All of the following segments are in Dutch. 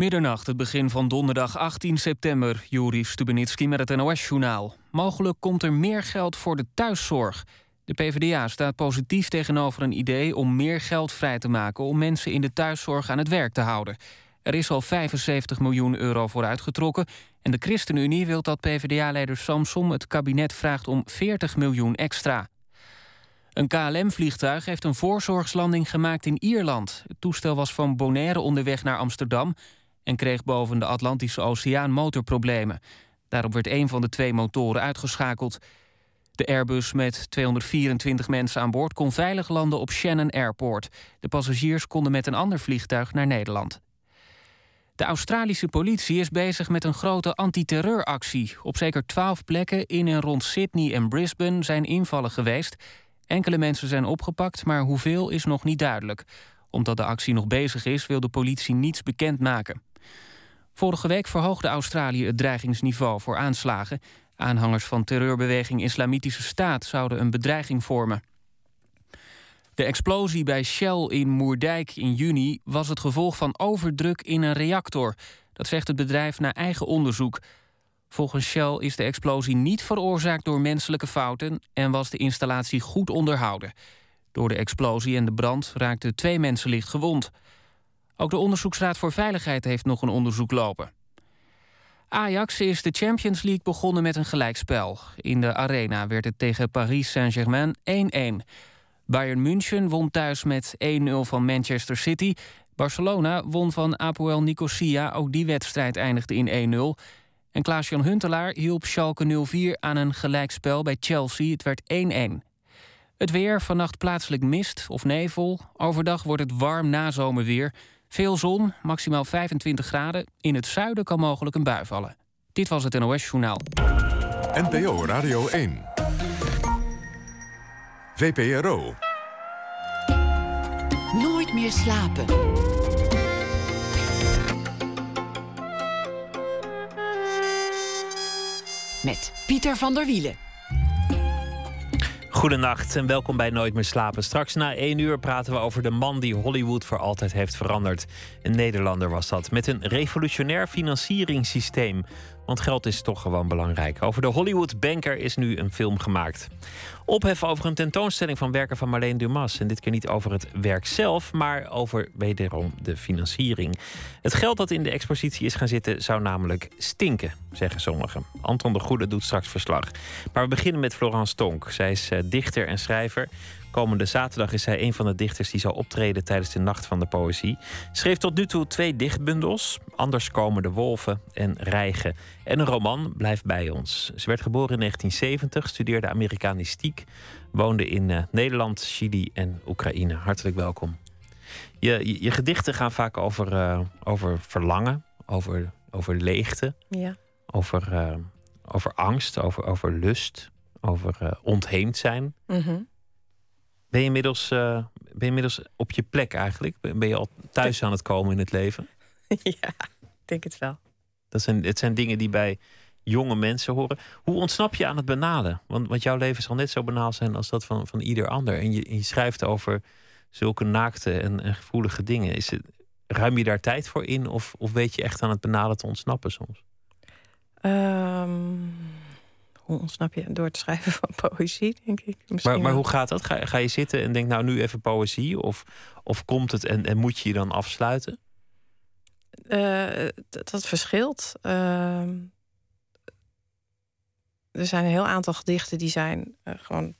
Middernacht, het begin van donderdag 18 september. Juri Stubenitski met het NOS-journaal. Mogelijk komt er meer geld voor de thuiszorg. De PvdA staat positief tegenover een idee om meer geld vrij te maken... om mensen in de thuiszorg aan het werk te houden. Er is al 75 miljoen euro voor uitgetrokken... en de ChristenUnie wil dat PvdA-leider Samsom het kabinet vraagt om 40 miljoen extra. Een KLM-vliegtuig heeft een voorzorgslanding gemaakt in Ierland. Het toestel was van Bonaire onderweg naar Amsterdam en kreeg boven de Atlantische Oceaan motorproblemen. Daarop werd een van de twee motoren uitgeschakeld. De Airbus met 224 mensen aan boord kon veilig landen op Shannon Airport. De passagiers konden met een ander vliegtuig naar Nederland. De Australische politie is bezig met een grote antiterreuractie. Op zeker twaalf plekken in en rond Sydney en Brisbane zijn invallen geweest. Enkele mensen zijn opgepakt, maar hoeveel is nog niet duidelijk. Omdat de actie nog bezig is, wil de politie niets bekendmaken. Vorige week verhoogde Australië het dreigingsniveau voor aanslagen. Aanhangers van terreurbeweging Islamitische Staat zouden een bedreiging vormen. De explosie bij Shell in Moerdijk in juni was het gevolg van overdruk in een reactor. Dat zegt het bedrijf na eigen onderzoek. Volgens Shell is de explosie niet veroorzaakt door menselijke fouten en was de installatie goed onderhouden. Door de explosie en de brand raakten twee mensen licht gewond. Ook de Onderzoeksraad voor Veiligheid heeft nog een onderzoek lopen. Ajax is de Champions League begonnen met een gelijkspel. In de arena werd het tegen Paris Saint-Germain 1-1. Bayern München won thuis met 1-0 van Manchester City. Barcelona won van Apoel Nicosia. Ook die wedstrijd eindigde in 1-0. En Klaas-Jan Huntelaar hielp Schalke 04 aan een gelijkspel bij Chelsea. Het werd 1-1. Het weer, vannacht plaatselijk mist of nevel. Overdag wordt het warm nazomerweer. Veel zon, maximaal 25 graden. In het zuiden kan mogelijk een bui vallen. Dit was het NOS Journaal. NPO Radio 1. VPRO. Nooit meer slapen. Met Pieter van der Wielen. Goedenacht en welkom bij Nooit meer slapen. Straks na één uur praten we over de man die Hollywood voor altijd heeft veranderd. Een Nederlander was dat, met een revolutionair financieringssysteem. Want geld is toch gewoon belangrijk. Over de Hollywood Banker is nu een film gemaakt. Ophef over een tentoonstelling van werken van Marleen Dumas. En dit keer niet over het werk zelf, maar over wederom de financiering. Het geld dat in de expositie is gaan zitten zou namelijk stinken, zeggen sommigen. Anton de Goede doet straks verslag. Maar we beginnen met Florence Tonk. Zij is eh, dichter en schrijver. Komende zaterdag is zij een van de dichters die zal optreden tijdens de Nacht van de Poëzie. Schreef tot nu toe twee dichtbundels: Anders komen de wolven en Rijgen. En een roman blijft bij ons. Ze werd geboren in 1970, studeerde Amerikanistiek, woonde in uh, Nederland, Chili en Oekraïne. Hartelijk welkom. Je, je, gedichten gaan vaak over, uh, over verlangen, over, over leegte, ja. over, uh, over angst, over, over lust, over ontheemd zijn. Mm ben je, inmiddels, uh, ben je inmiddels op je plek eigenlijk? Ben je al thuis aan het komen in het leven? Ja, ik denk het wel. Dat zijn, het zijn dingen die bij jonge mensen horen. Hoe ontsnap je aan het banale? Want, want jouw leven zal net zo banaal zijn als dat van, van ieder ander. En je, je schrijft over zulke naakte en, en gevoelige dingen. Is het, ruim je daar tijd voor in? Of, of weet je echt aan het banale te ontsnappen soms? Um, hoe ontsnap je door het schrijven van poëzie, denk ik. maar, maar hoe gaat dat? Ga, ga, je zitten en denk nou nu even poëzie? Of, of komt het en, en moet je je dan afsluiten? Uh, dat, verschilt. Uh, er zijn een heel aantal gedichten die zijn uh, gewoon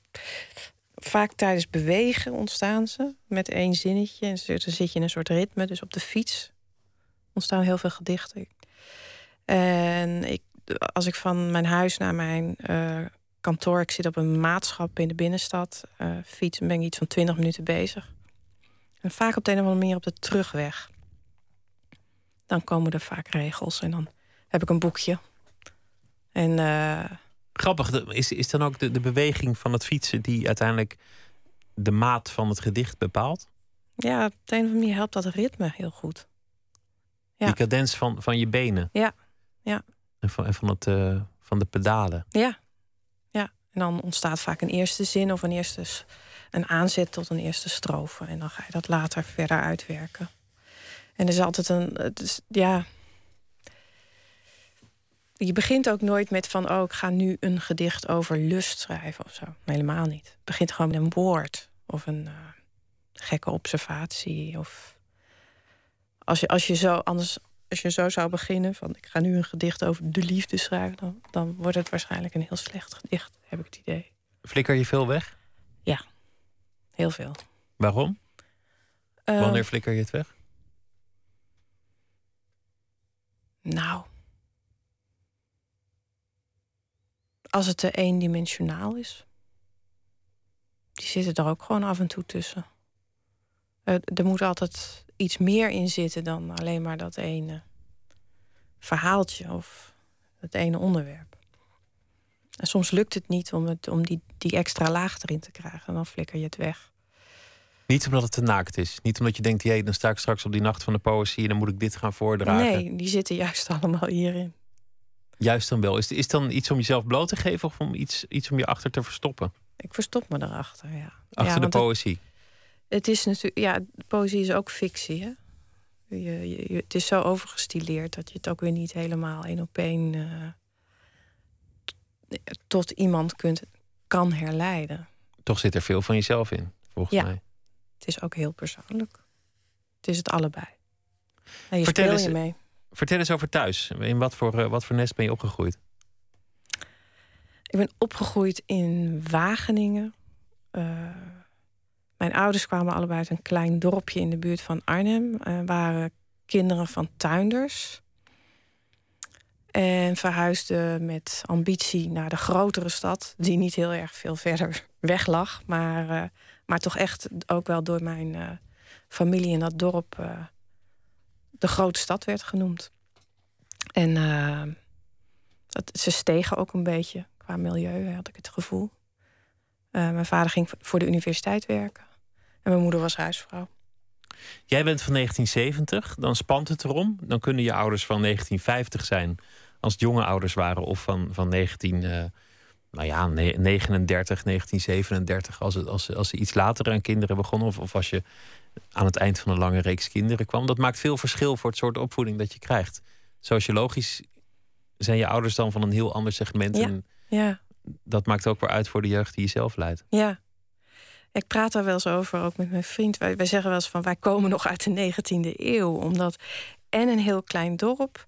vaak tijdens bewegen ontstaan ze met één zinnetje. En dan zit je in een soort ritme. Dus op de fiets ontstaan heel veel gedichten. En ik als ik van mijn huis naar mijn uh, kantoor, ik zit op een maatschap in de binnenstad, uh, fiets, ben ik iets van 20 minuten bezig. En vaak op de een of andere manier op de terugweg. Dan komen er vaak regels en dan heb ik een boekje. En, uh, Grappig, is, is dan ook de, de beweging van het fietsen die uiteindelijk de maat van het gedicht bepaalt? Ja, op de een of andere manier helpt dat ritme heel goed. Ja. Die cadens van, van je benen. Ja, ja. En van, van, het, uh, van de pedalen. Ja. ja, en dan ontstaat vaak een eerste zin of een eerste een aanzet tot een eerste strofe. En dan ga je dat later verder uitwerken. En er is altijd een. Ja. Je begint ook nooit met van, oh, ik ga nu een gedicht over lust schrijven of zo. Helemaal niet. Het begint gewoon met een woord of een uh, gekke observatie. Of als je, als je zo anders, als je zo zou beginnen van, ik ga nu een gedicht over de liefde schrijven, dan, dan wordt het waarschijnlijk een heel slecht gedicht, heb ik het idee. Flikker je veel weg? Ja, heel veel. Waarom? Uh, Wanneer flikker je het weg? Nou. Als het te eendimensionaal is. Die zitten er ook gewoon af en toe tussen. Uh, er moet altijd iets meer in zitten dan alleen maar dat ene verhaaltje of het ene onderwerp. En soms lukt het niet om, het, om die, die extra laag erin te krijgen. En dan flikker je het weg. Niet omdat het te naakt is. Niet omdat je denkt, jee, dan sta ik straks op die nacht van de poëzie en dan moet ik dit gaan voordragen. Nee, die zitten juist allemaal hierin. Juist dan wel. Is is dan iets om jezelf bloot te geven of om iets, iets om je achter te verstoppen? Ik verstop me erachter, ja. Achter ja, de poëzie? Het, het, is natuurlijk, ja, poëzie is ook fictie, hè? Je, je, het is zo overgestileerd dat je het ook weer niet helemaal één op één uh, tot iemand kunt, kan herleiden. Toch zit er veel van jezelf in, volgens ja. mij. Het is ook heel persoonlijk. Het is het allebei. En je vertel eens, je mee. Vertel eens over thuis. In wat voor, uh, wat voor nest ben je opgegroeid? Ik ben opgegroeid in Wageningen. Uh, mijn ouders kwamen allebei uit een klein dorpje in de buurt van Arnhem. Uh, waren kinderen van tuinders. En verhuisden met ambitie naar de grotere stad, die niet heel erg veel verder weg lag, maar, uh, maar toch echt ook wel door mijn uh, familie in dat dorp uh, de grote stad werd genoemd. En dat, ze stegen ook een beetje qua milieu, had ik het gevoel. mijn vader ging voor de universiteit werken en mijn moeder was huisvrouw. Jij bent van 1970, dan spant het erom. Dan kunnen je ouders van 1950 zijn als het jonge ouders waren, of van, van 19, uh, nou ja, 39, 1937, als, het, als, als ze iets later aan kinderen begonnen, of, of als je aan het eind van een lange reeks kinderen kwam. Dat maakt veel verschil voor het soort opvoeding dat je krijgt. Sociologisch zijn je ouders dan van een heel ander segment. Ja, en ja. dat maakt ook weer uit voor de jeugd die je zelf leidt. Ja. Ik praat daar wel eens over, ook met mijn vriend. Wij, wij zeggen wel eens van wij komen nog uit de 19e eeuw. Omdat en een heel klein dorp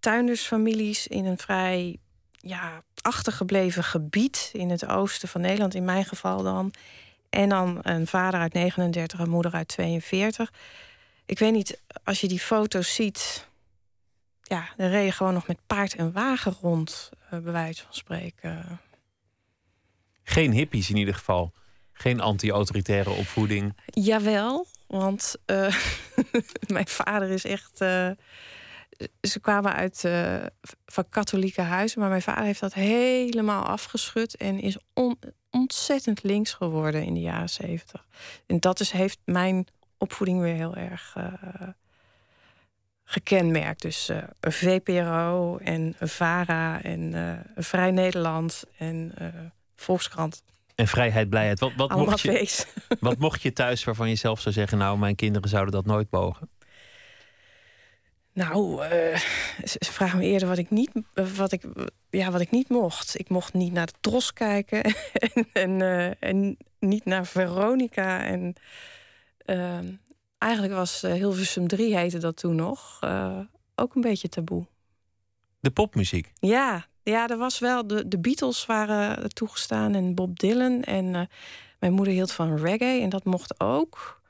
tuindersfamilies in een vrij ja, achtergebleven gebied in het oosten van Nederland, in mijn geval dan. En dan een vader uit 39, een moeder uit 42. Ik weet niet, als je die foto's ziet. Ja, dan reed je gewoon nog met paard en wagen rond, uh, bij wijze van spreken. Geen hippies in ieder geval. Geen anti-autoritaire opvoeding. Jawel, want uh, mijn vader is echt. Uh, ze kwamen uit uh, van katholieke huizen, maar mijn vader heeft dat helemaal afgeschud en is on, ontzettend links geworden in de jaren zeventig. En dat is, heeft mijn opvoeding weer heel erg gekenmerkt. Dus uh, VPRO en VARA en Vrij Nederland en Volkskrant. En vrijheid, blijheid. Wat, wat, mocht je, wat mocht je thuis waarvan je zelf zou zeggen... nou, mijn kinderen zouden dat nooit mogen? Nou, uh, ze vragen me eerder wat ik niet, wat ik, ja, wat ik niet mocht. Ik mocht niet naar de Tros kijken en, en, uh, en niet naar Veronica. En uh, eigenlijk was Hilversum 3 heette dat toen nog ook een beetje taboe. De popmuziek? Ja, ja, er was wel. De, de Beatles waren toegestaan en Bob Dylan. En mijn moeder hield van reggae en dat mocht ook.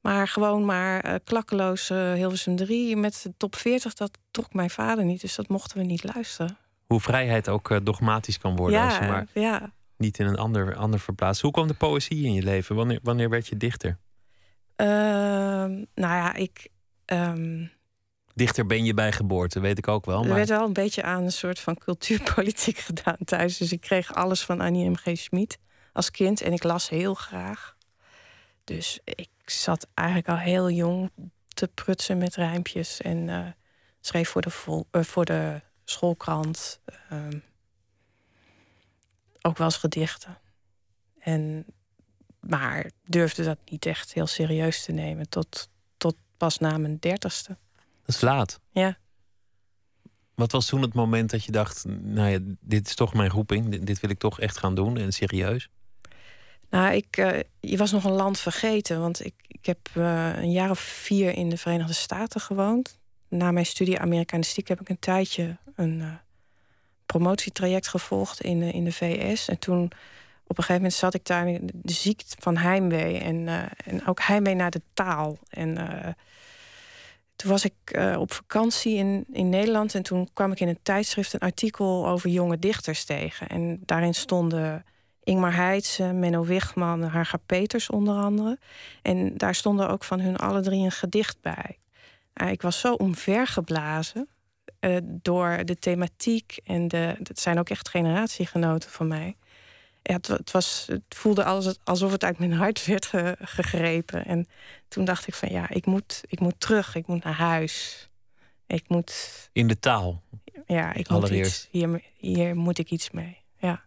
Maar gewoon maar uh, klakkeloos uh, Hilversum 3 met de top 40, dat trok mijn vader niet. Dus dat mochten we niet luisteren. Hoe vrijheid ook dogmatisch kan worden ja, als je maar ja. niet in een ander, ander verplaatst. Hoe kwam de poëzie in je leven? Wanneer, wanneer werd je dichter? Ehm, nou ja, ik... Um, dichter ben je bij geboorte, weet ik ook wel. Maar... Er werd wel een beetje aan een soort van cultuurpolitiek gedaan thuis. Dus ik kreeg alles van Annie M.G. Schmid als kind. En ik las heel graag. Dus ik zat eigenlijk al heel jong te prutsen met rijmpjes. En uh, schreef voor de, vol, uh, voor de schoolkrant. Uh, ook wel eens gedichten. En, maar durfde dat niet echt heel serieus te nemen. Tot, tot pas na mijn dertigste. Dat is laat. Ja. Wat was toen het moment dat je dacht: Nou ja, dit is toch mijn roeping, dit, dit wil ik toch echt gaan doen en serieus? Nou, ik, uh, je was nog een land vergeten, want ik, ik heb uh, een jaar of vier in de Verenigde Staten gewoond. Na mijn studie Amerikanistiek heb ik een tijdje een uh, promotietraject gevolgd in de, in de VS. En toen op een gegeven moment zat ik daar in de ziekte van heimwee. En, en ook heimwee naar de taal. En toen was ik op vakantie in, in Nederland. En toen kwam ik in een tijdschrift een artikel over jonge dichters tegen. En daarin stonden Ingmar Heitse, Menno Wichman, Harga Peters onder andere. En daar stonden ook van hun alle drie een gedicht bij. Uh, ik was zo omvergeblazen uh, door de thematiek. En de, het zijn ook echt generatiegenoten van mij. Ja, het, het, was, het voelde alsof het uit mijn hart werd gegrepen. En toen dacht ik van ja, ik moet, ik moet terug. Ik moet naar huis. Ik moet... In de taal? Ja, ik moet iets, hier, hier moet ik iets mee. Ja.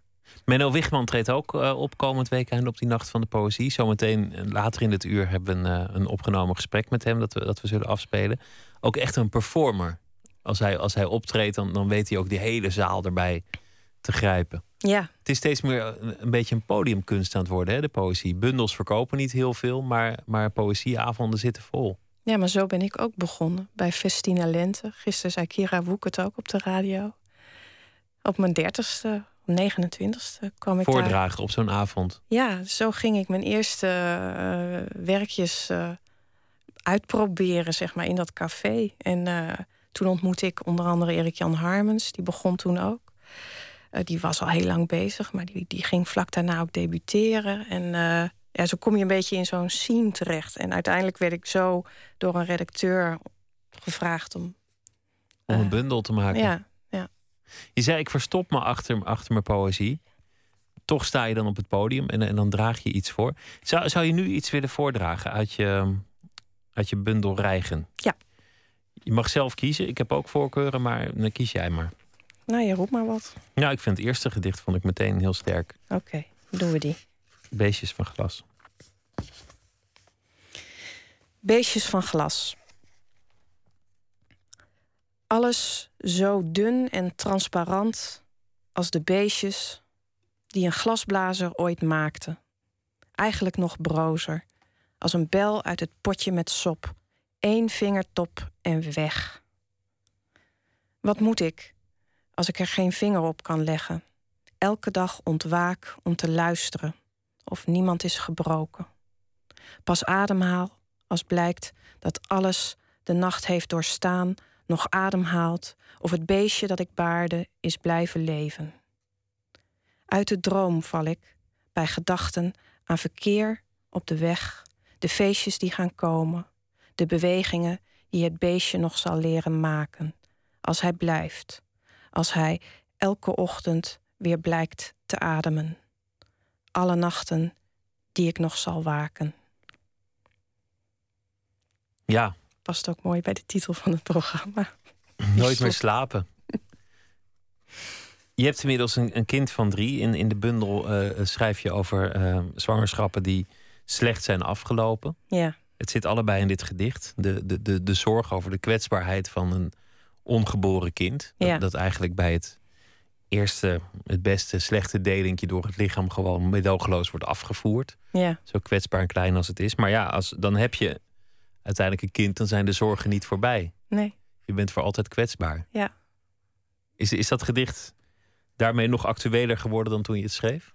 Menno Wichman treedt ook uh, op komend weekend op die Nacht van de Poëzie. Zometeen uh, later in het uur hebben we een, uh, een, opgenomen gesprek met hem dat we, dat we zullen afspelen. Ook echt een performer. Als hij, als hij optreedt, dan, dan weet hij ook die hele zaal erbij te grijpen. Ja. Het is steeds meer een, beetje een podiumkunst aan het worden, hè, de poëzie. Bundels verkopen niet heel veel, maar, maar poëzieavonden zitten vol. Ja, maar zo ben ik ook begonnen bij Festina Lente. Gisteren zei Kira Woek het ook op de radio. Op mijn dertigste 29ste kwam ik Voordragen daar. op zo'n avond. Ja, zo ging ik mijn eerste uh, werkjes uh, uitproberen, zeg maar, in dat café. En uh, toen ontmoette ik onder andere Erik-Jan Harmens. Die begon toen ook. Die was al heel lang bezig, maar die, die ging vlak daarna ook debuteren. En ja, zo kom je een beetje in zo'n scene terecht. En uiteindelijk werd ik zo door een redacteur gevraagd om... Om een bundel te maken? Ja, ja. Je zei, ik verstop me achter, achter mijn poëzie. Toch sta je dan op het podium en, en dan draag je iets voor. Zou, zou je nu iets willen voordragen uit je, uit je bundel Rijgen? Ja. Je mag zelf kiezen. Ik heb ook voorkeuren, maar dan kies jij maar. Nou, je roept maar wat. Nou, ik vind het eerste gedicht vond ik meteen heel sterk. Oké, okay, doen we die. Beestjes van glas. Beestjes van glas. Alles zo dun en transparant als de beestjes die een glasblazer ooit maakte. Eigenlijk nog brozer, als een bel uit het potje met sop. Eén vingertop en weg. Wat moet ik als ik er geen vinger op kan leggen? Elke dag ontwaak om te luisteren of niemand is gebroken. Pas ademhaal als blijkt dat alles de nacht heeft doorstaan nog ademhaalt of het beestje dat ik baarde is blijven leven. Uit de droom val ik, bij gedachten aan verkeer op de weg, de feestjes die gaan komen, de bewegingen die het beestje nog zal leren maken, als hij blijft, als hij elke ochtend weer blijkt te ademen. Alle nachten die ik nog zal waken. Ja, past ook mooi bij de titel van het programma. Nooit meer slapen. Je hebt inmiddels een, een, kind van drie. In, in de bundel uh, schrijf je over uh, zwangerschappen die slecht zijn afgelopen. Ja. Het zit allebei in dit gedicht. De, de, de, de zorg over de kwetsbaarheid van een ongeboren kind. Ja. Dat, dat eigenlijk bij het eerste, het beste, slechte delinkje door het lichaam gewoon medogeloos wordt afgevoerd. Ja. Zo kwetsbaar en klein als het is. Maar ja, als, dan heb je uiteindelijk een kind, dan zijn de zorgen niet voorbij. Nee. Je bent voor altijd kwetsbaar. Ja. Is, is dat gedicht daarmee nog actueler geworden dan toen je het schreef?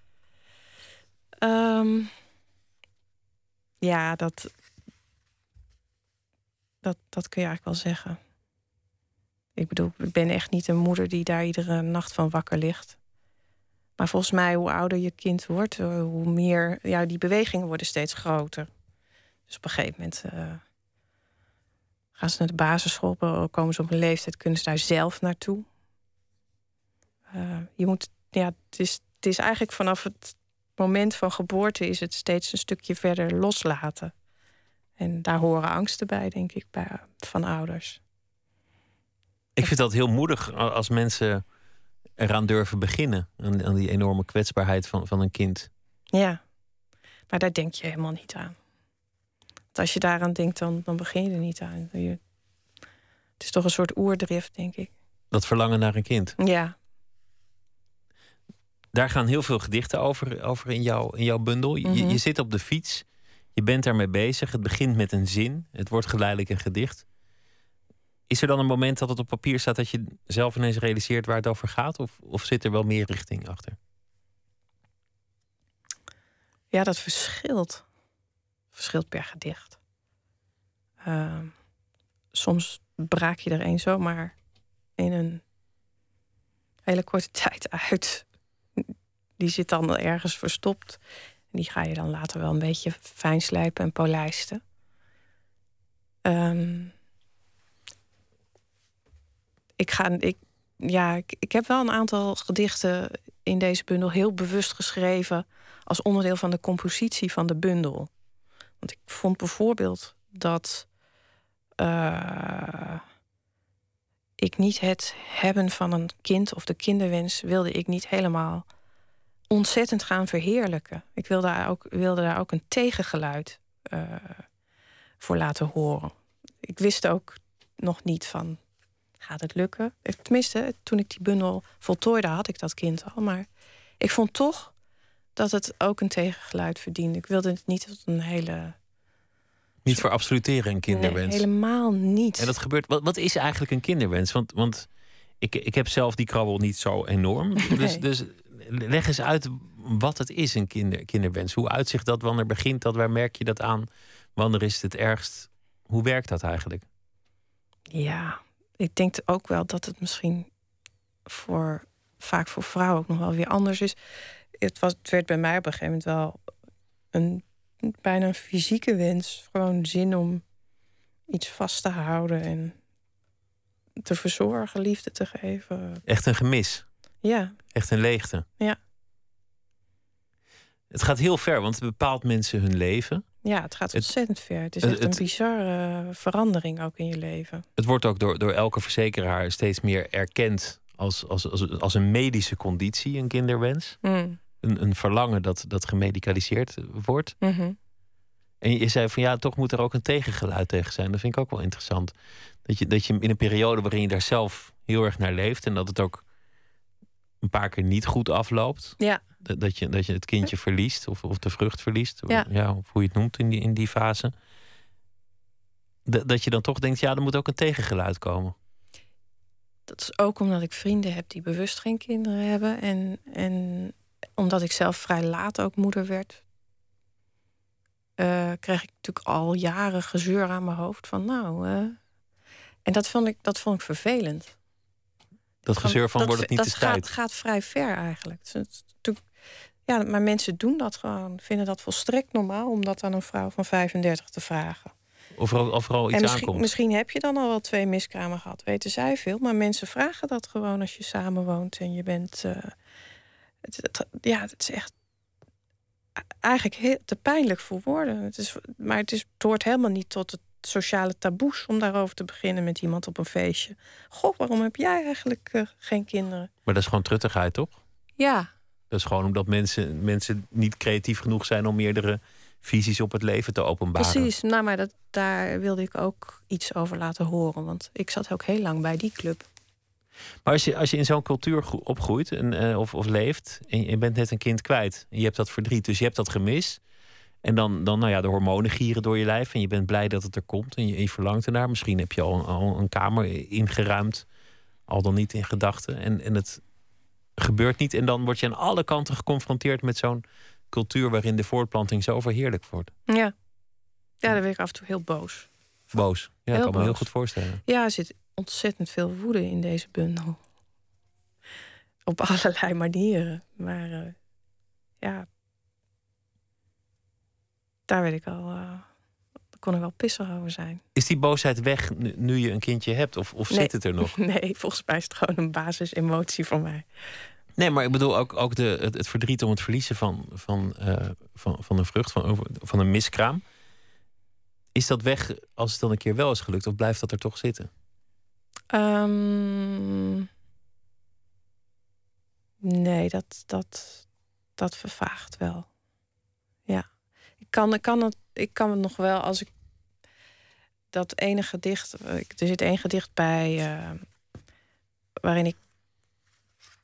Um, ja, dat, dat, dat kun je eigenlijk wel zeggen. Ik bedoel, ik ben echt niet een moeder die daar iedere nacht van wakker ligt. Maar volgens mij, hoe ouder je kind wordt, hoe meer. Ja, die bewegingen worden steeds groter. Dus op een gegeven moment. Uh, gaan ze naar de basisschool, komen ze op een leeftijd, kunnen ze daar zelf naartoe. Uh, je moet, ja, het is, het is eigenlijk vanaf het moment van geboorte is het steeds een stukje verder loslaten. En daar horen angsten bij, denk ik, bij, van ouders. Ik vind dat heel moedig als mensen eraan durven beginnen. Aan, aan die enorme kwetsbaarheid van, van een kind. Ja, maar daar denk je helemaal niet aan. als je daaraan denkt, dan, dan begin je er niet aan. Je, het is toch een soort oerdrift, denk ik. Dat verlangen naar een kind. Ja. Daar gaan heel veel gedichten over, over in, jouw, in jouw bundel. je, Mhm. je zit op de fiets, je bent daarmee bezig. Het begint met een zin, het wordt geleidelijk een gedicht. Is er dan een moment dat het op papier staat dat je zelf ineens realiseert waar het over gaat? Of, of zit er wel meer richting achter? Ja, dat verschilt. Verschilt per gedicht. Ehm, soms braak je er een zomaar in een hele korte tijd uit. Die zit dan ergens verstopt. En die ga je dan later wel een beetje fijn slijpen en polijsten. Ehm, ik, ga, ik, ja, ik, ik heb wel een aantal gedichten in deze bundel heel bewust geschreven als onderdeel van de compositie van de bundel. Want ik vond bijvoorbeeld dat eh, ik niet het hebben van een kind of de kinderwens wilde ik niet helemaal ontzettend gaan verheerlijken. Ik wilde daar ook, wilde daar ook een tegengeluid eh, voor laten horen. Ik wist ook nog niet van gaat het lukken. Ik- Tenminste, toen ik die bundel voltooide, had ik dat kind al. Maar ik vond toch dat het ook een tegengeluid verdiende. Ik wilde het niet tot een hele. Niet voor absoluteren een kinderwens. Nee, helemaal niet. En dat gebeurt. Wat, wat is eigenlijk een kinderwens? Want, want ik, ik heb zelf die krabbel niet zo enorm. Dus, Nee. dus leg eens uit wat het is, een kinder, kinderwens. Hoe uitzicht dat? Wanneer begint dat? Waar merk je dat aan? Wanneer is het het ergst? Hoe werkt dat eigenlijk? Ja, ik denk ook wel dat het misschien voor vaak voor vrouwen ook nog wel weer anders is. Het, was, het werd bij mij op een gegeven moment wel een bijna een fysieke wens. Gewoon zin om iets vast te houden en te verzorgen, liefde te geven. Echt een gemis. Ja, Echt een leegte. Ja. Het gaat heel ver, want het bepaalt mensen hun leven. Ja het gaat Het- ontzettend ver. Het is het- echt een bizarre verandering ook in je leven. Het wordt ook door, door elke verzekeraar steeds meer erkend als, als, als, als een medische conditie, een kinderwens. Mm. Een, een verlangen dat, dat gemedicaliseerd wordt. Mhm. En je zei van ja, toch moet er ook een tegengeluid tegen zijn. Dat vind ik ook wel interessant. Dat je, dat je in een periode waarin je daar zelf heel erg naar leeft en dat het ook een paar keer niet goed afloopt. Ja. Dat, dat, je, dat je het kindje verliest of, of de vrucht verliest. Ja. of hoe je het noemt in die, in die fase. Dat, dat je dan toch denkt, ja, er moet ook een tegengeluid komen. Dat is ook omdat ik vrienden heb die bewust geen kinderen hebben. En, en omdat ik zelf vrij laat ook moeder werd. eh, kreeg ik natuurlijk al jaren gezeur aan mijn hoofd van nou. eh. en dat vond, ik, dat vond ik vervelend. Dat gezeur van dat, wordt het niet dat de gaat, tijd. gaat vrij ver eigenlijk. Ja, maar mensen doen dat gewoon. Vinden dat volstrekt normaal om dat aan een vrouw van 35 te vragen. Of er, of er al iets en misschien, aankomt. misschien heb je dan al wel twee miskramen gehad, weten zij veel. Maar mensen vragen dat gewoon als je samen woont en je bent. eh, het, het- ja, het is echt eigenlijk heel, te pijnlijk voor woorden. Het is, maar het, is, het hoort helemaal niet tot het sociale taboes om daarover te beginnen met iemand op een feestje. Goh, waarom heb jij eigenlijk eh, geen kinderen? Maar dat is gewoon truttigheid, toch? Ja, Dat is gewoon omdat mensen, mensen niet creatief genoeg zijn om meerdere visies op het leven te openbaren. precies. Nou, maar dat, daar wilde ik ook iets over laten horen. Want ik zat ook heel lang bij die club. Maar als je, als je in zo'n cultuur gro- opgroeit en, eh, of, of leeft en je bent net een kind kwijt en je hebt dat verdriet, dus je hebt dat gemis. En dan, dan nou ja, de hormonen gieren door je lijf en je bent blij dat het er komt en je, je verlangt ernaar. Misschien heb je al, al een kamer ingeruimd, al dan niet in gedachten. En, en het gebeurt niet. En dan word je aan alle kanten geconfronteerd met zo'n cultuur waarin de voortplanting zo verheerlijk wordt. Ja. Ja, daar werd ik af en toe heel boos. Boos. Ja, ik kan me heel goed voorstellen. Ja, er zit ontzettend veel woede in deze bundel. Op allerlei manieren. Maar eh, ja, daar weet ik al. eh daar kon er wel pissig over zijn. Is die boosheid weg nu, nu je een kindje hebt? Of, of Nee. zit het er nog? Nee, volgens mij is het gewoon een basisemotie van mij. Nee, maar ik bedoel ook, ook de, het, het verdriet om het verliezen van, van, eh, van, van een vrucht, van, van een miskraam. Is dat weg als het dan een keer wel is gelukt? Of blijft dat er toch zitten? Ehm, nee, dat, dat, dat vervaagt wel. Ja. Ik kan, kan het, ik kan het nog wel, als ik dat ene gedicht. Er zit één gedicht bij. waarin ik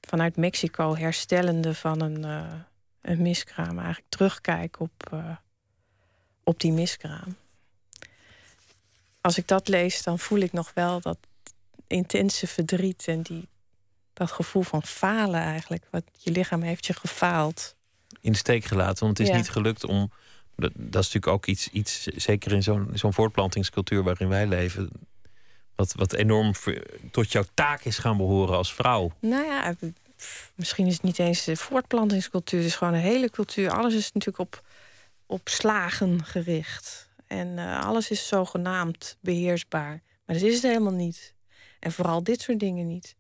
vanuit Mexico herstellende van een, een miskraam eigenlijk terugkijk op, op die miskraam. Als ik dat lees, dan voel ik nog wel dat intense verdriet en die, dat gevoel van falen eigenlijk. Wat je lichaam heeft je gefaald. In de steek gelaten, want het is niet gelukt om. Dat, is natuurlijk ook iets, iets zeker in zo'n zo'n voortplantingscultuur waarin wij leven. Wat, wat enorm tot jouw taak is gaan behoren als vrouw. Nou ja, misschien is het niet eens de voortplantingscultuur. Het is gewoon een hele cultuur. Alles is natuurlijk op, op slagen gericht. En uh, alles is zogenaamd beheersbaar. Maar dat is het helemaal niet. En vooral dit soort dingen niet.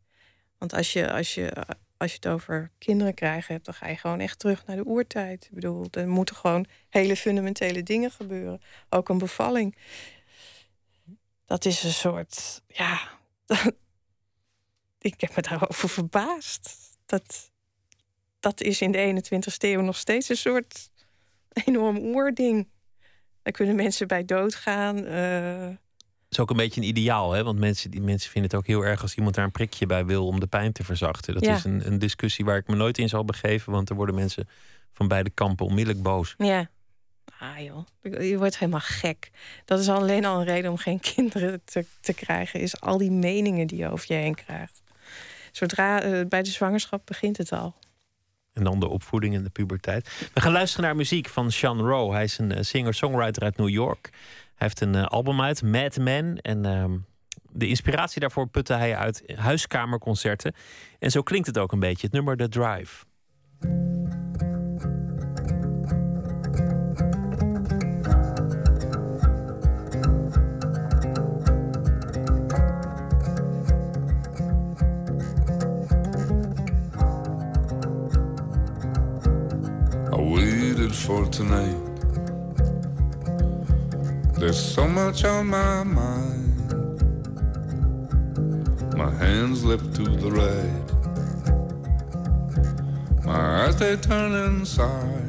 Want als je, als je, als je het over kinderen krijgen hebt, dan ga je gewoon echt terug naar de oertijd. Ik bedoel, er moeten gewoon hele fundamentele dingen gebeuren. Ook een bevalling. Dat is een soort, ja. ik heb me daarover verbaasd. Dat, dat is in de 21ste eeuw nog steeds een soort enorm oerding. Daar kunnen mensen bij doodgaan. Uh, is ook een beetje een ideaal, hè? Want mensen, die mensen vinden het ook heel erg als iemand daar een prikje bij wil om de pijn te verzachten. Dat is een, een discussie waar ik me nooit in zal begeven, want er worden mensen van beide kampen onmiddellijk boos. Ja. Ah joh, je wordt helemaal gek. Dat is alleen al een reden om geen kinderen te, te krijgen. Is al die meningen die je over je heen krijgt. Zodra uh, bij de zwangerschap begint het al. En dan de opvoeding en de puberteit. We gaan luisteren naar muziek van Sean Rowe. Hij is een eh, singer-songwriter uit New York. Hij heeft een eh, album uit, Mad Men. En ehm, de inspiratie daarvoor putte hij uit huiskamerconcerten. En zo klinkt het ook een beetje, het nummer The Drive. I waited for tonight There's so much on my mind. My hands lift to the right. My eyes they turn inside.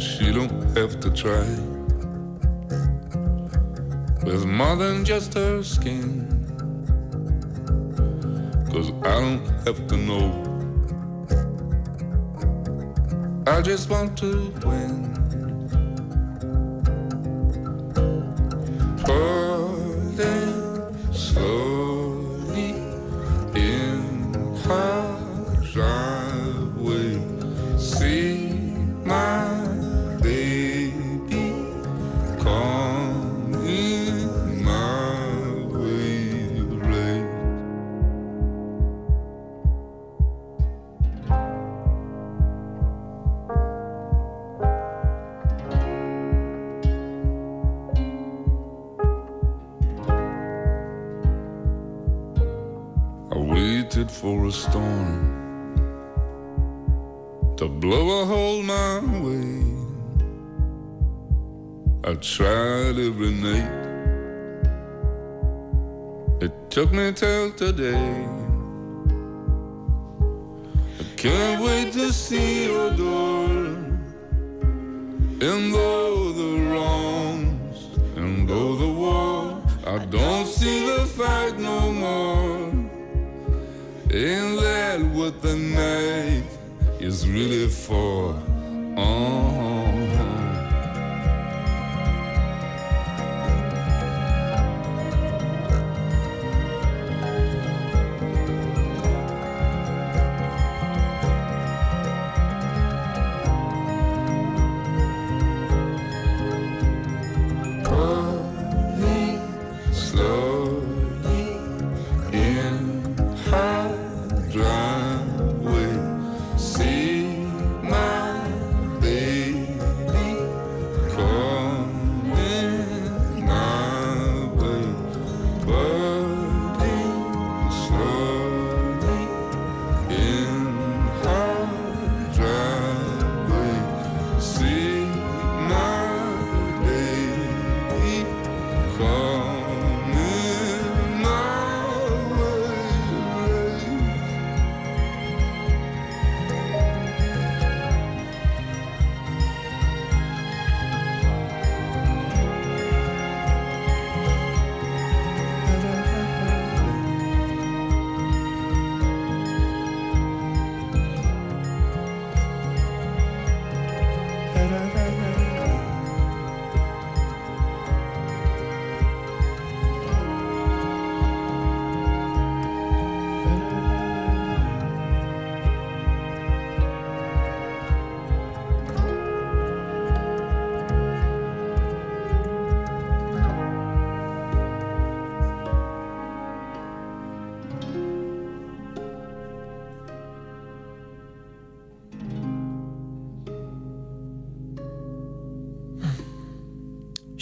She don't have to try. With more than just her skin. Cause I don't have to know. I just want to win.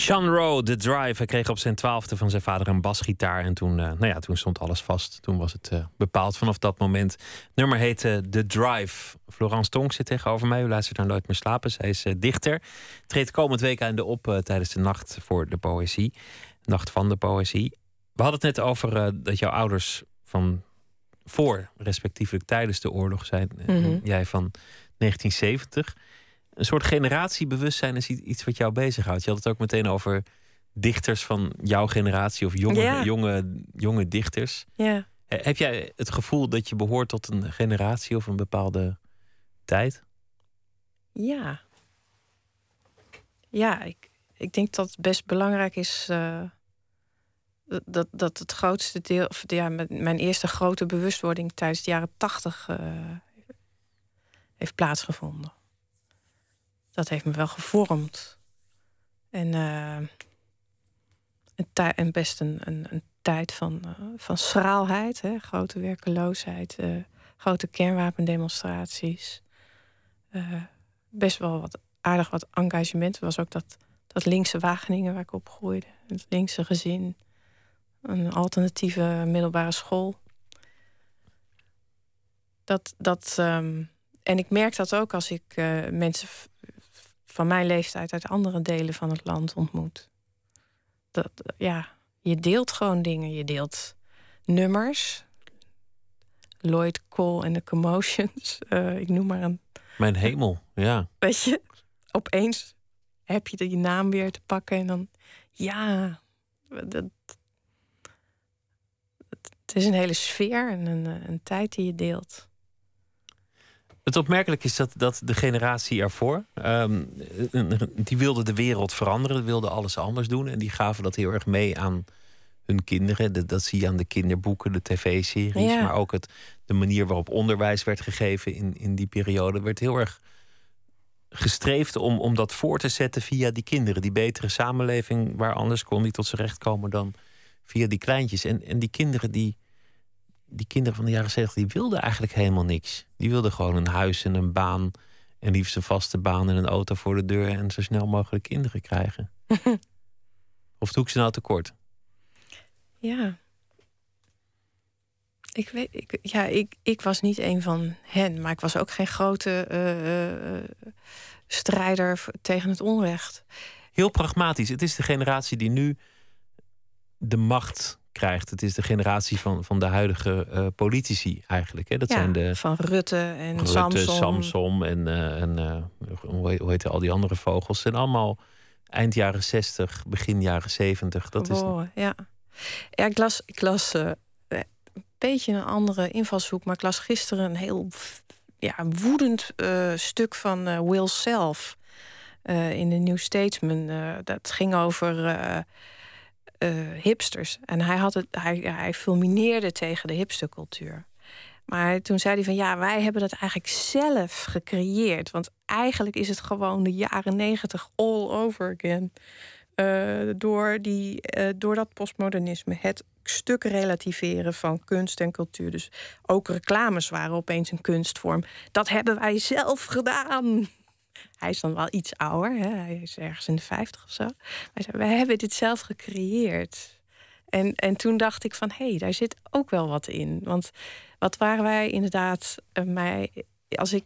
Sean Rowe, The Drive. Hij kreeg op zijn twaalfde van zijn vader een basgitaar. En toen, uh, nou ja, toen stond alles vast. Toen was het uh, bepaald vanaf dat moment. Het nummer heette The Drive. Florence Tonk zit tegenover mij. U luistert naar Nooit meer slapen. Zij is uh, dichter. Treedt komend week aan de op tijdens de Nacht voor de Poëzie. Nacht van de Poëzie. We hadden het net over dat jouw ouders van voor, respectievelijk tijdens de oorlog zijn. Mm -hmm. Jij van 1970 een soort generatiebewustzijn is iets wat jou bezighoudt. Je had het ook meteen over dichters van jouw generatie of jonge, jonge, jonge dichters. Ja. Heb jij het gevoel dat je behoort tot een generatie of een bepaalde tijd? Ja. Ja, ik, ik denk dat het best belangrijk is. Uh, dat, dat het grootste deel. Of ja, mijn eerste grote bewustwording tijdens de jaren tachtig uh, heeft plaatsgevonden dat heeft me wel gevormd. En, uh, een en best een, een, een tijd van, uh, van schraalheid, hè? grote werkeloosheid, uh, grote kernwapendemonstraties. best wel wat aardig wat engagement. Was ook dat, dat linkse Wageningen waar ik opgroeide. Het linkse gezin. Een alternatieve middelbare school. Dat, dat, um, en ik merk dat ook als ik mensen van mijn leeftijd uit andere delen van het land ontmoet. Dat, ja, je deelt gewoon dingen. Je deelt nummers. Lloyd Cole en de Commotions. Uh, ik noem maar een. Mijn hemel, ja. Weet je, opeens heb je je naam weer te pakken en dan. Ja, dat, het is een hele sfeer en een, een tijd die je deelt. Het opmerkelijk is dat, dat de generatie ervoor, um, die wilde de wereld veranderen, wilde alles anders doen. En die gaven dat heel erg mee aan hun kinderen. Dat, dat zie je aan de kinderboeken, de tv-series. Maar ook het, de manier waarop onderwijs werd gegeven in, in die periode werd heel erg gestreefd om, om dat voor te zetten via die kinderen. Die betere samenleving waar anders kon die tot zijn recht komen dan via die kleintjes. En, en die kinderen die die kinderen van de jaren 70 die wilden eigenlijk helemaal niks. Die wilden gewoon een huis en een baan. En liefst een vaste baan en een auto voor de deur. En zo snel mogelijk kinderen krijgen. of doe ik ze nou tekort? Ja. Ik weet, ik, ja, ik, ik was niet een van hen, maar ik was ook geen grote uh, strijder tegen het onrecht. Heel pragmatisch. Het is de generatie die nu de macht krijgt. Het is de generatie van, van de huidige uh, politici eigenlijk. Hè? Dat zijn de, van Rutte en Rutte, Samson. Samson en, uh, en uh, hoe, heet, al die andere vogels. zijn allemaal eind jaren 60, begin jaren 70. Dat is ja. ja, ik las, ik las een beetje een andere invalshoek, maar ik las gisteren een heel ja, woedend stuk van Will Self in de New Statesman. dat ging over uh, hipsters. En hij, had het, hij, hij fulmineerde tegen de hipstercultuur. Maar toen zei hij van ja, wij hebben dat eigenlijk zelf gecreëerd. Want eigenlijk is het gewoon de jaren negentig all over again. Uh, door, die, uh, door dat postmodernisme. Het stuk relativeren van kunst en cultuur. Dus ook reclames waren opeens een kunstvorm. Dat hebben wij zelf gedaan. Hij is dan wel iets ouder, hè? hij is ergens in de 50 of zo. Zei, wij hebben dit zelf gecreëerd. En, en toen dacht ik van, hé, hey, daar zit ook wel wat in. Want wat waren wij inderdaad, uh, mij, als ik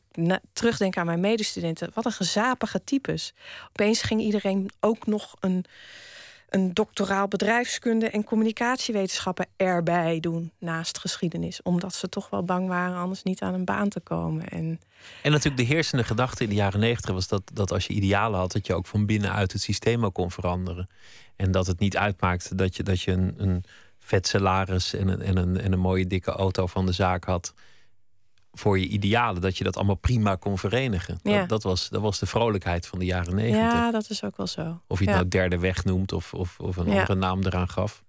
terugdenk aan mijn medestudenten, wat een gezapige types. Opeens ging iedereen ook nog een een doctoraal bedrijfskunde en communicatiewetenschappen erbij doen naast geschiedenis. Omdat ze toch wel bang waren anders niet aan een baan te komen. En, en natuurlijk de heersende gedachte in de jaren negentig was dat, dat als je idealen had, dat je ook van binnenuit het systeem ook kon veranderen. En dat het niet uitmaakte dat je, dat je een, een vet salaris en een, en, een, en een mooie dikke auto van de zaak had voor je idealen, dat je dat allemaal prima kon verenigen. Ja. Dat, dat, was, dat was de vrolijkheid van de jaren negentig. Ja, dat is ook wel zo. Of je het nou derde weg noemt of, of, of een andere naam eraan gaf.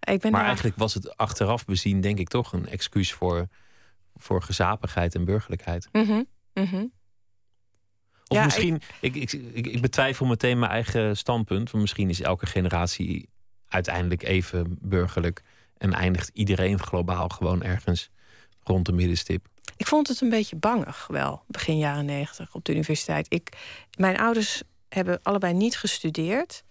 Ik ben maar eigenlijk was het achteraf bezien, denk ik, toch een excuus voor, voor gezapigheid en burgerlijkheid. Mm -hmm. Of misschien, ik... Ik, ik, ik, betwijfel meteen mijn eigen standpunt. Want misschien is elke generatie uiteindelijk even burgerlijk. En eindigt iedereen globaal gewoon ergens rond de middenstip. Ik vond het een beetje bangig wel, begin jaren negentig op de universiteit. Ik, mijn ouders hebben allebei niet gestudeerd.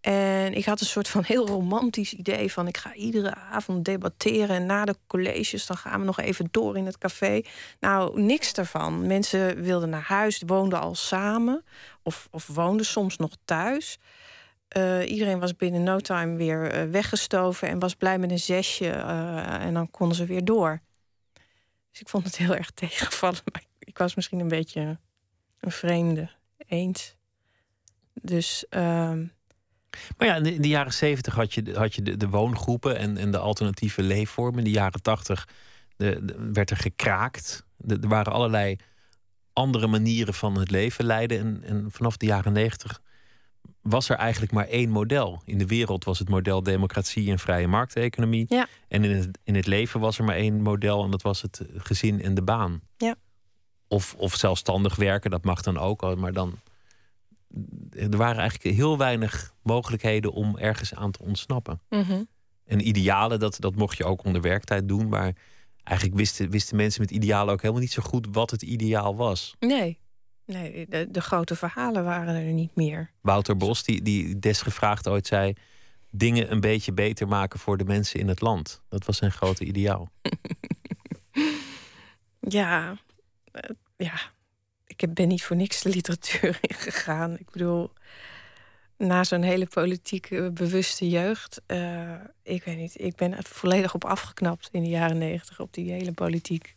En ik had een soort van heel romantisch idee van ik ga iedere avond debatteren en na de colleges dan gaan we nog even door in het café. Nou, niks daarvan. Mensen wilden naar huis, woonden al samen of, of woonden soms nog thuis. Uh, iedereen was binnen no time weer uh, weggestoven en was blij met een zesje uh, en dan konden ze weer door. Dus ik vond het heel erg tegenvallen. Maar ik was misschien een beetje een vreemde eens. Dus. Ehm, maar ja, in de, jaren zeventig had je, had je de, de, woongroepen en, en de alternatieve leefvormen. In de jaren tachtig werd er gekraakt. er waren allerlei andere manieren van het leven leiden. En, en vanaf de jaren negentig was er eigenlijk maar één model. In de wereld was het model democratie en vrije markteconomie. Ja. En in het, in het leven was er maar één model en dat was het gezin en de baan. Ja. Of, of zelfstandig werken, dat mag dan ook, maar dan. Er waren eigenlijk heel weinig mogelijkheden om ergens aan te ontsnappen. Mm En idealen, dat, dat mocht je ook onder werktijd doen, maar eigenlijk wisten, wisten mensen met idealen ook helemaal niet zo goed wat het ideaal was. Nee. Nee, de, de, grote verhalen waren er niet meer. Wouter Bos, die, die desgevraagd ooit zei... dingen een beetje beter maken voor de mensen in het land. Dat was zijn grote ideaal. ja, uh, ja. Ik ben niet voor niks de literatuur ingegaan. Ik bedoel, na zo'n hele politiek bewuste jeugd... Uh, ik weet niet, ik ben er volledig op afgeknapt in de jaren negentig... op die hele politiek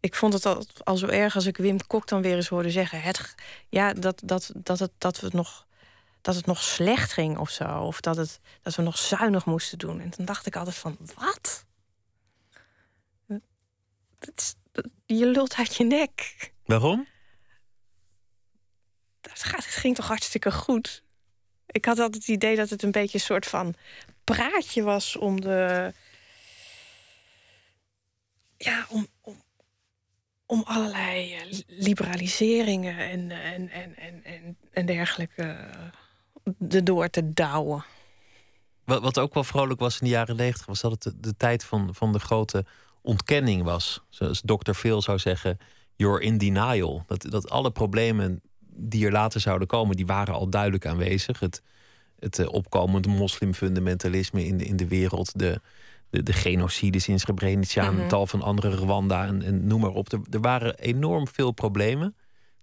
ik vond het al, al zo erg als ik Wim Kok dan weer eens hoorde zeggen. Het, ja, dat, dat, dat, het, dat, we nog, dat het nog slecht ging of zo. Of dat, het, dat we nog zuinig moesten doen. En dan dacht ik altijd van, wat? Dat je lult uit je nek. Waarom? Het, gaat, het ging toch hartstikke goed. Ik had altijd het idee dat het een beetje een soort van praatje was om de. Ja, om, om, om allerlei eh, liberaliseringen en, en, en, en, en, en dergelijke eh, erdoor te douwen. Wat, wat ook wel vrolijk was in de jaren negentig, was dat het de, tijd van, van de grote ontkenning was. Zoals Dr. Phil zou zeggen, you're in denial. Dat, dat alle problemen die er later zouden komen, die waren al duidelijk aanwezig. Het, het uh, opkomend moslimfundamentalisme in de, in de wereld, de, de, de genocides in Srebrenica en mm tal van andere Rwanda en, en noem maar op. Er, er, waren enorm veel problemen.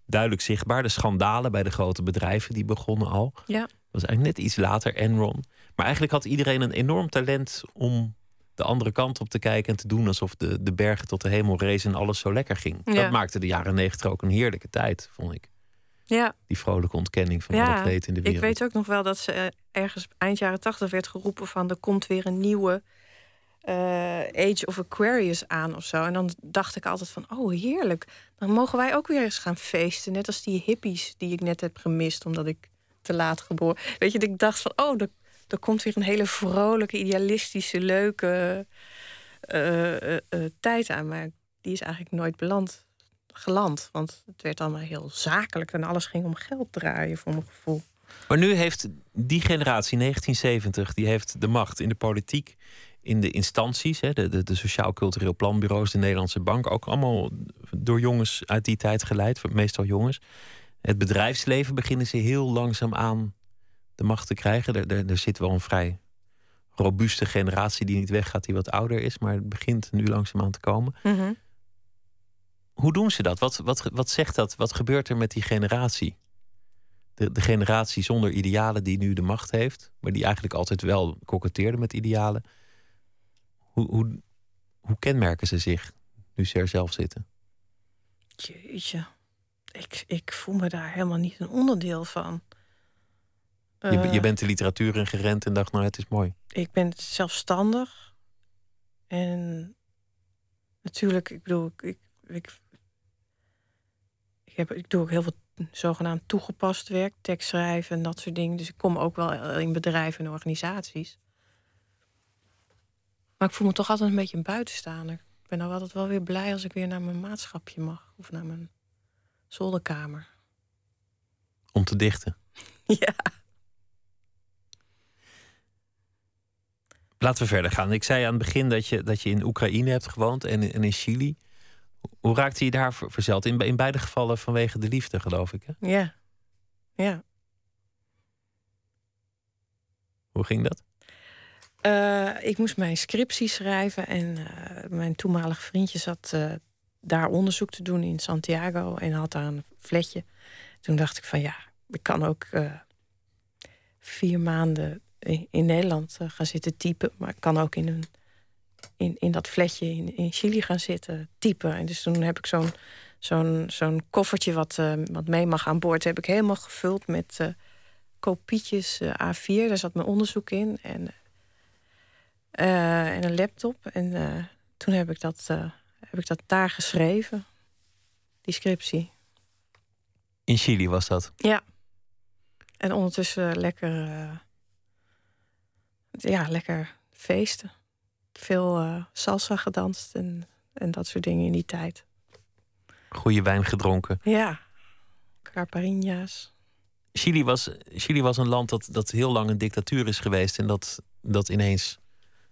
Duidelijk zichtbaar. De schandalen bij de grote bedrijven die begonnen al. Ja. Dat was eigenlijk net iets later Enron. Maar eigenlijk had iedereen een enorm talent om de andere kant op te kijken en te doen alsof de, de bergen tot de hemel rezen en alles zo lekker ging. Ja. Dat maakte de jaren negentig ook een heerlijke tijd, vond ik. Ja. Die vrolijke ontkenning van ja, het leed in de wereld. Ik weet ook nog wel dat ze eh, ergens eind jaren tachtig werd geroepen van er komt weer een nieuwe uh, Age of Aquarius aan of zo. En dan dacht ik altijd van, oh heerlijk. Dan mogen wij ook weer eens gaan feesten. Net als die hippies die ik net heb gemist omdat ik te laat geboren. Weet je, ik dacht van, oh, er, komt weer een hele vrolijke, idealistische, leuke uh, uh, tijd aan. Maar die is eigenlijk nooit beland, geland. Want het werd allemaal heel zakelijk en alles ging om geld draaien, voor mijn gevoel. Maar nu heeft die generatie, 1970, die heeft de macht in de politiek in de instanties, hè, de, de, de Sociaal-Cultureel Planbureaus, de Nederlandse Bank, ook allemaal door jongens uit die tijd geleid, meestal jongens. Het bedrijfsleven beginnen ze heel langzaam aan de macht te krijgen. Er, er, er zit wel een vrij robuuste generatie die niet weggaat, die wat ouder is, maar het begint nu langzaam aan te komen. Mm Hoe doen ze dat? Wat, wat, wat zegt dat? Wat gebeurt er met die generatie? De, de generatie zonder idealen die nu de macht heeft, maar die eigenlijk altijd wel koketteerde met idealen. Hoe, hoe, hoe kenmerken ze zich nu ze er zelf zitten? Jeetje, ik, ik voel me daar helemaal niet een onderdeel van. Je, je eh, bent de literatuur in gerend en dacht, nou, het is mooi. Ik ben zelfstandig. En natuurlijk, ik bedoel, ik, ik, ik, ik, heb, ik doe ook heel veel zogenaamd toegepast werk, tekstschrijven en dat soort dingen. Dus ik kom ook wel in bedrijven en organisaties. Maar ik voel me toch altijd een beetje een buitenstaander. Ik ben nou altijd wel weer blij als ik weer naar mijn maatschapje mag. Of naar mijn zolderkamer. Om te dichten? ja. Laten we verder gaan. Ik zei aan het begin dat je, dat je in Oekraïne hebt gewoond en, en in Chili. Hoe raakte je daar verzeld? In, in beide gevallen vanwege de liefde, geloof ik. Hè? Ja. Ja. Hoe ging dat? Uh, ik moest mijn scriptie schrijven en uh, mijn toenmalige vriendje zat uh, daar onderzoek te doen in Santiago en had daar een fletje. Toen dacht ik van ja, ik kan ook vier maanden in, in Nederland gaan zitten typen, maar ik kan ook in, een, in, in dat fletje in, in Chili gaan zitten typen. En dus toen heb ik zo'n zo'n zo'n koffertje wat, wat mee mag aan boord, heb ik helemaal gevuld met kopietjes A4. Daar zat mijn onderzoek in en uh, en een laptop. En uh, toen heb ik, dat, uh, heb ik dat daar geschreven, die scriptie. In Chili was dat? Ja. En ondertussen lekker, ja, lekker feesten. Veel salsa gedanst en, en dat soort dingen in die tijd. Goede wijn gedronken. Ja, carpariña's. Chili was, Chili was een land dat, dat heel lang een dictatuur is geweest en dat, dat ineens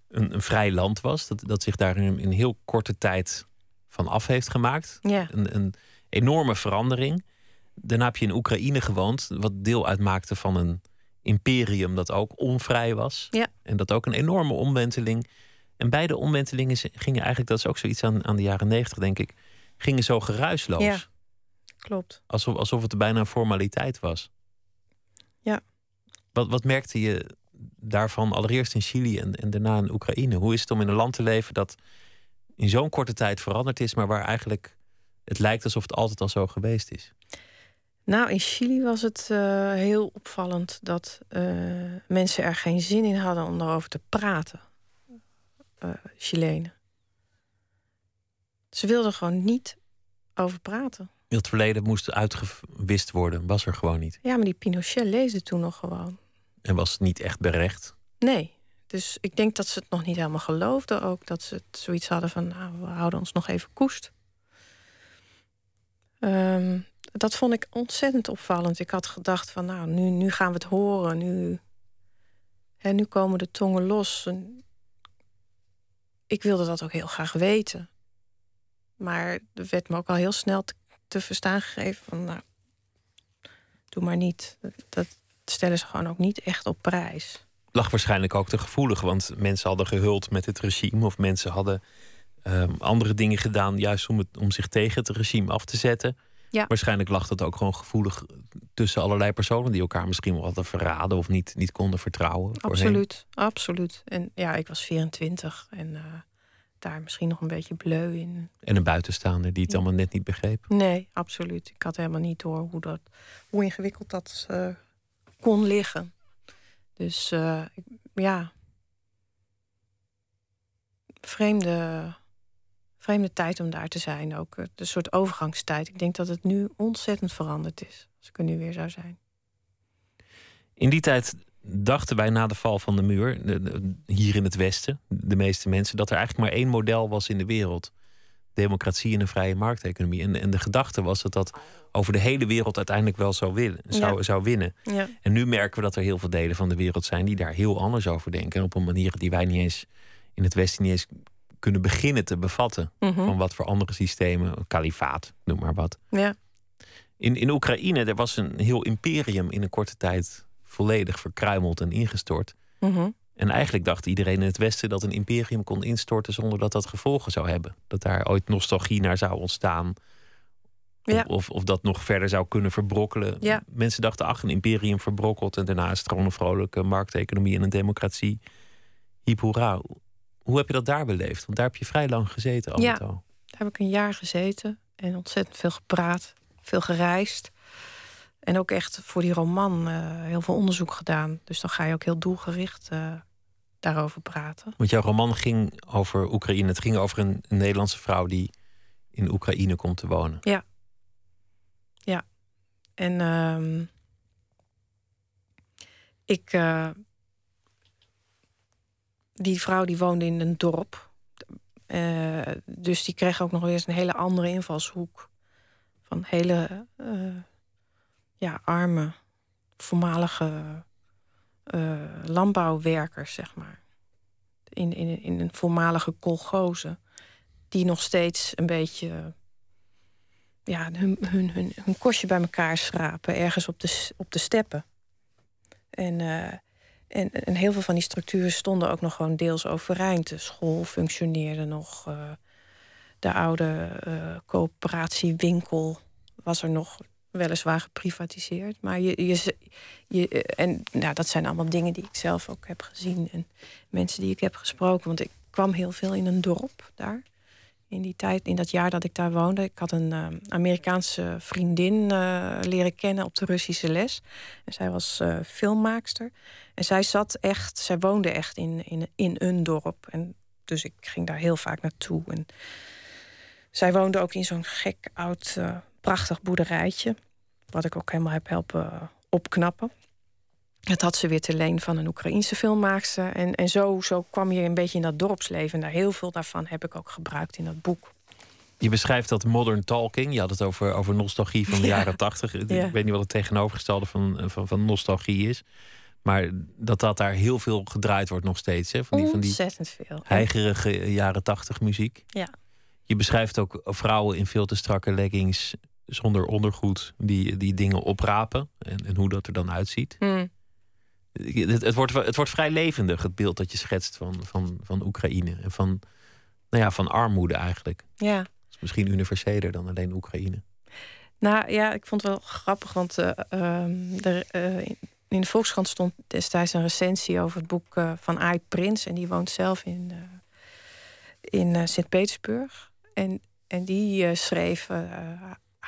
een, een vrij land was. Dat, dat zich daar in een heel korte tijd van af heeft gemaakt. Ja. Een, een enorme verandering. Daarna heb je in Oekraïne gewoond, wat deel uitmaakte van een imperium dat ook onvrij was. Ja. En dat ook een enorme omwenteling. En beide omwentelingen gingen eigenlijk, dat is ook zoiets aan, aan de jaren negentig, denk ik, gingen zo geruisloos. Ja, klopt. Alsof, alsof het bijna een formaliteit was. Ja. Wat, wat merkte je daarvan allereerst in Chili en, en daarna in Oekraïne. Hoe is het om in een land te leven dat in zo'n korte tijd veranderd is, maar waar eigenlijk het lijkt alsof het altijd al zo geweest is? Nou, in Chili was het uh, heel opvallend dat uh, mensen er geen zin in hadden om erover te praten. Uh, Chilenen. Ze wilden gewoon niet over praten. Het verleden moest uitgewist worden, was er gewoon niet. Ja, maar die Pinochet leefde toen nog gewoon. En was het niet echt berecht? Nee. Dus ik denk dat ze het nog niet helemaal geloofden ook. Dat ze het zoiets hadden van, nou, we houden ons nog even koest. Um, dat vond ik ontzettend opvallend. Ik had gedacht van, nou, nu, nu gaan we het horen. Nu, hè, nu komen de tongen los. Ik wilde dat ook heel graag weten. Maar er werd me ook al heel snel te, te verstaan gegeven van, nou, doe maar niet. Dat, stellen ze gewoon ook niet echt op prijs. Lag waarschijnlijk ook te gevoelig, want mensen hadden gehuld met het regime of mensen hadden um, andere dingen gedaan, juist om, het, om zich tegen het regime af te zetten. Ja. Waarschijnlijk lag dat ook gewoon gevoelig tussen allerlei personen die elkaar misschien wel hadden verraden of niet, niet konden vertrouwen. Absoluut, absoluut. En ja, ik was 24 en uh, daar misschien nog een beetje bleu in. En een buitenstaander die het ja. allemaal net niet begreep. Nee, absoluut. Ik had helemaal niet door hoe, dat, hoe ingewikkeld dat uh, kon liggen. Dus uh, ja. Vreemde, vreemde tijd om daar te zijn. Ook een soort overgangstijd. Ik denk dat het nu ontzettend veranderd is. Als ik er nu weer zou zijn. In die tijd dachten wij na de val van de muur, hier in het Westen, de meeste mensen, dat er eigenlijk maar één model was in de wereld democratie en een vrije markteconomie. En, en de gedachte was dat dat over de hele wereld uiteindelijk wel zou, willen, zou, ja. zou winnen. Ja. En nu merken we dat er heel veel delen van de wereld zijn die daar heel anders over denken. En op een manier die wij niet eens in het Westen niet eens kunnen beginnen te bevatten. Mm -hmm. Van wat voor andere systemen, kalifaat, noem maar wat. Ja. In, in Oekraïne, er was een heel imperium in een korte tijd volledig verkruimeld en ingestort. Mm -hmm. En eigenlijk dacht iedereen in het Westen dat een imperium kon instorten zonder dat dat gevolgen zou hebben. Dat daar ooit nostalgie naar zou ontstaan. Ja. Of, of, dat nog verder zou kunnen verbrokkelen. Ja. Mensen dachten, ach, een imperium verbrokkeld. En daarna is het gewoon een vrolijke markteconomie en een democratie. Hiep hoera. Hoe heb je dat daar beleefd? Want daar heb je vrij lang gezeten al. Ja, al. daar heb ik een jaar gezeten. En ontzettend veel gepraat. Veel gereisd. En ook echt voor die roman uh, heel veel onderzoek gedaan. Dus dan ga je ook heel doelgericht uh, daarover praten. Want jouw roman ging over Oekraïne. Het ging over een, een Nederlandse vrouw die in Oekraïne komt te wonen. Ja. Ja. En uh, ik. Uh, die vrouw die woonde in een dorp. Dus die kreeg ook nog eens een hele andere invalshoek. Van hele ja, arme, voormalige uh, landbouwwerkers, zeg maar. In, in, in een voormalige kolgoze. Die nog steeds een beetje ja, hun, hun, hun, hun kostje bij elkaar schrapen. Ergens op de, op de steppen. En uh, En, en heel veel van die structuren stonden ook nog gewoon deels overeind. De school functioneerde nog. Uh, de oude coöperatiewinkel was er nog weliswaar geprivatiseerd. Maar je, je, je, en nou, dat zijn allemaal dingen die ik zelf ook heb gezien. En mensen die ik heb gesproken. Want ik kwam heel veel in een dorp daar. In die tijd, in dat jaar dat ik daar woonde. Ik had een uh, Amerikaanse vriendin uh, leren kennen op de Russische les. En zij was uh, filmmaakster. En zij zat echt, zij woonde echt in, in, in een dorp. En dus ik ging daar heel vaak naartoe. En zij woonde ook in zo'n gek oud prachtig boerderijtje. Wat ik ook helemaal heb helpen opknappen. Het had ze weer te leen van een Oekraïense filmmaakster. En, en zo, zo kwam je een beetje in dat dorpsleven. En daar heel veel daarvan heb ik ook gebruikt in dat boek. Je beschrijft dat modern talking. Je had het over, over nostalgie van de jaren tachtig. Ik weet niet wat het tegenovergestelde van, van, van nostalgie is. Maar dat dat daar heel veel gedraaid wordt nog steeds. Hè? Van die, van die veel. Heigerige jaren tachtig muziek. Ja. Je beschrijft ook vrouwen in veel te strakke leggings zonder ondergoed die, die dingen oprapen. En, en hoe dat er dan uitziet. Mm. Het, het, wordt, het wordt vrij levendig, het beeld dat je schetst van, van, van Oekraïne. En van, nou ja, van armoede eigenlijk. Ja. Dat is misschien universeler dan alleen Oekraïne. Nou ja, ik vond het wel grappig, want uh, er, uh, in de Volkskrant stond destijds een recensie over het boek uh, van Aai Prins. En die woont zelf in, in Sint-Petersburg. En, en die schreef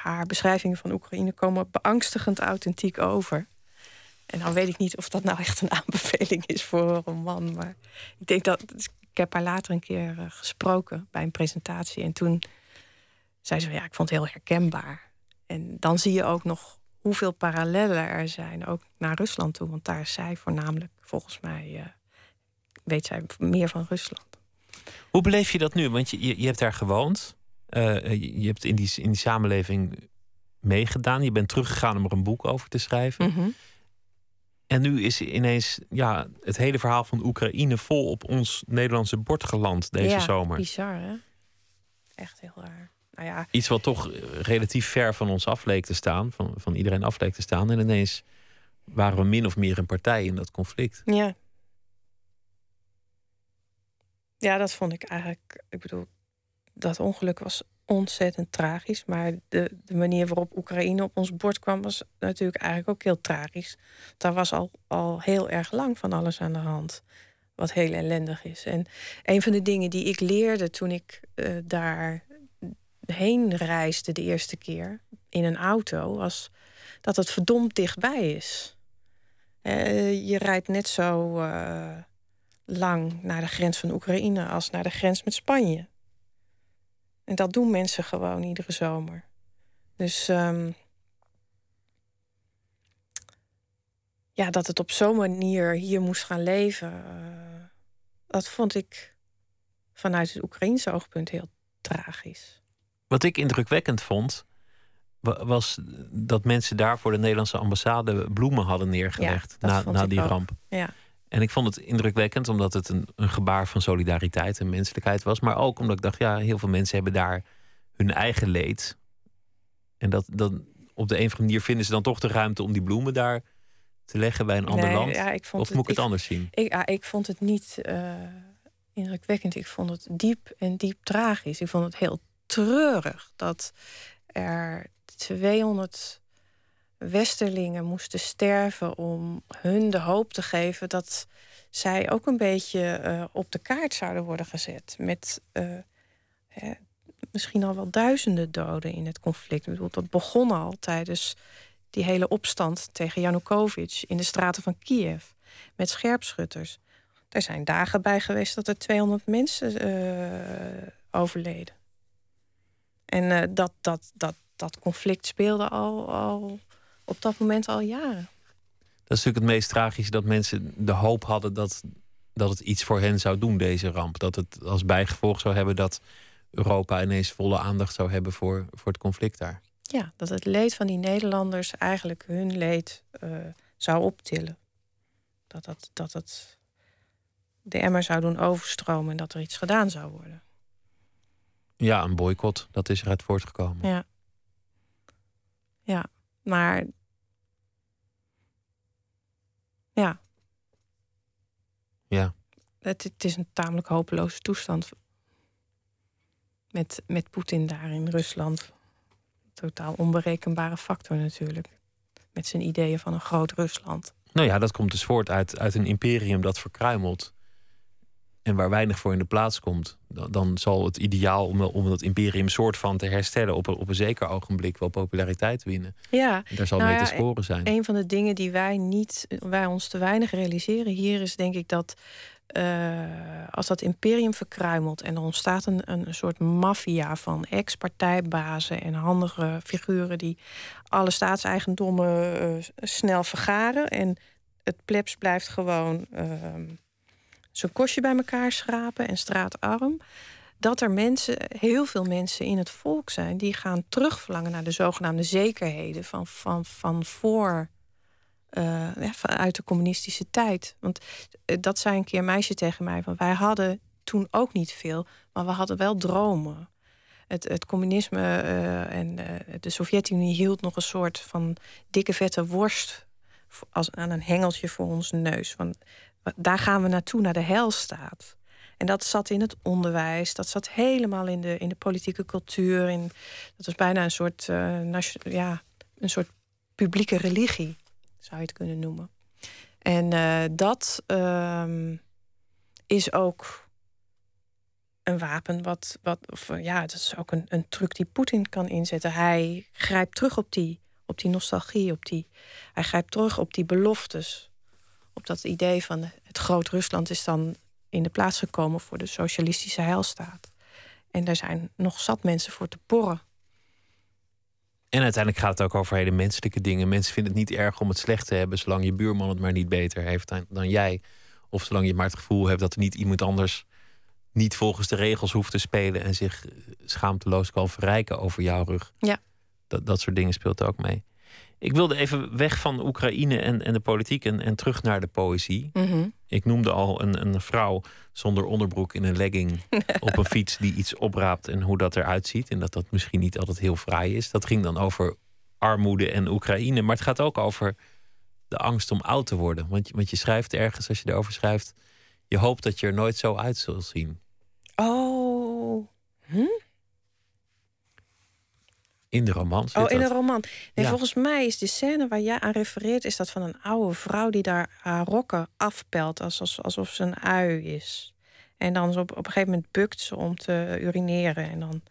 haar beschrijvingen van Oekraïne komen beangstigend authentiek over. En dan weet ik niet of dat nou echt een aanbeveling is voor een roman. Maar ik denk dat. Ik heb haar later een keer eh, gesproken bij een presentatie. En toen zei ze: Ja, ik vond het heel herkenbaar. En dan zie je ook nog hoeveel parallellen er zijn, ook naar Rusland toe. Want daar is zij voornamelijk, volgens mij, uh, weet zij meer van Rusland. Hoe beleef je dat nu? Want je, je hebt daar gewoond. Uh, je hebt in die, in die samenleving meegedaan. Je bent teruggegaan om er een boek over te schrijven. Mm en nu is ineens ja, het hele verhaal van Oekraïne vol op ons Nederlandse bord geland deze ja, zomer. Bizar, hè? Echt heel raar. Nou ja. Iets wat toch eh, relatief ver van ons af leek te staan, van, van iedereen af leek te staan. En ineens waren we min of meer een partij in dat conflict. Ja. Ja, dat vond ik eigenlijk. Ik bedoel, dat ongeluk was ontzettend tragisch. Maar de, de manier waarop Oekraïne op ons bord kwam, was natuurlijk eigenlijk ook heel tragisch. Daar was al, al heel erg lang van alles aan de hand. Wat heel ellendig is. En een van de dingen die ik leerde toen ik uh, daar heen reisde de eerste keer in een auto, was dat het verdomd dichtbij is. Uh, je rijdt net zo uh, lang naar de grens van Oekraïne als naar de grens met Spanje. En dat doen mensen gewoon iedere zomer. Dus um, ja, dat het op zo'n manier hier moest gaan leven, uh, dat vond ik vanuit het Oekraïense oogpunt heel tragisch. Wat ik indrukwekkend vond, was dat mensen daar voor de Nederlandse ambassade bloemen hadden neergelegd ja, na, na die ook. ramp. Ja. En ik vond het indrukwekkend omdat het een, een gebaar van solidariteit en menselijkheid was. Maar ook omdat ik dacht, ja, heel veel mensen hebben daar hun eigen leed. En dat, dat op de een of andere manier vinden ze dan toch de ruimte om die bloemen daar te leggen bij een ander nee, land. Ja, ik vond of het, moet ik het ik, anders zien? Ik, ja, ik vond het niet uh, indrukwekkend. Ik vond het diep en diep tragisch. Ik vond het heel treurig dat er 200 Westerlingen moesten sterven om hun de hoop te geven dat zij ook een beetje uh, op de kaart zouden worden gezet. Met hè, misschien al wel duizenden doden in het conflict. Ik bedoel, dat begon al tijdens die hele opstand tegen Janukovic in de straten van Kiev met scherpschutters. Er zijn dagen bij geweest dat er 200 mensen uh, overleden. En dat, dat, dat, dat conflict speelde al, al op dat moment al jaren. Dat is natuurlijk het meest tragische dat mensen de hoop hadden dat, dat het iets voor hen zou doen, deze ramp. Dat het als bijgevolg zou hebben dat Europa ineens volle aandacht zou hebben voor, voor het conflict daar. Ja, dat het leed van die Nederlanders eigenlijk hun leed uh, zou optillen. Dat het, dat het de emmer zou doen overstromen en dat er iets gedaan zou worden. Ja, een boycott, dat is eruit voortgekomen. Ja. Ja, maar ja. Ja. Het, het is een tamelijk hopeloze toestand. Met, met Poetin daar in Rusland. Totaal onberekenbare factor natuurlijk. Met zijn ideeën van een groot Rusland. Nou ja, dat komt dus voort uit, uit een imperium dat verkruimelt. En waar weinig voor in de plaats komt. Dan, dan zal het ideaal om, om dat imperium soort van te herstellen op een, op een zeker ogenblik wel populariteit winnen. Ja, En daar zal Nou mee ja, te sporen zijn. een van de dingen die wij niet, wij ons te weinig realiseren hier is denk ik dat eh, als dat imperium verkruimelt en er ontstaat een, een soort maffia van ex-partijbazen en handige figuren die alle staatseigendommen eh, snel vergaren en het plebs blijft gewoon ehm zijn kostje bij elkaar schrapen en straatarm. Dat er mensen, heel veel mensen in het volk zijn die gaan terugverlangen naar de zogenaamde zekerheden van, van, van voor. ja, vanuit de communistische tijd. Want eh, dat zei een keer meisje tegen mij: van wij hadden toen ook niet veel, maar we hadden wel dromen. Het, het communisme eh, en de Sovjet-Unie hield nog een soort van dikke vette worst als, aan een hengeltje voor onze neus. Van, daar gaan we naartoe, naar de helstaat. En dat zat in het onderwijs, dat zat helemaal in de, in de politieke cultuur. In, dat was bijna een soort, eh, ja, een soort publieke religie, zou je het kunnen noemen. En eh, dat ehm, is ook een wapen wat, wat of, eh, ja, dat is ook een, een truc die Poetin kan inzetten. Hij grijpt terug op die, op die nostalgie, op die, hij grijpt terug op die beloftes. Op dat idee van het groot Rusland is dan in de plaats gekomen voor de socialistische heilstaat. En daar zijn nog zat mensen voor te porren. En uiteindelijk gaat het ook over hele menselijke dingen. Mensen vinden het niet erg om het slecht te hebben, zolang je buurman het maar niet beter heeft dan, dan jij. Of zolang je maar het gevoel hebt dat er niet iemand anders niet volgens de regels hoeft te spelen en zich schaamteloos kan verrijken over jouw rug. Ja. Dat, dat soort dingen speelt ook mee. Ik wilde even weg van Oekraïne en, en de politiek en, en terug naar de poëzie. Mhm. Ik noemde al een, een vrouw zonder onderbroek in een legging op een fiets die iets opraapt en hoe dat eruit ziet. En dat dat misschien niet altijd heel fraai is. Dat ging dan over armoede en Oekraïne. Maar het gaat ook over de angst om oud te worden. Want je, want je schrijft ergens, als je erover schrijft, je hoopt dat je er nooit zo uit zult zien. Oh. Hm? In de roman. zit Oh, in dat. een roman. Nee, Ja. Volgens mij is de scène waar jij aan refereert... is dat van een oude vrouw die daar haar rokken afpelt... alsof, alsof ze een ui is. En dan op, op een gegeven moment bukt ze om te urineren. En dan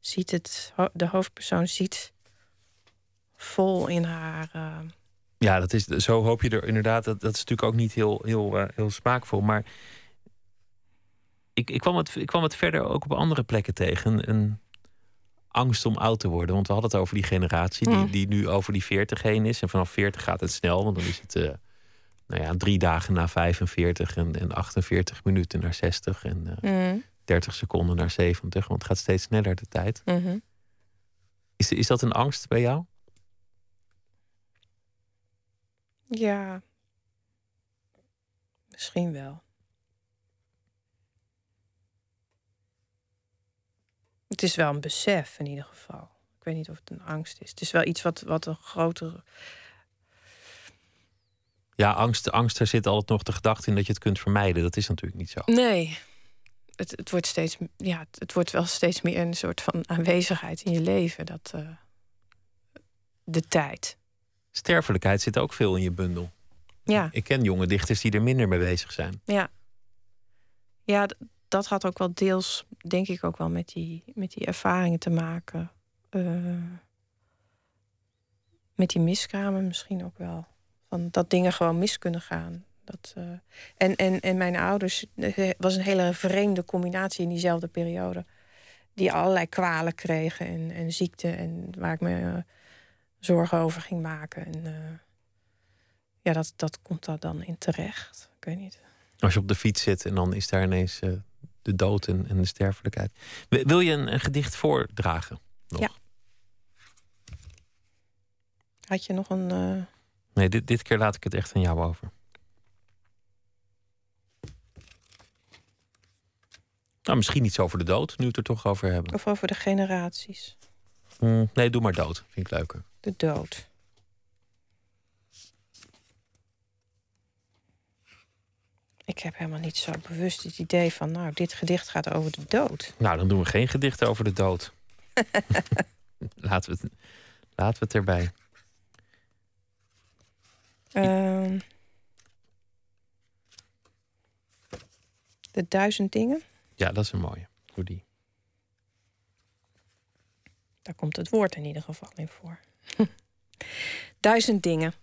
ziet het... de hoofdpersoon ziet vol in haar... eh, Ja, dat is, zo hoop je er inderdaad. Dat, dat is natuurlijk ook niet heel, heel, eh, heel smaakvol. Maar ik, ik, kwam het, ik kwam het verder ook op andere plekken tegen. Een, een angst om oud te worden. Want we hadden het over die generatie die, Mm. die nu over die 40 heen is. En vanaf 40 gaat het snel. Want dan is het eh, nou ja, drie dagen na 45 en, en 48 minuten naar 60 en eh, mm, 30 seconden naar 70. Want het gaat steeds sneller de tijd. mhm. Is, is dat een angst bij jou? Ja. Misschien wel. Het is wel een besef in ieder geval. Ik weet niet of het een angst is. Het is wel iets wat, wat een grotere. Ja, angst, angst, daar zit altijd nog de gedachte in dat je het kunt vermijden. Dat is natuurlijk niet zo. Nee. Het, het, wordt steeds, ja, het, wordt wel steeds meer een soort van aanwezigheid in je leven. Dat, eh, de tijd. Sterfelijkheid zit ook veel in je bundel. Ja. Ik ken jonge dichters die er minder mee bezig zijn. Ja, ja dat had ook wel deels, denk ik, ook wel met die, met die ervaringen te maken. Eh, met die miskramen misschien ook wel. Van dat dingen gewoon mis kunnen gaan. Dat, eh, en, en, en mijn ouders eh, was een hele vreemde combinatie in diezelfde periode. Die allerlei kwalen kregen en, en ziekten. En waar ik me zorgen over ging maken. En ja, dat, dat komt daar dan in terecht. Ik weet niet. Als je op de fiets zit en dan is daar ineens de dood en, en de sterfelijkheid. Wil je een, een gedicht voordragen? Nog? Ja. Had je nog een. eh, Nee, dit, dit keer laat ik het echt aan jou over. Nou, misschien iets over de dood, nu we het er toch over hebben. Of over de generaties? Hmm, nee, doe maar dood. Vind ik leuker. De dood. Ik heb helemaal niet zo bewust het idee van, nou, dit gedicht gaat over de dood. Nou, dan doen we geen gedichten over de dood. laten, we het, laten we het erbij. Ehm, de duizend dingen. Ja, dat is een mooie. Doe die. Daar komt het woord in ieder geval in voor. duizend dingen.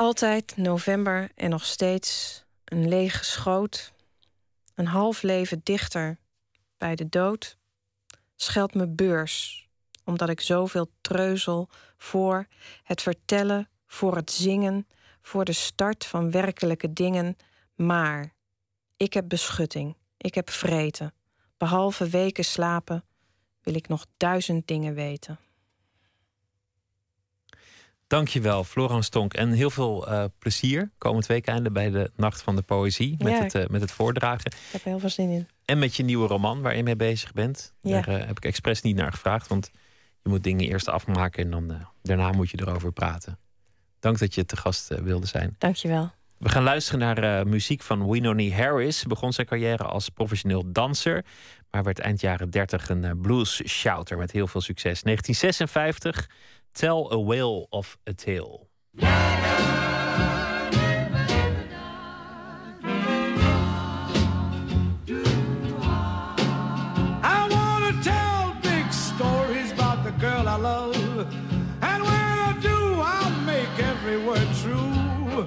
Altijd november en nog steeds een lege schoot. Een half leven dichter bij de dood. Scheld me beurs, omdat ik zoveel treuzel voor het vertellen, voor het zingen, voor de start van werkelijke dingen. Maar ik heb beschutting, ik heb vreten. Behalve weken slapen wil ik nog duizend dingen weten. Dankjewel, Florence Stonk. En heel veel uh, plezier komend weekende bij de Nacht van de Poëzie. Met, het, uh, met het voordragen. Ik heb er heel veel zin in. En met je nieuwe roman waar je mee bezig bent. Ja. Daar uh, heb ik expres niet naar gevraagd. Want je moet dingen eerst afmaken en dan daarna moet je erover praten. Dank dat je te gast wilde zijn. Dankjewel. We gaan luisteren naar muziek van Winoni Harris. Ze begon zijn carrière als professioneel danser. Maar werd eind jaren 30 een blues shouter met heel veel succes. 1956. Tell a whale of a tale. I want to tell big stories about the girl I love. And when I do, I'll make every word true.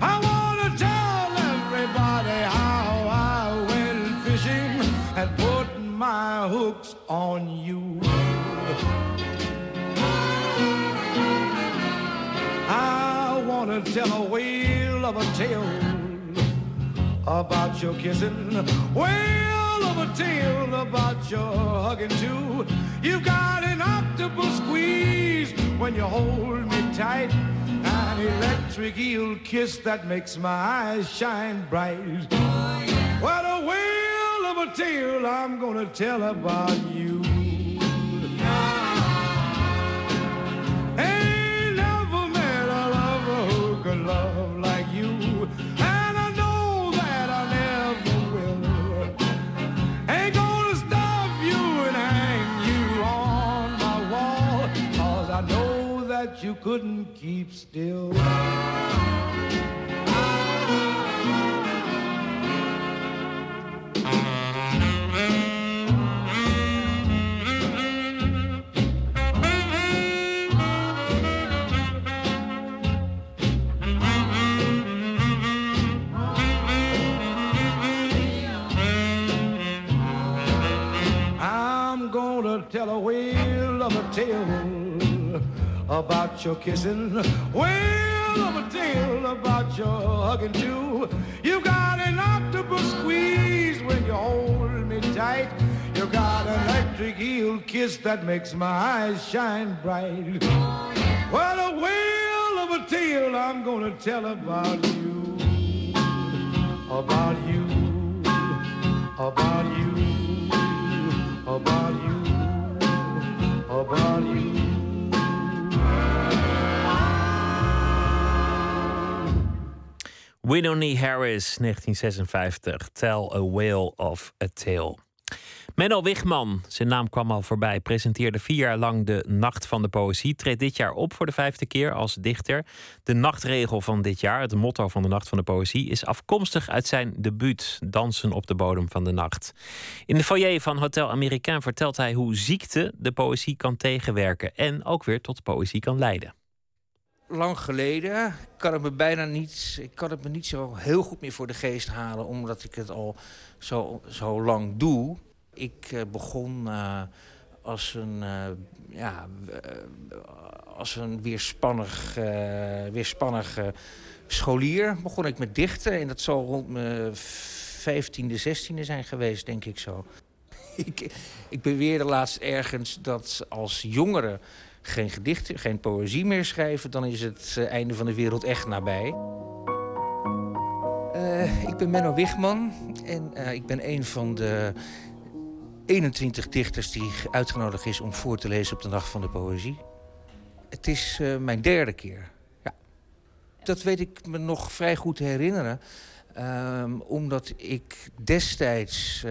I want to tell everybody how I went fishing and put my hooks on you. Tell a whale of a tale about your kissing, whale of a tale about your hugging too. You've got an octopus squeeze when you hold me tight, an electric eel kiss that makes my eyes shine bright. What a whale of a tale I'm gonna tell about you. You couldn't keep still. Tell a whale of a tale about your kissing, whale of a tale about your hugging too. You got an octopus squeeze when you hold me tight. You got an electric eel kiss that makes my eyes shine bright. What a whale of a tale I'm gonna tell about you, about you, about you, about you about you, about you. Winoni Harris, 1956. Tell a whale of a tale. Menno Wigman, zijn naam kwam al voorbij, presenteerde vier jaar lang de Nacht van de Poëzie. Treedt dit jaar op voor de vijfde keer als dichter. De nachtregel van dit jaar, het motto van de Nacht van de Poëzie, is afkomstig uit zijn debuut, Dansen op de bodem van de nacht. In de foyer van Hotel Americain vertelt hij hoe ziekte de poëzie kan tegenwerken en ook weer tot poëzie kan leiden. Lang geleden. kan het me bijna niet, ik kan het me niet zo heel goed meer voor de geest halen, omdat ik het al zo, zo lang doe. Ik eh, begon eh, als een, eh, ja, als een weerspannig, weerspannig scholier. Begon ik met dichten en dat zal rond mijn 15e, 16e zijn geweest, denk ik zo. ik, ik beweerde laatst ergens dat als jongeren geen gedichten, geen poëzie meer schrijven, dan is het eh, einde van de wereld echt nabij. Eh, ik ben Menno Wigman en eh, ik ben een van de 21 dichters die uitgenodigd is om voor te lezen op de Nacht van de Poëzie. Het is mijn derde keer. Ja. Dat weet ik me nog vrij goed herinneren. Um, omdat ik destijds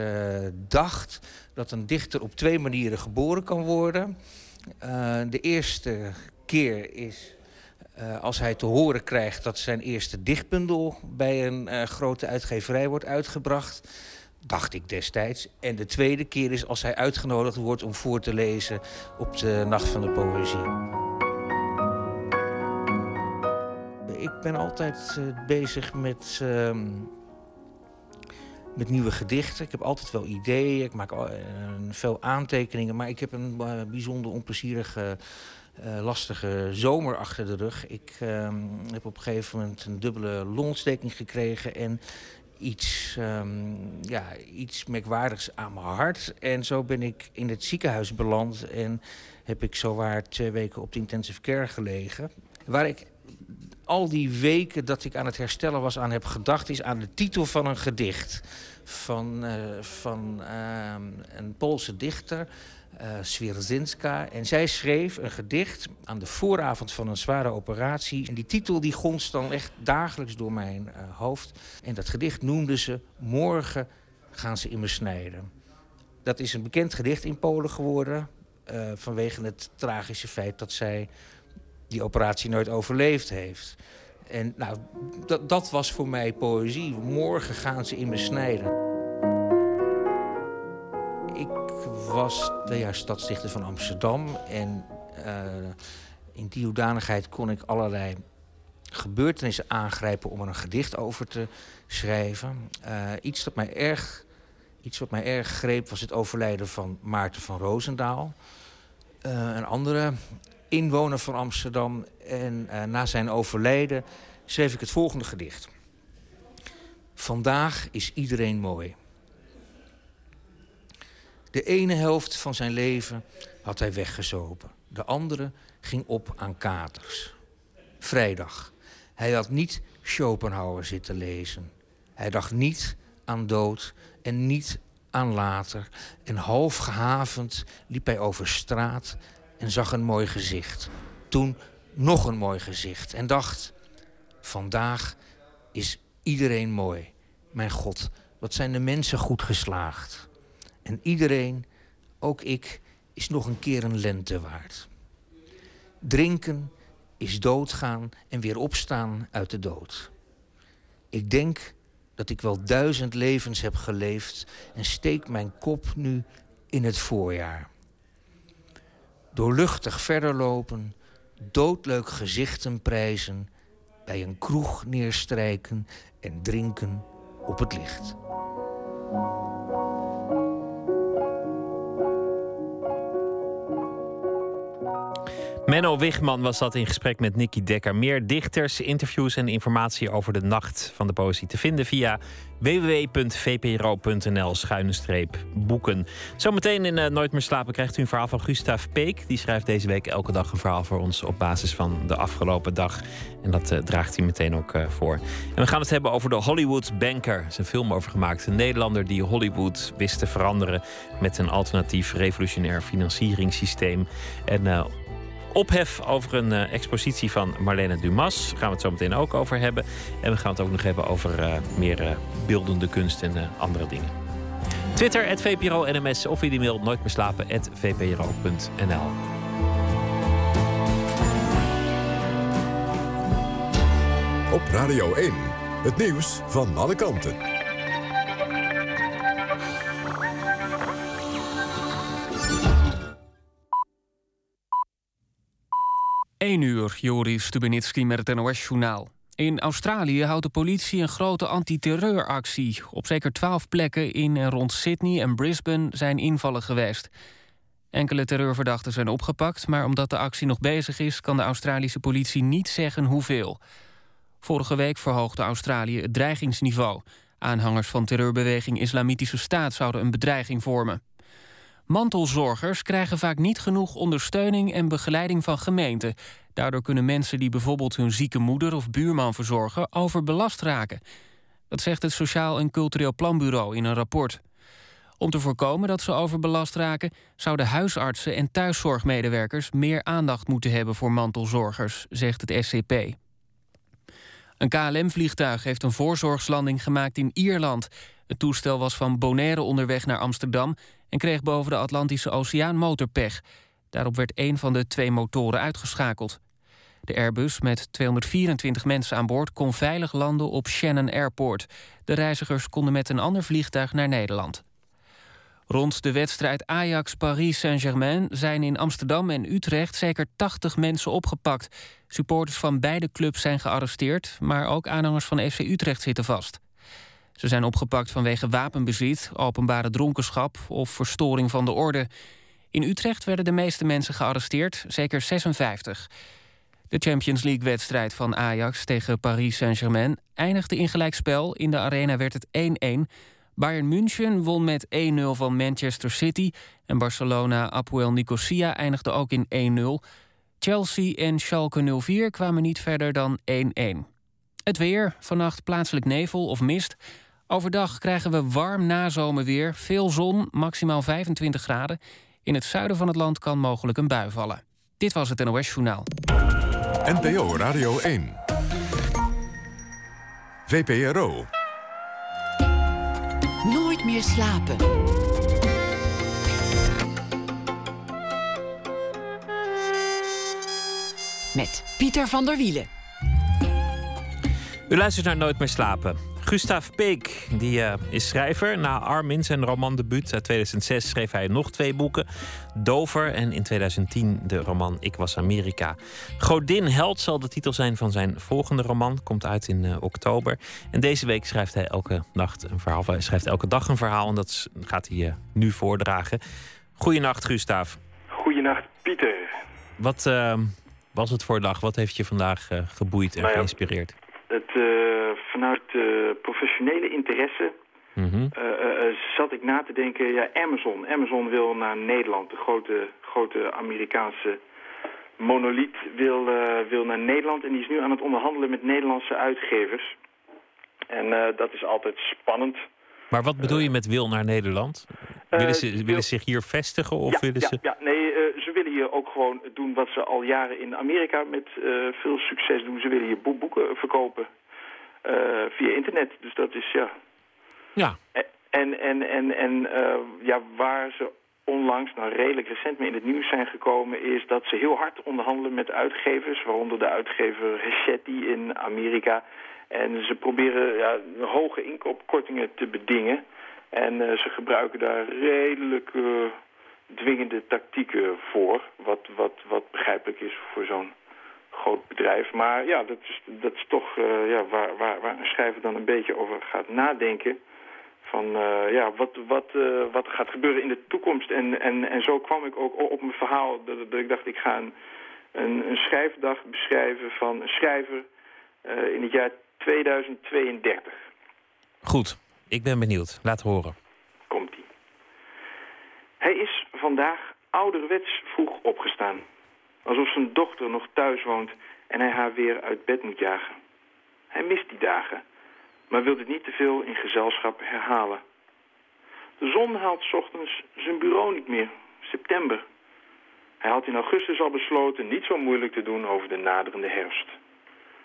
dacht dat een dichter op twee manieren geboren kan worden. Uh, de eerste keer is uh, als hij te horen krijgt dat zijn eerste dichtbundel bij een grote uitgeverij wordt uitgebracht. Dacht ik destijds. En de tweede keer is als hij uitgenodigd wordt om voor te lezen op de Nacht van de Poëzie. ik ben altijd bezig met, uh, met nieuwe gedichten. Ik heb altijd wel ideeën, ik maak uh, veel aantekeningen... maar ik heb een uh, bijzonder onplezierige, lastige zomer achter de rug. Ik ehm, heb op een gegeven moment een dubbele longontsteking gekregen... en iets, um, ja, iets merkwaardigs aan mijn hart. En zo ben ik in het ziekenhuis beland... en heb ik zowaar twee weken op de intensive care gelegen... waar ik al die weken dat ik aan het herstellen was aan heb gedacht... is aan de titel van een gedicht van, uh, van uh, een Poolse dichter, uh. En zij schreef een gedicht aan de vooravond van een zware operatie. En die titel die gonst dan echt dagelijks door mijn uh, hoofd. En dat gedicht noemde ze Morgen gaan ze in me snijden. Dat is een bekend gedicht in Polen geworden... vanwege het tragische feit dat zij die operatie nooit overleefd heeft. En nou, dat, was voor mij poëzie. Morgen gaan ze in me snijden. Ik was twee jaar stadsdichter van Amsterdam. En uh, in die hoedanigheid kon ik allerlei gebeurtenissen aangrijpen om er een gedicht over te schrijven. Uh, iets, dat mij erg, iets wat mij erg greep was het overlijden van Maarten van Roosendaal. Uh, een andere inwoner van Amsterdam. En uh, na zijn overlijden schreef ik het volgende gedicht. Vandaag is iedereen mooi. De ene helft van zijn leven had hij weggezopen. De andere ging op aan katers. Vrijdag. Hij had niet Schopenhauer zitten lezen. Hij dacht niet aan dood en niet aan later. En half gehavend liep hij over straat en zag een mooi gezicht. Toen nog een mooi gezicht en dacht... vandaag is iedereen mooi. Mijn God, wat zijn de mensen goed geslaagd. En iedereen, ook ik, is nog een keer een lente waard. Drinken is doodgaan en weer opstaan uit de dood. Ik denk dat ik wel duizend levens heb geleefd en steek mijn kop nu in het voorjaar doorluchtig verder lopen, doodleuk gezichten prijzen, bij een kroeg neerstrijken en drinken op het licht. Menno Wigman was dat in gesprek met Nicky Dekker. Meer dichters, interviews en informatie over de nacht van de poëzie te vinden via www.vpro.nl boeken. Zometeen in uh, Nooit meer slapen krijgt u een verhaal van Gustav Peek. Die schrijft deze week elke dag een verhaal voor ons op basis van de afgelopen dag. En dat uh, draagt hij meteen ook uh, voor. En we gaan het hebben over de Hollywood Banker. Er is een film over gemaakt. Een Nederlander die Hollywood wist te veranderen met een alternatief revolutionair financieringssysteem. En ophef over een uh, expositie van Marlene Dumas. Daar gaan we het zo meteen ook over hebben. En we gaan het ook nog hebben over uh, meer uh, beeldende kunst en andere dingen. Twitter, VPRO NMS of via de mail nooit meer slapen, vpro.nl. Op Radio 1, het nieuws van alle kanten. 1 uur, Joris Stubenitski met het NOS-journaal. In Australië houdt de politie een grote antiterreuractie. Op zeker twaalf plekken in en rond Sydney en Brisbane zijn invallen geweest. Enkele terreurverdachten zijn opgepakt... maar omdat de actie nog bezig is... kan de Australische politie niet zeggen hoeveel. Vorige week verhoogde Australië het dreigingsniveau. Aanhangers van terreurbeweging Islamitische Staat... zouden een bedreiging vormen. Mantelzorgers krijgen vaak niet genoeg ondersteuning en begeleiding van gemeenten. Daardoor kunnen mensen die bijvoorbeeld hun zieke moeder of buurman verzorgen overbelast raken. Dat zegt het Sociaal en Cultureel Planbureau in een rapport. Om te voorkomen dat ze overbelast raken, zouden huisartsen en thuiszorgmedewerkers meer aandacht moeten hebben voor mantelzorgers, zegt het SCP. Een KLM-vliegtuig heeft een voorzorgslanding gemaakt in Ierland. Het toestel was van Bonaire onderweg naar Amsterdam... en kreeg boven de Atlantische Oceaan motorpech. Daarop werd een van de twee motoren uitgeschakeld. De Airbus met 224 mensen aan boord kon veilig landen op Shannon Airport. De reizigers konden met een ander vliegtuig naar Nederland. Rond de wedstrijd Ajax-Paris Saint-Germain zijn in Amsterdam en Utrecht zeker 80 mensen opgepakt. Supporters van beide clubs zijn gearresteerd, maar ook aanhangers van FC Utrecht zitten vast. Ze zijn opgepakt vanwege wapenbezit, openbare dronkenschap of verstoring van de orde. In Utrecht werden de meeste mensen gearresteerd, zeker 56. De Champions League-wedstrijd van Ajax tegen Paris Saint-Germain eindigde in gelijkspel. In de arena werd het 1-1. Bayern München won met 1-0 van Manchester City. En Barcelona Apoel Nicosia eindigde ook in 1-0. Chelsea en Schalke 04 kwamen niet verder dan 1-1. Het weer, vannacht plaatselijk nevel of mist. Overdag krijgen we warm nazomerweer, veel zon, maximaal 25 graden. In het zuiden van het land kan mogelijk een bui vallen. Dit was het NOS Journaal. NPO Radio 1. VPRO. Nooit meer slapen. Met Pieter van der Wielen. U luistert naar Nooit meer slapen. Gustav Peek die, uh, is schrijver. Na Armin, zijn romandebuut uit 2006, schreef hij nog twee boeken. Dover en in 2010 de roman Ik was Amerika. Godin Held zal de titel zijn van zijn volgende roman. Komt uit in uh, oktober. En deze week schrijft hij elke nacht een verhaal. Hij schrijft elke dag een verhaal en dat gaat hij uh, nu voordragen. Goedenacht, Gustav. Goedenacht, Pieter. Wat was het voor dag? Wat heeft je vandaag geboeid en nou ja, geïnspireerd? Het, uh, vanuit professionele interesse mm -hmm. uh, zat ik na te denken... Ja, Amazon. Amazon wil naar Nederland. De grote, grote Amerikaanse monoliet wil, wil naar Nederland. En die is nu aan het onderhandelen met Nederlandse uitgevers. En dat is altijd spannend. Maar wat bedoel je met wil naar Nederland? willen ze, willen zich hier vestigen? Of ja, willen ja, ze... ja, nee, ze willen hier ook gewoon doen wat ze al jaren in Amerika met uh, veel succes doen. Ze willen hier boeken verkopen uh, via internet. Dus dat is, ja... Ja. En, en, en, en uh, ja, waar ze onlangs, nou redelijk recent mee in het nieuws zijn gekomen... is dat ze heel hard onderhandelen met uitgevers... waaronder de uitgever Hachette in Amerika... En ze proberen ja, hoge inkoopkortingen te bedingen. En uh, ze gebruiken daar redelijk uh, dwingende tactieken voor. Wat, wat, wat begrijpelijk is voor zo'n groot bedrijf. Maar ja, dat is, dat is toch uh, ja, waar, waar, waar een schrijver dan een beetje over gaat nadenken. Van ja, wat, wat, wat gaat gebeuren in de toekomst. En, en, en zo kwam ik ook op mijn verhaal dat, dat ik dacht ik ga een, een, een schrijfdag beschrijven van een schrijver in het jaar 2032. Goed, ik ben benieuwd. Laat horen. Komt-ie. Hij is vandaag ouderwets vroeg opgestaan. Alsof zijn dochter nog thuis woont en hij haar weer uit bed moet jagen. Hij mist die dagen, maar wil dit niet te veel in gezelschap herhalen. De zon haalt ochtends zijn bureau niet meer. September. Hij had in augustus al besloten niet zo moeilijk te doen over de naderende herfst.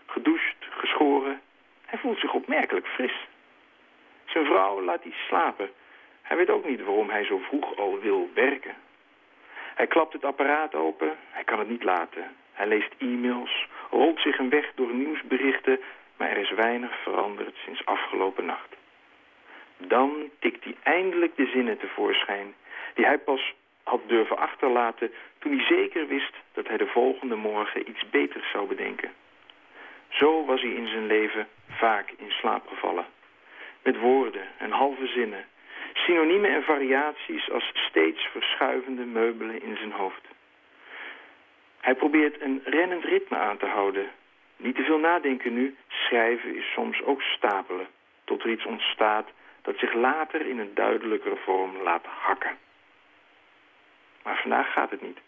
Gedoucht, geschoren. Hij voelt zich opmerkelijk fris. Zijn vrouw laat hij slapen. Hij weet ook niet waarom hij zo vroeg al wil werken. Hij klapt het apparaat open. Hij kan het niet laten. Hij leest e-mails, rolt zich een weg door nieuwsberichten... maar er is weinig veranderd sinds afgelopen nacht. Dan tikt hij eindelijk de zinnen tevoorschijn... die hij pas had durven achterlaten toen hij zeker wist... dat hij de volgende morgen iets beters zou bedenken. Zo was hij in zijn leven vaak in slaap gevallen. Met woorden en halve zinnen. Synoniemen en variaties als steeds verschuivende meubelen in zijn hoofd. Hij probeert een rennend ritme aan te houden. Niet te veel nadenken nu. Schrijven is soms ook stapelen. Tot er iets ontstaat dat zich later in een duidelijkere vorm laat hakken. Maar vandaag gaat het niet.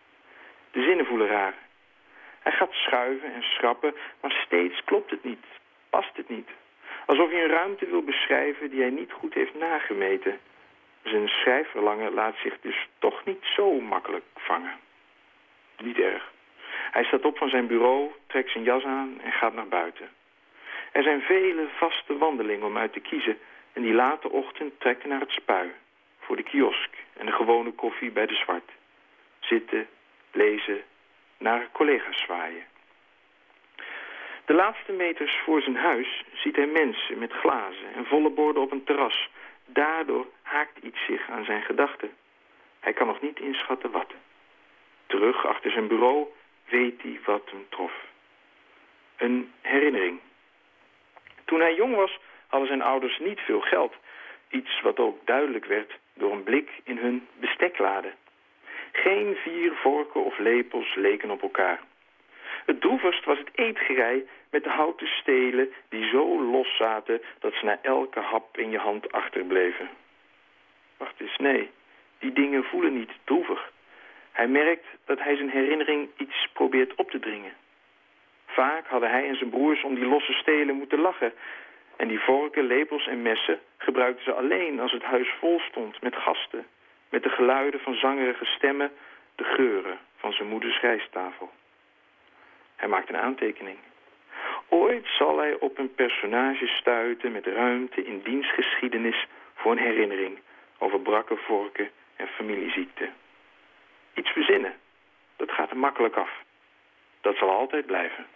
De zinnen voelen raar. Hij gaat schuiven en schrappen, maar steeds klopt het niet. Past het niet. Alsof hij een ruimte wil beschrijven die hij niet goed heeft nagemeten. Zijn schrijfverlangen laat zich dus toch niet zo makkelijk vangen. Niet erg. Hij staat op van zijn bureau, trekt zijn jas aan en gaat naar buiten. Er zijn vele vaste wandelingen om uit te kiezen en die late ochtend trekken naar het spui, voor de kiosk en de gewone koffie bij de zwart. Zitten, lezen, naar collega's zwaaien. De laatste meters voor zijn huis ziet hij mensen met glazen en volle borden op een terras. Daardoor haakt iets zich aan zijn gedachten. Hij kan nog niet inschatten wat. Terug achter zijn bureau weet hij wat hem trof. Een herinnering. Toen hij jong was, hadden zijn ouders niet veel geld. Iets wat ook duidelijk werd door een blik in hun besteklade. Geen vier vorken of lepels leken op elkaar. Het droevigst was het eetgerei met de houten stelen die zo los zaten dat ze na elke hap in je hand achterbleven. Wacht eens, nee, die dingen voelen niet droevig. Hij merkt dat hij zijn herinnering iets probeert op te dringen. Vaak hadden hij en zijn broers om die losse stelen moeten lachen. En die vorken, lepels en messen gebruikten ze alleen als het huis vol stond met gasten. Met de geluiden van zangerige stemmen, de geuren van zijn moeders rijsttafel. Hij maakt een aantekening. Ooit zal hij op een personage stuiten met ruimte in dienstgeschiedenis voor een herinnering over brakke vorken en familieziekte. Iets verzinnen, dat gaat er makkelijk af. Dat zal altijd blijven.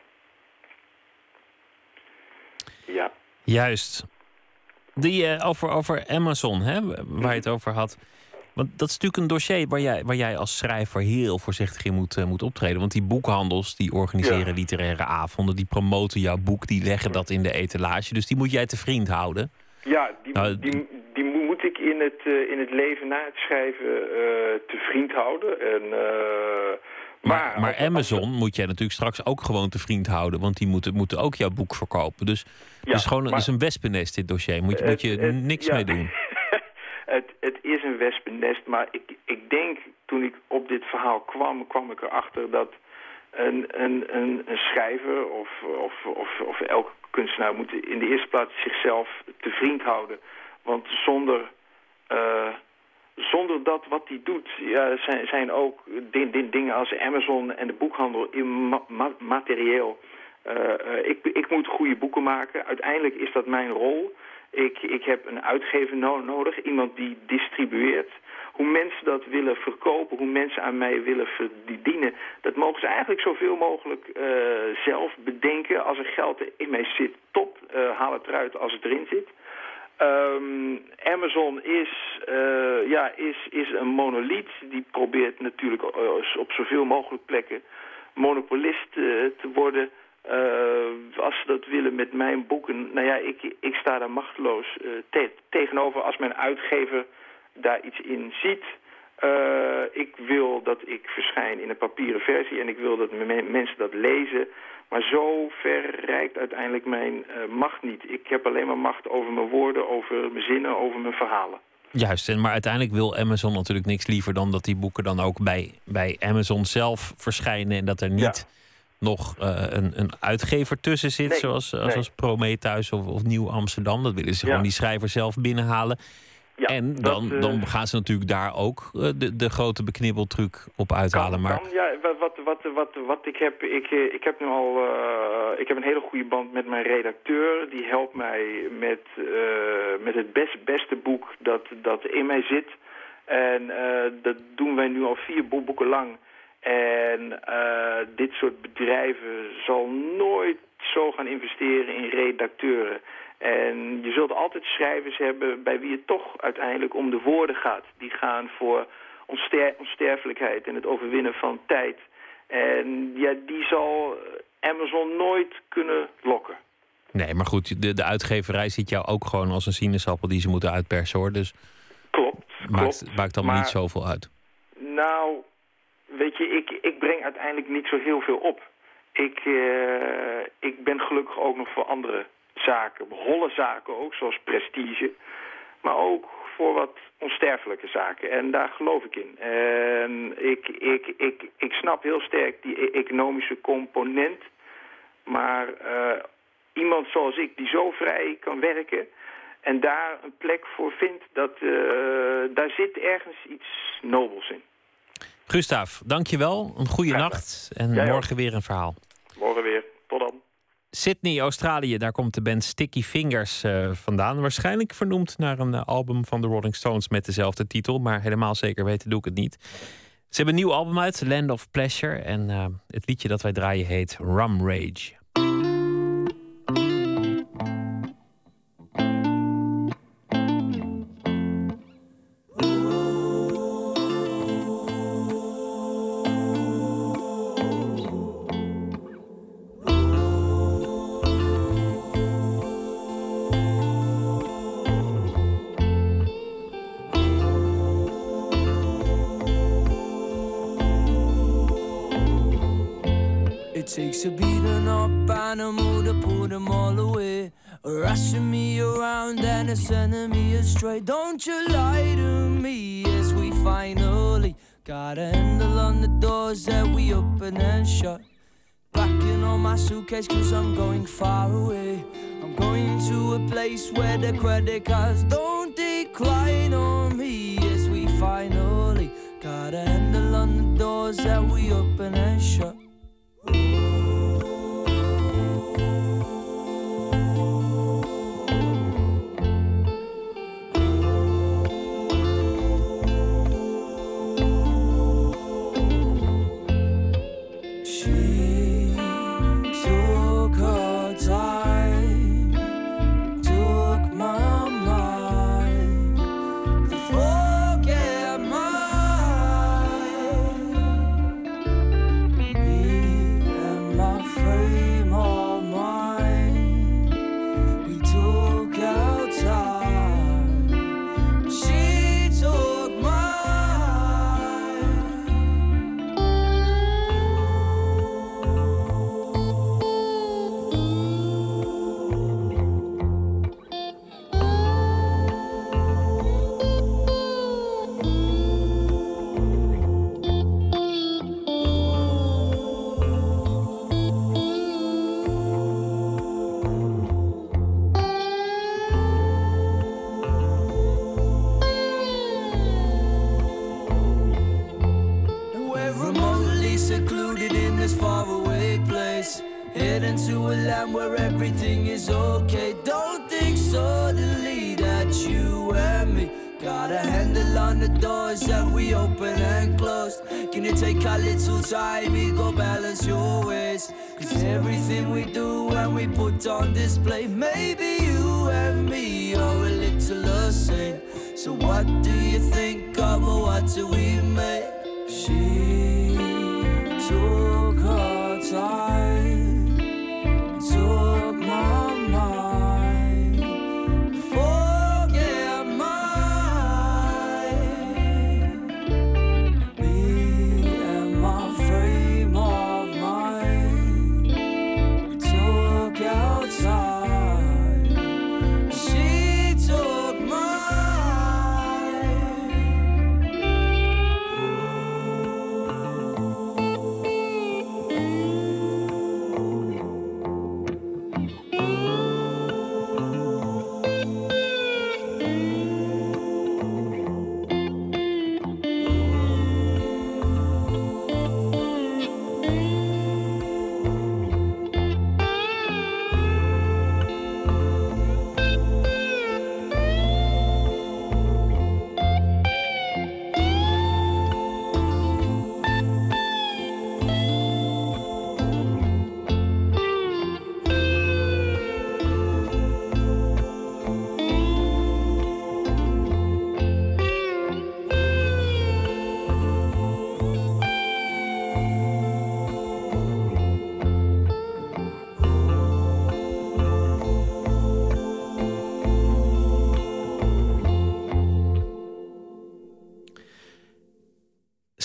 Ja. Juist. Die uh, over, over Amazon, hè, waar je het over had. Want dat is natuurlijk een dossier waar jij, waar jij als schrijver heel voorzichtig in moet, uh, moet optreden. Want die boekhandels die organiseren ja. literaire avonden, die promoten jouw boek, die leggen dat in de etalage. Dus die moet jij te vriend houden. Ja, die, nou, die, die moet ik in het, uh, in het leven na het schrijven te vriend houden. En, maar, maar Amazon moet jij natuurlijk straks ook gewoon te vriend houden. Want die moeten, moeten ook jouw boek verkopen. Dus het is gewoon maar, is een wespennest, dit dossier. Moet, je, moet je niks mee doen. het, het is een wespennest, maar ik, ik denk toen ik op dit verhaal kwam, kwam ik erachter dat een, een, een, schrijver of, of, of, of elke kunstenaar moet in de eerste plaats zichzelf te vriend houden. Want zonder, uh, zonder dat wat hij doet, ja, zijn, zijn ook dingen als Amazon en de boekhandel ma ma materieel. Uh, uh, ik, ik moet goede boeken maken. Uiteindelijk is dat mijn rol. Ik, ik heb een uitgever no nodig, iemand die distribueert. Hoe mensen dat willen verkopen, hoe mensen aan mij willen verdienen... dat mogen ze eigenlijk zoveel mogelijk uh, zelf bedenken. Als er geld in mij zit, top. Uh, haal het eruit als het erin zit. Um, Amazon is, uh, ja, is, is een monoliet. Die probeert natuurlijk op zoveel mogelijk plekken monopolist te worden... Uh, als ze dat willen met mijn boeken, nou ja, ik, ik sta daar machteloos uh, te tegenover als mijn uitgever daar iets in ziet. Uh, ik wil dat ik verschijn in een papieren versie en ik wil dat mensen dat lezen. Maar zo ver reikt uiteindelijk mijn macht niet. Ik heb alleen maar macht over mijn woorden, over mijn zinnen, over mijn verhalen. Juist, en maar uiteindelijk wil Amazon natuurlijk niks liever dan dat die boeken dan ook bij, bij Amazon zelf verschijnen en dat er niet... Ja nog uh, een, een uitgever tussen zit, nee, zoals, nee. zoals Prometheus of, of Nieuw Amsterdam. Dat willen ze ja. gewoon die schrijver zelf binnenhalen. Ja, en dan, dat, uh, dan gaan ze natuurlijk daar ook uh, de, de grote beknibbeltruc op uithalen. Maar... Kan, ja, wat, wat, wat, wat ik heb, ik, ik heb nu al, ik heb een hele goede band met mijn redacteur. Die helpt mij met, met het best, beste boek dat, dat in mij zit. En dat doen wij nu al vier boeken lang. En uh, dit soort bedrijven zal nooit zo gaan investeren in redacteuren. En je zult altijd schrijvers hebben bij wie het toch uiteindelijk om de woorden gaat. Die gaan voor onster onsterfelijkheid en het overwinnen van tijd. En ja, die zal Amazon nooit kunnen lokken. Nee, maar goed, de, de uitgeverij ziet jou ook gewoon als een sinaasappel die ze moeten uitpersen hoor. Dus klopt, maakt, klopt. maakt allemaal maar, niet zoveel uit. Nou, weet je, ik, ik breng uiteindelijk niet zo heel veel op. Ik, uh, ik ben gelukkig ook nog voor andere zaken, holle zaken ook, zoals prestige. Maar ook voor wat onsterfelijke zaken. En daar geloof ik in. En ik, ik, ik, ik snap heel sterk die economische component. Maar uh, iemand zoals ik die zo vrij kan werken en daar een plek voor vindt, dat, uh, daar zit ergens iets nobels in. Gustav, dankjewel. Een goede nacht. En Jij morgen ook. weer een verhaal. Morgen weer. Tot dan. Sydney, Australië, daar komt de band Sticky Fingers uh, vandaan. Waarschijnlijk vernoemd naar een uh, album van de Rolling Stones met dezelfde titel, maar helemaal zeker weten doe ik het niet. Ze hebben een nieuw album uit, Land of Pleasure, en uh, het liedje dat wij draaien heet Rum Rage. Takes a beating up animal to pull them all away. Rushing me around and it's sending me astray. Don't you lie to me as we finally got a handle on the doors that we open and shut. Packing all my suitcase cause I'm going far away. I'm going to a place where the credit cards don't decline on me as we finally got a handle on the doors that we open and shut.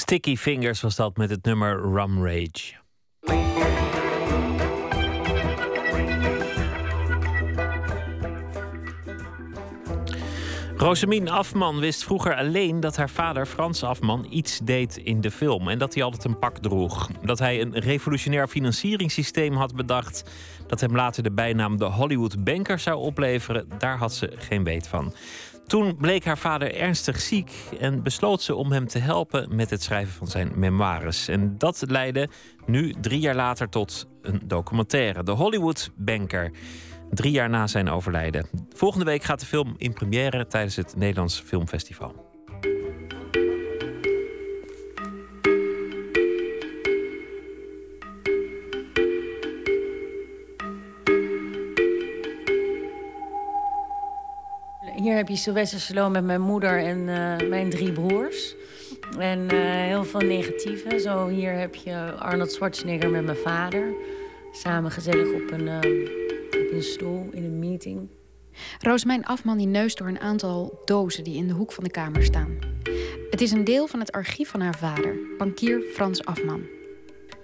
Sticky Fingers was dat met het nummer Rum Rage. Rosamien Afman wist vroeger alleen dat haar vader Frans Afman iets deed in de film en dat hij altijd een pak droeg. Dat hij een revolutionair financieringssysteem had bedacht dat hem later de bijnaam de Hollywood Banker zou opleveren, daar had ze geen weet van. Toen bleek haar vader ernstig ziek en besloot ze om hem te helpen met het schrijven van zijn memoires. En dat leidde nu, drie jaar later, tot een documentaire, The Hollywood Banker. Drie jaar na zijn overlijden. Volgende week gaat de film in première tijdens het Nederlands Filmfestival. Heb je Sylvester Stallone met mijn moeder en uh, mijn drie broers. En uh, heel veel negatieve. Zo hier heb je Arnold Schwarzenegger met mijn vader. Samen gezellig op een, uh, op een stoel in een meeting. Roosmijn Afman die neust door een aantal dozen die in de hoek van de kamer staan. Het is een deel van het archief van haar vader, bankier Frans Afman.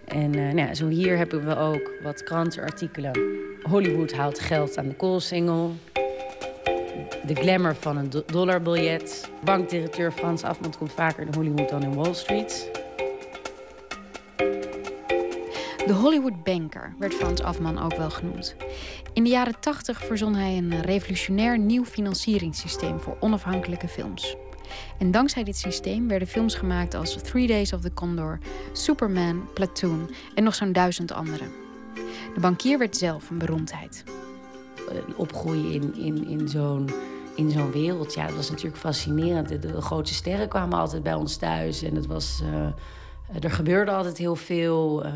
En nou ja, zo hier hebben we ook wat krantenartikelen. Hollywood haalt geld aan de koolsingel de glamour van een dollarbiljet. Bankdirecteur Frans Afmond komt vaker in Hollywood dan in Wall Street. De Hollywood Banker werd Frans Afman ook wel genoemd. In de jaren 80 verzon hij een revolutionair nieuw financieringssysteem voor onafhankelijke films. En dankzij dit systeem werden films gemaakt als Three Days of the Condor, Superman, Platoon en nog zo'n duizend andere. De bankier werd zelf een beroemdheid. Opgroeien in, in, in zo'n in zo'n wereld. Ja, dat was natuurlijk fascinerend. De, grote sterren kwamen altijd bij ons thuis. En het was, uh, er gebeurde altijd heel veel. Uh,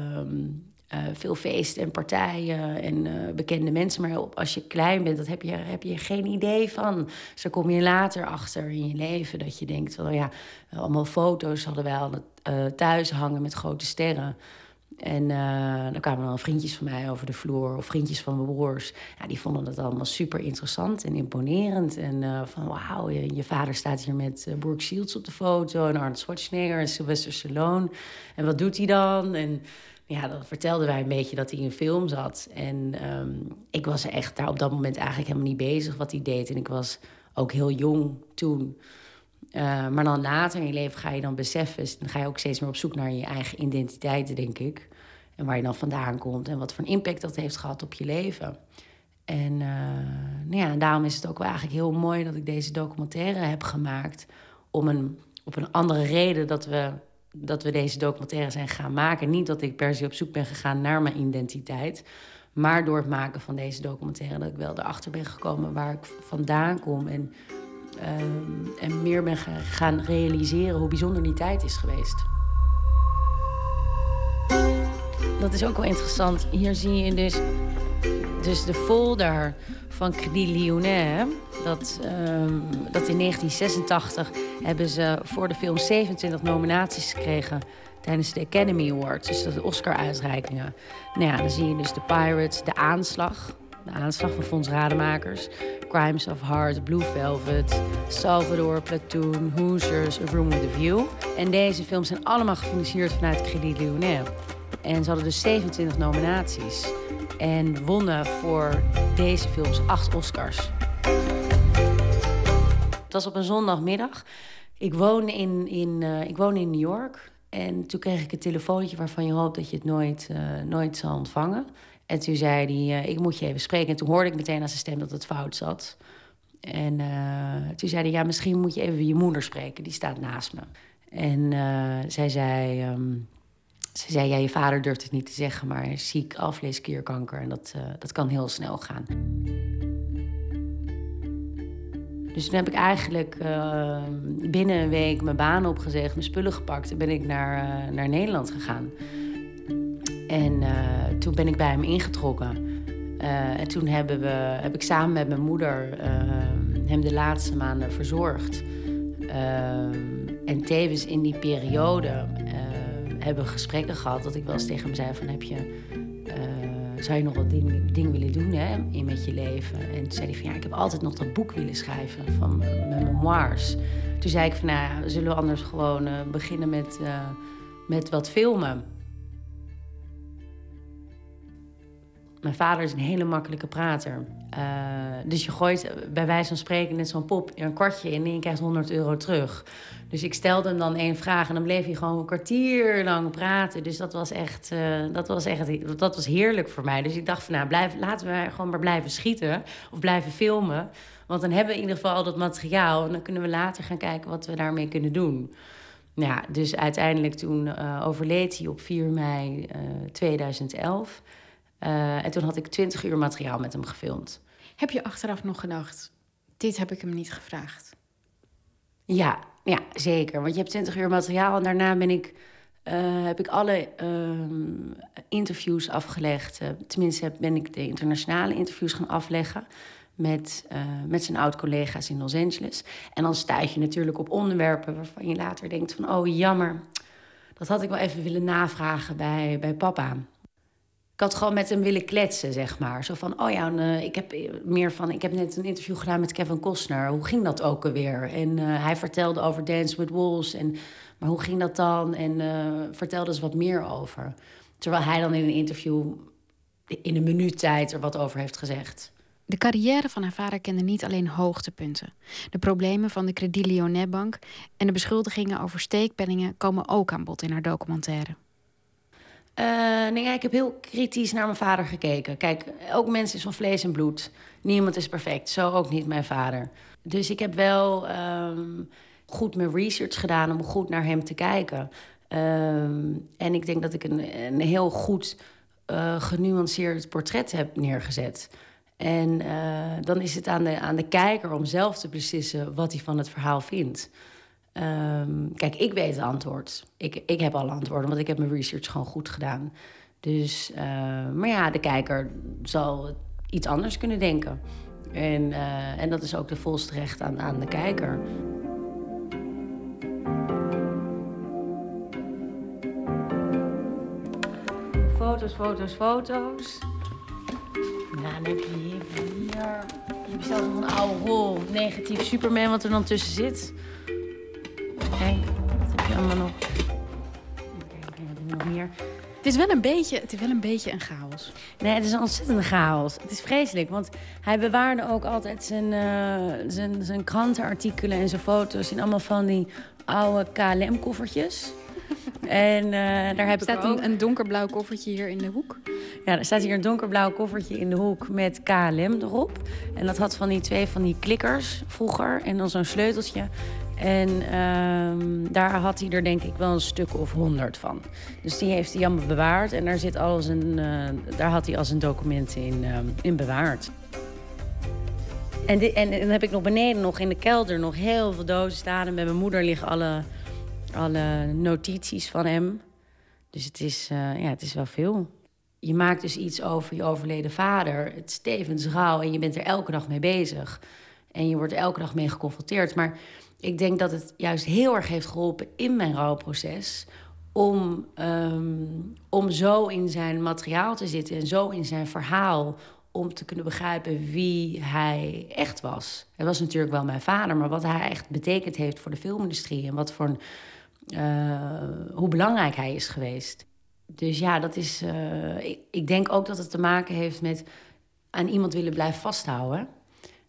veel feesten en partijen en bekende mensen. Maar als je klein bent, dat heb je, heb je geen idee van. Dus daar kom je later achter in je leven. Dat je denkt, van, oh ja, allemaal foto's hadden wij al thuis hangen met grote sterren. En uh, dan kwamen dan vriendjes van mij over de vloer, of vriendjes van mijn broers. Ja, die vonden dat allemaal super interessant en imponerend. En uh, van wauw, je, je, vader staat hier met uh, Brooke Shields op de foto... en Arnold Schwarzenegger en Sylvester Stallone. En wat doet hij dan? En ja, dan vertelden wij een beetje dat hij in een film zat. En um, ik was echt daar op dat moment eigenlijk helemaal niet bezig wat hij deed. En ik was ook heel jong toen... Uh, maar dan later in je leven ga je dan beseffen, dan ga je ook steeds meer op zoek naar je eigen identiteit, denk ik. En waar je dan vandaan komt en wat voor een impact dat heeft gehad op je leven. En, uh, nou ja, daarom is het ook wel eigenlijk heel mooi dat ik deze documentaire heb gemaakt. Om een, op een andere reden dat we, dat we deze documentaire zijn gaan maken. Niet dat ik per se op zoek ben gegaan naar mijn identiteit. Maar door het maken van deze documentaire dat ik wel erachter ben gekomen waar ik vandaan kom. En Um, en meer ben gaan realiseren hoe bijzonder die tijd is geweest. Dat is ook wel interessant. Hier zie je dus, dus de folder van Credit Lyonnais. Dat, um, dat in 1986 hebben ze voor de film 27 nominaties gekregen tijdens de Academy Awards, dus de Oscar-uitreikingen. Nou ja, dan zie je dus de Pirates, de aanslag, de aanslag van Fonds Rademakers. Crimes of Heart, Blue Velvet, Salvador, Platoon, Hoosiers, A Room with a View. En deze films zijn allemaal gefinancierd vanuit Credit Lyonnais. En ze hadden dus 27 nominaties. En wonnen voor deze films acht Oscars. Het was op een zondagmiddag. Ik woonde in, in, uh, ik woonde in New York. En toen kreeg ik een telefoontje waarvan je hoopt dat je het nooit, uh, nooit zal ontvangen. En toen zei hij, uh, ik moet je even spreken. En toen hoorde ik meteen aan zijn stem dat het fout zat. En uh, toen zei hij, ja, misschien moet je even je moeder spreken. Die staat naast me. En uh, zij zei, um, zij zei, ja, je vader durft het niet te zeggen... maar ziek, afleeskierkanker. En dat, dat kan heel snel gaan. Dus toen heb ik eigenlijk ehm, binnen een week mijn baan opgezegd... mijn spullen gepakt en ben ik naar, naar Nederland gegaan... En uh, toen ben ik bij hem ingetrokken. Uh, en toen hebben we, heb ik samen met mijn moeder uh, hem de laatste maanden verzorgd. en tevens in die periode hebben we gesprekken gehad dat ik wel eens tegen hem zei van heb je... zou je nog wat dingen ding willen doen hè, in met je leven? En toen zei hij van ja, ik heb altijd nog dat boek willen schrijven van mijn memoirs. Toen zei ik van nou zullen we anders gewoon beginnen met, met wat filmen? Mijn vader is een hele makkelijke prater. Uh, dus je gooit bij wijze van spreken net zo'n pop een kwartje in en je krijgt 100 euro terug. Dus ik stelde hem dan één vraag en dan bleef hij gewoon een kwartier lang praten. Dus dat was echt, uh, dat was echt dat was heerlijk voor mij. Dus ik dacht van nou, blijf, laten we gewoon maar blijven schieten of blijven filmen. Want dan hebben we in ieder geval al dat materiaal en dan kunnen we later gaan kijken wat we daarmee kunnen doen. Ja, dus uiteindelijk toen uh, overleed hij op 4 mei 2011. Uh, en toen had ik 20 uur materiaal met hem gefilmd. Heb je achteraf nog gedacht, dit heb ik hem niet gevraagd? Ja, ja zeker. Want je hebt 20 uur materiaal en daarna ben ik, uh, heb ik alle uh, interviews afgelegd. Uh, tenminste ben ik de internationale interviews gaan afleggen met, met zijn oud-collega's in Los Angeles. En dan stuit je natuurlijk op onderwerpen waarvan je later denkt van... oh, jammer, dat had ik wel even willen navragen bij, bij papa ik had gewoon met hem willen kletsen, zeg maar. Zo van, oh ja, uh, ik heb meer van... Ik heb net een interview gedaan met Kevin Costner. Hoe ging dat ook alweer? En uh, hij vertelde over Dance with Wolves. En, maar hoe ging dat dan? En vertelde eens wat meer over. Terwijl hij dan in een interview in een minuut tijd er wat over heeft gezegd. De carrière van haar vader kende niet alleen hoogtepunten. De problemen van de Credit Lyonnais Bank en de beschuldigingen over steekpenningen komen ook aan bod in haar documentaire. Uh, nee, ik heb heel kritisch naar mijn vader gekeken. Kijk, elk mens is van vlees en bloed. Niemand is perfect, zo ook niet mijn vader. Dus ik heb wel um, goed mijn research gedaan om goed naar hem te kijken. Um, en ik denk dat ik een, een heel goed uh, genuanceerd portret heb neergezet. En uh, dan is het aan de, aan de kijker om zelf te beslissen wat hij van het verhaal vindt. Um, kijk, ik weet het antwoord. Ik, ik heb alle antwoorden, want ik heb mijn research gewoon goed gedaan. Dus, uh, maar ja, de kijker zal iets anders kunnen denken. En, uh, en dat is ook de volste recht aan, aan de kijker. Foto's, foto's, foto's. Nou, dan heb je hier. Je zelfs nog een oude rol. Negatief Superman, wat er dan tussen zit. Kijk, wat heb je allemaal nog? nog meer? Het is, wel een beetje, het is wel een beetje een chaos. Nee, het is een ontzettende chaos. Het is vreselijk, want hij bewaarde ook altijd zijn, uh, zijn, zijn krantenartikelen en zijn foto's... in allemaal van die oude KLM-koffertjes. en uh, daar heb staat ik ook... een, een donkerblauw koffertje hier in de hoek. Ja, er staat hier een donkerblauw koffertje in de hoek met KLM erop. En dat had van die twee van die klikkers vroeger. En dan zo'n sleuteltje. En um, daar had hij er denk ik wel een stuk of honderd van. Dus die heeft hij allemaal bewaard. En daar, zit alles een, uh, daar had hij al zijn documenten in, uh, in bewaard. En, en, dan heb ik nog beneden, nog in de kelder, nog heel veel dozen staan. En bij mijn moeder liggen alle, alle notities van hem. Dus het is, uh, ja, het is wel veel. Je maakt dus iets over je overleden vader. Het is tevens rouw en je bent er elke dag mee bezig. En je wordt elke dag mee geconfronteerd. Maar ik denk dat het juist heel erg heeft geholpen in mijn rouwproces. Om, um, om zo in zijn materiaal te zitten en zo in zijn verhaal. Om te kunnen begrijpen wie hij echt was. Hij was natuurlijk wel mijn vader, maar wat hij echt betekend heeft voor de filmindustrie. En wat voor uh, hoe belangrijk hij is geweest. Dus ja, dat is. Ik, ik denk ook dat het te maken heeft met aan iemand willen blijven vasthouden.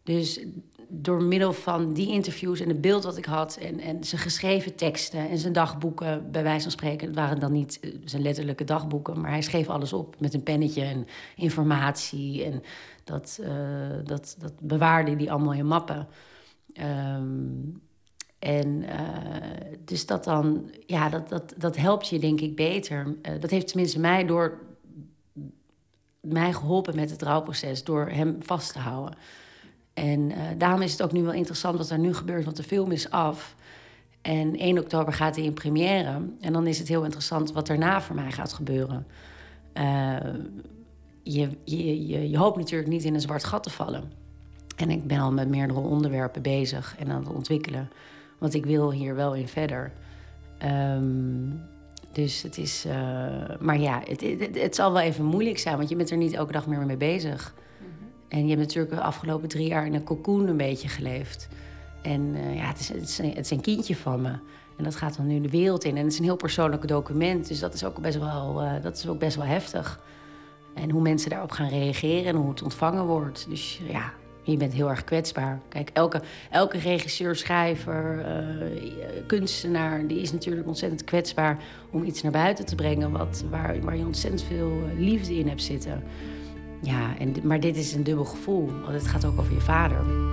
Dus door middel van die interviews en het beeld dat ik had... en, en zijn geschreven teksten en zijn dagboeken, bij wijze van spreken... het waren dan niet eh, zijn letterlijke dagboeken... maar hij schreef alles op met een pennetje en informatie. En dat, uh, dat, dat bewaarde hij allemaal in mappen. Um, en uh, dus dat dan, ja, dat, dat, dat helpt je denk ik beter. Dat heeft tenminste mij door mij geholpen met het rouwproces... door hem vast te houden. En uh, daarom is het ook nu wel interessant wat er nu gebeurt, want de film is af. En 1 oktober gaat hij in première. En dan is het heel interessant wat daarna voor mij gaat gebeuren. Uh, je, je, je, je, hoopt natuurlijk niet in een zwart gat te vallen. En ik ben al met meerdere onderwerpen bezig en aan het ontwikkelen. Want ik wil hier wel in verder. Um, dus het is. Uh, maar ja, het, het, het, zal wel even moeilijk zijn, want je bent er niet elke dag meer mee bezig. En je hebt natuurlijk de afgelopen drie jaar in een cocoon een beetje geleefd. En uh, ja, het is, het, is een, het is een kindje van me. En dat gaat dan nu de wereld in. En het is een heel persoonlijk document. Dus dat is ook best wel, uh, dat is ook best wel heftig. En hoe mensen daarop gaan reageren en hoe het ontvangen wordt. Dus ja, je bent heel erg kwetsbaar. Kijk, elke, elke regisseur, schrijver, kunstenaar... die is natuurlijk ontzettend kwetsbaar om iets naar buiten te brengen... Wat, waar, waar je ontzettend veel eh, liefde in hebt zitten. Ja, en, maar dit is een dubbel gevoel, want het gaat ook over je vader.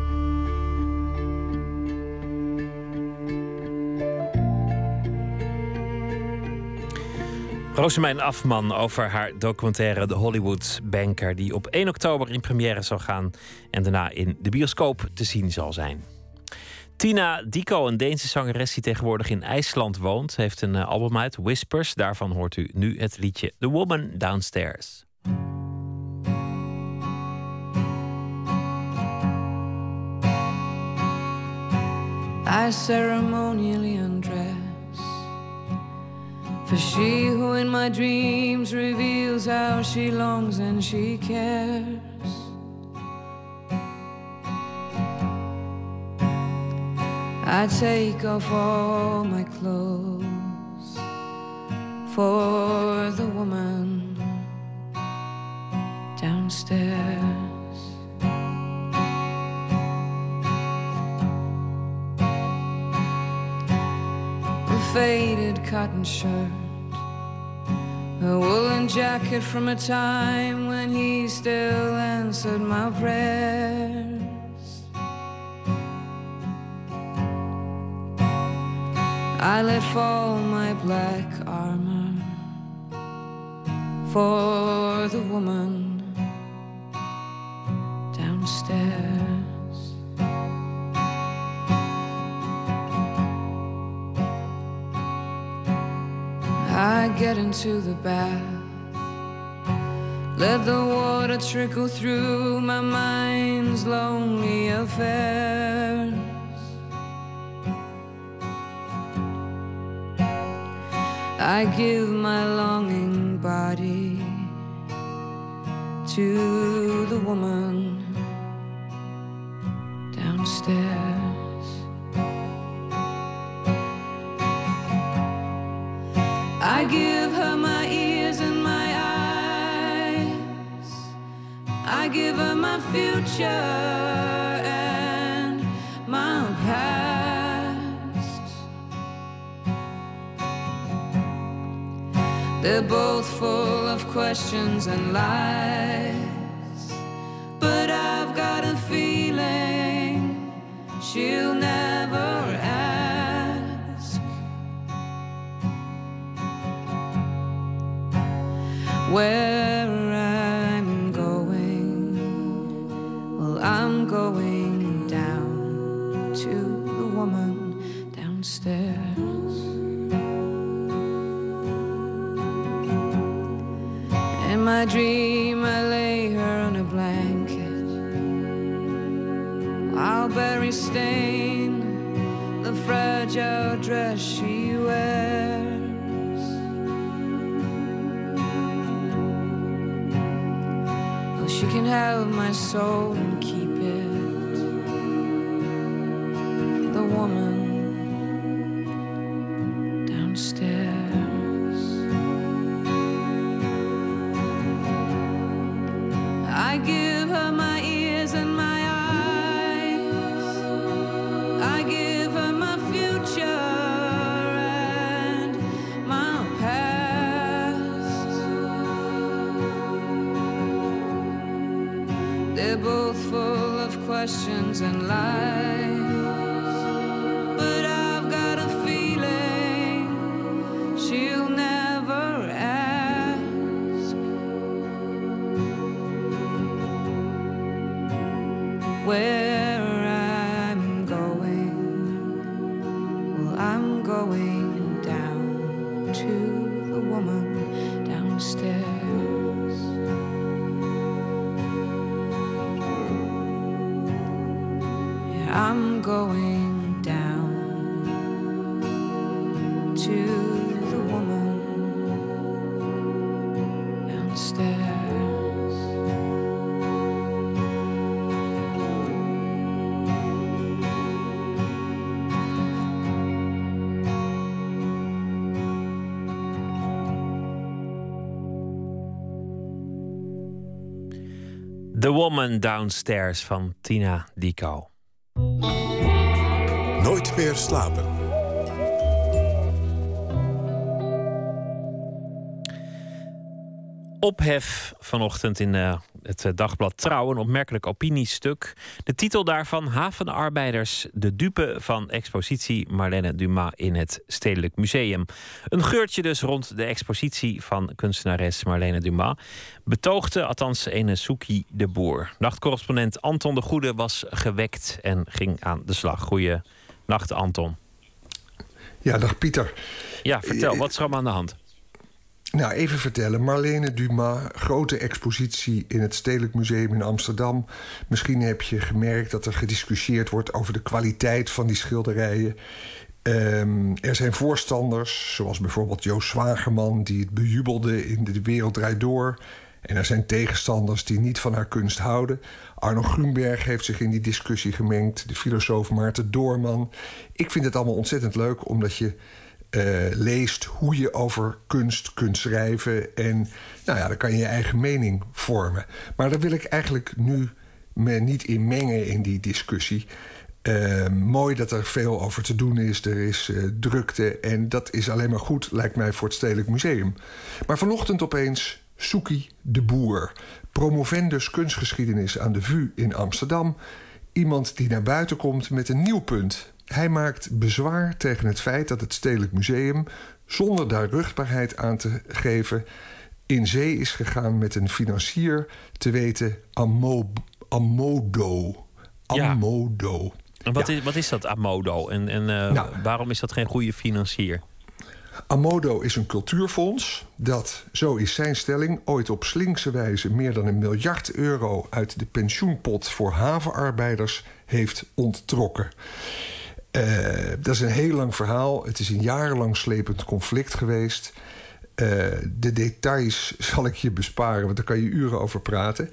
Rosemijn Afman over haar documentaire The Hollywood Banker... die op 1 oktober in première zal gaan en daarna in de bioscoop te zien zal zijn. Tina Diko, een Deense zangeres die tegenwoordig in IJsland woont... heeft een eh, album uit, Whispers. Daarvan hoort u nu het liedje The Woman Downstairs. I ceremonially undress For she who in my dreams reveals how she longs and she cares. I take off all my clothes for the woman downstairs. Faded cotton shirt a woolen jacket from a time when he still answered my prayers. I let fall my black armor for the woman downstairs. I get into the bath. Let the water trickle through my mind's lonely affairs. I give my longing body to the woman downstairs. Give her my ears and my eyes. I give her my future and my past. They're both full of questions and lies. But I've got a feeling she'll never where I'm going. Well, I'm going down to the woman downstairs. In my dream, I lay her on a blanket. I'll bury stain the fragile dress can have my soul and keep it. The woman questions and lies. The Woman Downstairs van Tina Dico. Nooit meer slapen. Ophef vanochtend in uh, het dagblad Trouw, een opmerkelijk opiniestuk. De titel daarvan: Havenarbeiders, de dupe van expositie Marlene Dumas in het Stedelijk Museum. Een geurtje dus rond de expositie van kunstenares Marlene Dumas. Betoogde althans ene Soekie de Boer. Nachtcorrespondent Anton de Goede was gewekt en ging aan de slag. Goeie nacht, Anton. Ja, dag Pieter. Ja, vertel, wat is er allemaal aan de hand? Nou, even vertellen. Marlene Dumas, grote expositie in het Stedelijk Museum in Amsterdam. Misschien heb je gemerkt dat er gediscussieerd wordt over de kwaliteit van die schilderijen. Um, er zijn voorstanders, zoals bijvoorbeeld Joost Zwagerman, die het bejubelde in De Wereld Draait Door. En er zijn tegenstanders die niet van haar kunst houden. Arno Grunberg heeft zich in die discussie gemengd. De filosoof Maarten Doorman. Ik vind het allemaal ontzettend leuk, omdat je uh, leest hoe je over kunst kunt schrijven. En nou ja, dan kan je je eigen mening vormen. Maar daar wil ik eigenlijk nu me niet in mengen in die discussie. Uh, mooi dat er veel over te doen is. Er is uh, drukte. En dat is alleen maar goed, lijkt mij, voor het Stedelijk Museum. Maar vanochtend opeens Soekie de Boer. Promovendus kunstgeschiedenis aan de VU in Amsterdam. Iemand die naar buiten komt met een nieuw punt. Hij maakt bezwaar tegen het feit dat het Stedelijk Museum, zonder daar ruchtbaarheid aan te geven, in zee is gegaan met een financier, te weten Amo, Amodo. Amodo. En wat, is, wat is dat Amodo? En, en uh, nou, waarom is dat geen goede financier? Amodo is een cultuurfonds dat, zo is zijn stelling, ooit op slinkse wijze meer dan een miljard euro uit de pensioenpot voor havenarbeiders heeft onttrokken. Uh, dat is een heel lang verhaal. Het is een jarenlang slepend conflict geweest. Uh, de details zal ik je besparen, want daar kan je uren over praten.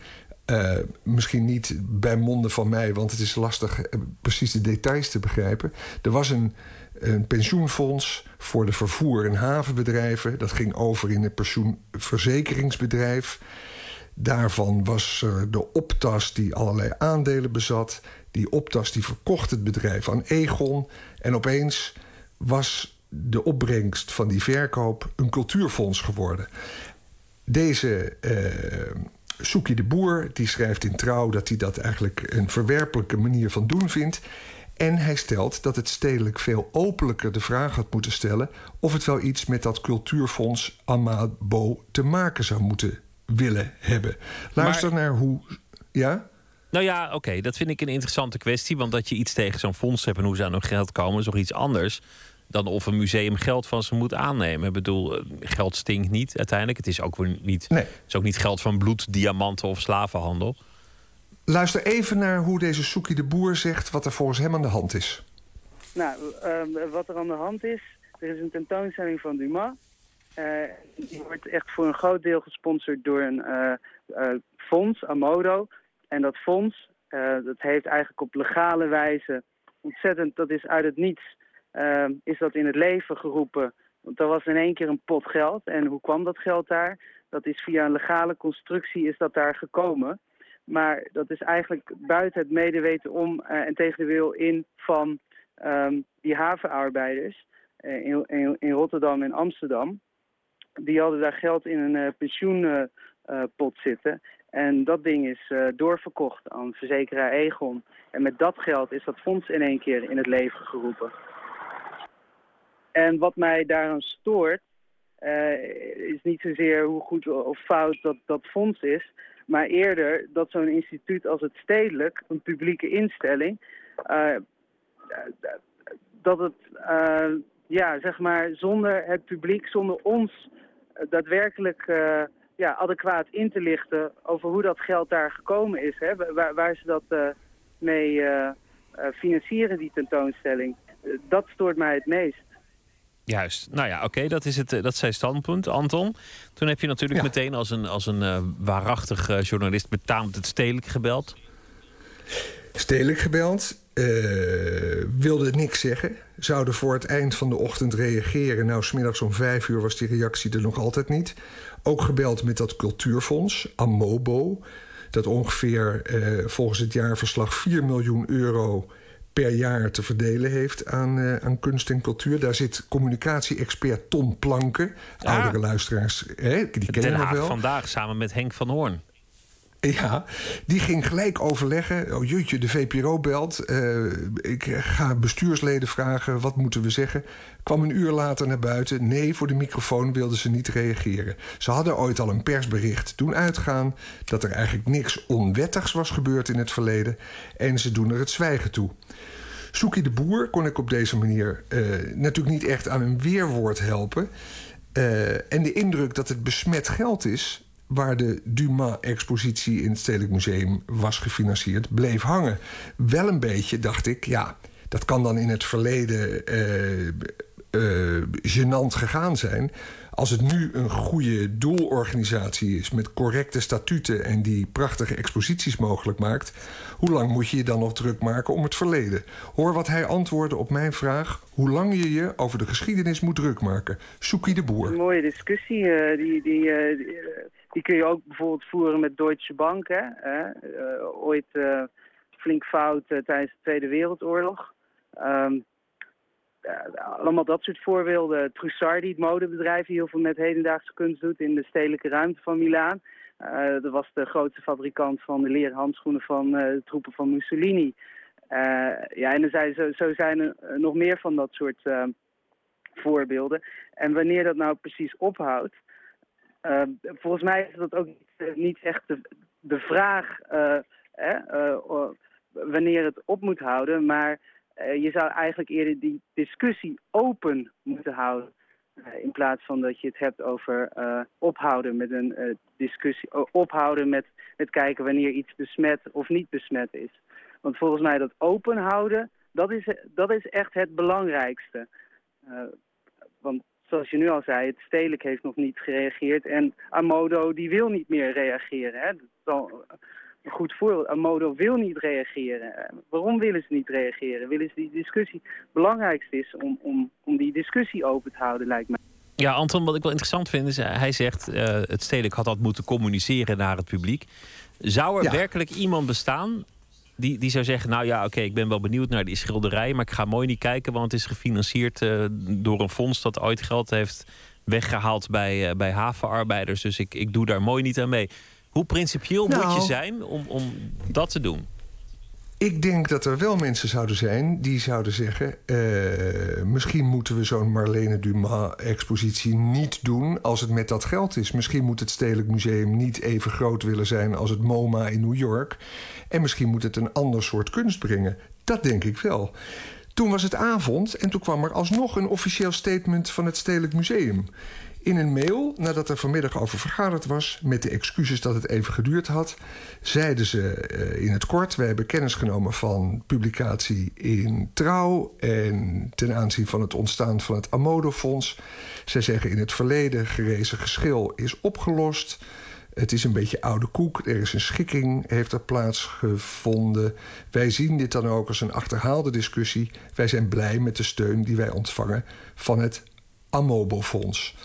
Uh, misschien niet bij monden van mij, want het is lastig precies de details te begrijpen. Er was een, een pensioenfonds voor de vervoer- en havenbedrijven. Dat ging over in een pensioenverzekeringsbedrijf. Daarvan was de optas die allerlei aandelen bezat. Die Optas die verkocht het bedrijf aan Egon. En opeens was de opbrengst van die verkoop een cultuurfonds geworden. Deze uh, Soekie de Boer die schrijft in Trouw dat hij dat eigenlijk een verwerpelijke manier van doen vindt. En hij stelt dat het stedelijk veel openlijker de vraag had moeten stellen of het wel iets met dat cultuurfonds Amabo te maken zou moeten willen hebben. Luister naar hoe. Ja? Nou ja, oké, dat vind ik een interessante kwestie. Want dat je iets tegen zo'n fonds hebt en hoe ze aan hun geld komen, is nog iets anders dan of een museum geld van ze moet aannemen. Ik bedoel, eh, geld stinkt niet uiteindelijk. Het is ook weer niet, nee. het is ook niet geld van bloed, diamanten of slavenhandel. Luister even naar hoe deze Soekie de Boer zegt wat er volgens hem aan de hand is. Nou, uh, wat er aan de hand is, er is een tentoonstelling van Dumas. Uh, die wordt echt voor een groot deel gesponsord door een uh, fonds, Amodo. En dat fonds, uh, dat heeft eigenlijk op legale wijze ontzettend, dat is uit het niets, uh, is dat in het leven geroepen. Want er was in één keer een pot geld. En hoe kwam dat geld daar? Dat is via een legale constructie is dat daar gekomen. Maar dat is eigenlijk buiten het medeweten om uh, en tegen de wil in van um, die havenarbeiders in, in, in, Rotterdam en Amsterdam. Die hadden daar geld in een pensioenpot zitten. En dat ding is uh, doorverkocht aan verzekeraar Egon. En met dat geld is dat fonds in één keer in het leven geroepen. En wat mij daaraan stoort, uh, is niet zozeer hoe goed of fout dat, dat fonds is... maar eerder dat zo'n instituut als het Stedelijk, een publieke instelling... Uh, dat het, ja, zeg maar, zonder het publiek, zonder ons daadwerkelijk ja, adequaat in te lichten over hoe dat geld daar gekomen is. Hè, waar, waar ze dat uh, mee uh, financieren, die tentoonstelling. dat stoort mij het meest. Juist. Nou ja, oké, dat is het. Dat zijn standpunt, Anton. Toen heb je natuurlijk ja. meteen als een, als een uh, waarachtig journalist betaamt het stedelijk gebeld. Stedelijk gebeld. Uh, wilde niks zeggen. Zouden voor het eind van de ochtend reageren. Nou, smiddags om vijf uur was die reactie er nog altijd niet. Ook gebeld met dat cultuurfonds, Amobo. dat ongeveer eh, volgens het jaarverslag 4 miljoen euro per jaar te verdelen heeft aan, uh, aan kunst en cultuur. Daar zit communicatie-expert Tom Planken. Ja. Oudere luisteraars, hè, die kennen we wel. vandaag samen met Henk van Hoorn. Ja, die ging gelijk overleggen. Oh jutje, de VPRO belt. Uh, ik ga bestuursleden vragen, wat moeten we zeggen? Kwam een uur later naar buiten. Nee, voor de microfoon wilden ze niet reageren. Ze hadden ooit al een persbericht doen uitgaan... dat er eigenlijk niks onwettigs was gebeurd in het verleden. En ze doen er het zwijgen toe. Soekie de Boer kon ik op deze manier uh, natuurlijk niet echt aan een weerwoord helpen. Uh, en de indruk dat het besmet geld is waar de Dumas-expositie in het Stedelijk Museum was gefinancierd, bleef hangen. Wel een beetje, dacht ik, ja, dat kan dan in het verleden uh, gênant gegaan zijn. Als het nu een goede doelorganisatie is met correcte statuten en die prachtige exposities mogelijk maakt, hoe lang moet je je dan nog druk maken om het verleden? Hoor wat hij antwoordde op mijn vraag: hoe lang je je over de geschiedenis moet druk maken. Soekie de Boer. Een mooie discussie. Die, die, die die kun je ook bijvoorbeeld voeren met Deutsche Bank. Hè? Uh, ooit uh, flink fout uh, tijdens de Tweede Wereldoorlog. Um, allemaal dat soort voorbeelden. Trussardi, het modebedrijf, die heel veel met hedendaagse kunst doet in de stedelijke ruimte van Milaan. dat was de grootste fabrikant van de leren handschoenen van de troepen van Mussolini. ja, en er zijn, zo, zo zijn er nog meer van dat soort voorbeelden. En wanneer dat nou precies ophoudt, volgens mij is dat ook niet, eh, echt de, vraag uh, uh, wanneer het op moet houden. Maar je zou eigenlijk eerder die discussie open moeten houden. in plaats van dat je het hebt over ophouden met een discussie. ophouden met, met kijken wanneer iets besmet of niet besmet is. Want volgens mij dat open houden, dat is, dat is echt het belangrijkste. want zoals je nu al zei, het stedelijk heeft nog niet gereageerd. En Amodo die wil niet meer reageren. Hè? Dat is al een goed voorbeeld. Amodo wil niet reageren. Waarom willen ze niet reageren? Willen ze die discussie... Het belangrijkste is om, om, om die discussie open te houden, lijkt mij. Ja, Anton, wat ik wel interessant vind is... hij zegt, uh, het stedelijk had dat moeten communiceren naar het publiek. Zou er werkelijk iemand bestaan die, die zou zeggen, nou ja, oké, ik ben wel benieuwd naar die schilderij... maar ik ga mooi niet kijken, want het is gefinancierd uh, door een fonds... dat ooit geld heeft weggehaald bij, uh, bij havenarbeiders. Dus ik, ik doe daar mooi niet aan mee. Hoe principieel nou, moet je zijn om, om dat te doen? Ik denk dat er wel mensen zouden zijn die zouden zeggen... Uh, misschien moeten we zo'n Marlene Dumas-expositie niet doen als het met dat geld is. Misschien moet het Stedelijk Museum niet even groot willen zijn als het MoMA in New York. En misschien moet het een ander soort kunst brengen. Dat denk ik wel. Toen was het avond en toen kwam er alsnog een officieel statement van het Stedelijk Museum. In een mail, nadat er vanmiddag over vergaderd was... met de excuses dat het even geduurd had... zeiden ze uh, in het kort... wij hebben kennis genomen van publicatie in Trouw... en ten aanzien van het ontstaan van het Amodo-fonds. Zij zeggen in het verleden gerezen geschil is opgelost... Het is een beetje oude koek. Er is een schikking, heeft er plaatsgevonden. Wij zien dit dan ook als een achterhaalde discussie. Wij zijn blij met de steun die wij ontvangen van het Amobo-fonds.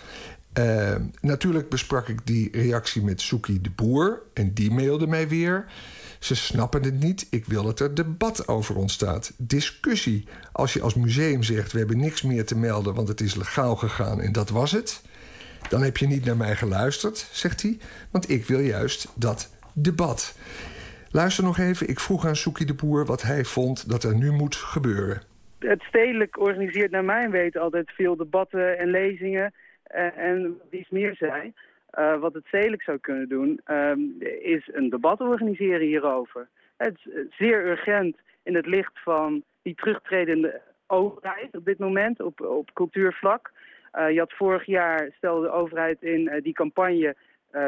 Uh, natuurlijk besprak ik die reactie met Soekie de Boer. En die mailde mij weer. Ze snappen het niet. Ik wil dat er debat over ontstaat. Discussie. Als je als museum zegt: we hebben niks meer te melden, want het is legaal gegaan en dat was het. Dan heb je niet naar mij geluisterd, zegt hij. Want ik wil juist dat debat. Luister nog even. Ik vroeg aan Soekie de Boer wat hij vond dat er nu moet gebeuren. Het stedelijk organiseert naar mijn weten altijd veel debatten en lezingen en iets meer zei. Uh, wat het stedelijk zou kunnen doen, um, is een debat organiseren hierover. Het is zeer urgent in het licht van die terugtredende overheid op dit moment op, op cultuurvlak. Je had vorig jaar, stelde de overheid in die campagne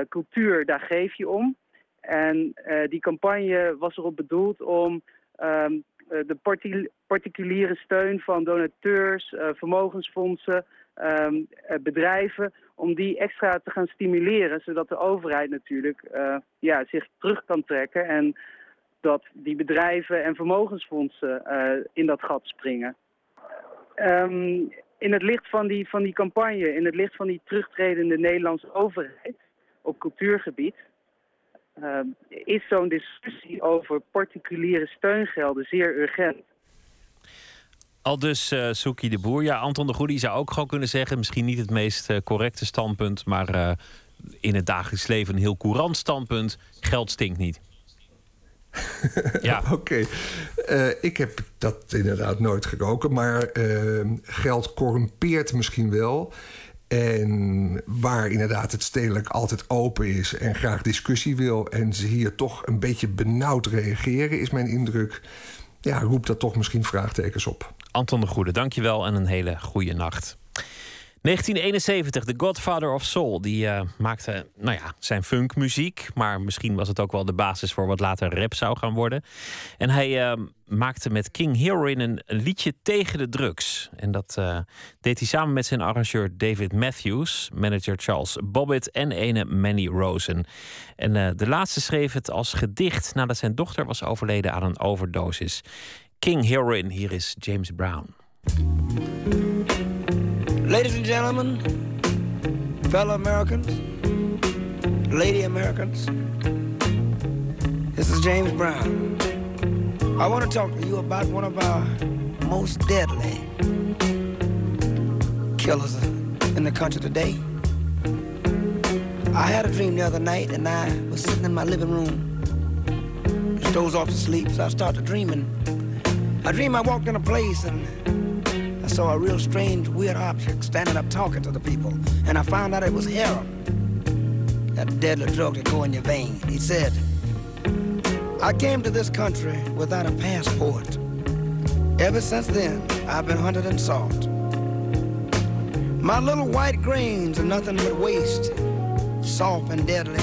cultuur, daar geef je om. En die campagne was erop bedoeld om um, de particuliere steun van donateurs, vermogensfondsen, um, bedrijven, om die extra te gaan stimuleren, zodat de overheid natuurlijk uh, ja, zich terug kan trekken en dat die bedrijven en vermogensfondsen uh, in dat gat springen. Um, in het licht van die, van die campagne, in het licht van die terugtredende Nederlandse overheid op cultuurgebied, uh, is zo'n discussie over particuliere steungelden zeer urgent. Al dus uh, Soekie de Boer. Ja, Anton de Goede zou ook gewoon kunnen zeggen... misschien niet het meest uh, correcte standpunt... maar uh, in het dagelijks leven een heel courant standpunt. Geld stinkt niet. ja. Oké. Okay. Uh, ik heb dat inderdaad nooit geroken, maar geld corrumpeert misschien wel. En waar inderdaad het stedelijk altijd open is en graag discussie wil... en ze hier toch een beetje benauwd reageren, is mijn indruk... ja, roept dat toch misschien vraagtekens op. Anton de Goede, dankjewel en een hele goede nacht. 1971, The Godfather of Soul. Die uh, maakte nou ja, zijn funkmuziek. Maar misschien was het ook wel de basis voor wat later rap zou gaan worden. En hij uh, maakte met King Heroin een liedje tegen de drugs. En dat uh, deed hij samen met zijn arrangeur David Matthews, manager Charles Bobbitt en ene Manny Rosen. En de laatste schreef het als gedicht nadat zijn dochter was overleden aan een overdosis. King Heroin, hier is James Brown. Ladies and gentlemen, fellow Americans, lady Americans, this is James Brown. I want to talk to you about one of our most deadly killers in the country today. I had a dream the other night and I was sitting in my living room, just dozed off to sleep, so I started dreaming. I dreamed I walked in a place and saw a real strange, weird object standing up talking to the people, and I found out it was heroin, that deadly drug that go in your vein. He said, I came to this country without a passport. Ever since then, I've been hunted and sought. My little white grains are nothing but waste, soft and deadly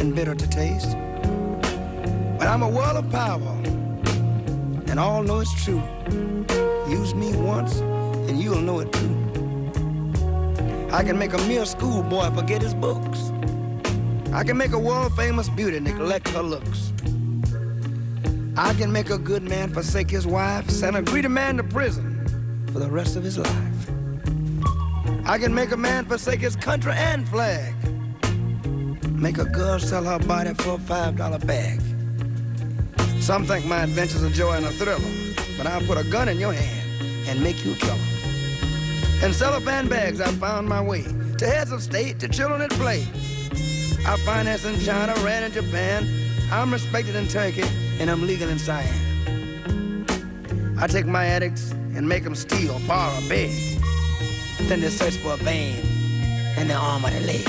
and bitter to taste. But I'm a world of power, and all know it's true. Use me once, and you'll know it too. I can make a mere schoolboy forget his books. I can make a world famous beauty neglect her looks. I can make a good man forsake his wife, send a greedy man to prison for the rest of his life. I can make a man forsake his country and flag. Make a girl sell her body for a five dollar bag. Some think my adventure's are joy and a thriller, but I'll put a gun in your hand and make you a killer. In cellophane bags, I found my way to heads of state, to children at play. I finance in China, ran in Japan. I'm respected in Turkey, and I'm legal in Siam. I take my addicts and make them steal, borrow, beg. Then they search for a vein in the arm of the leg.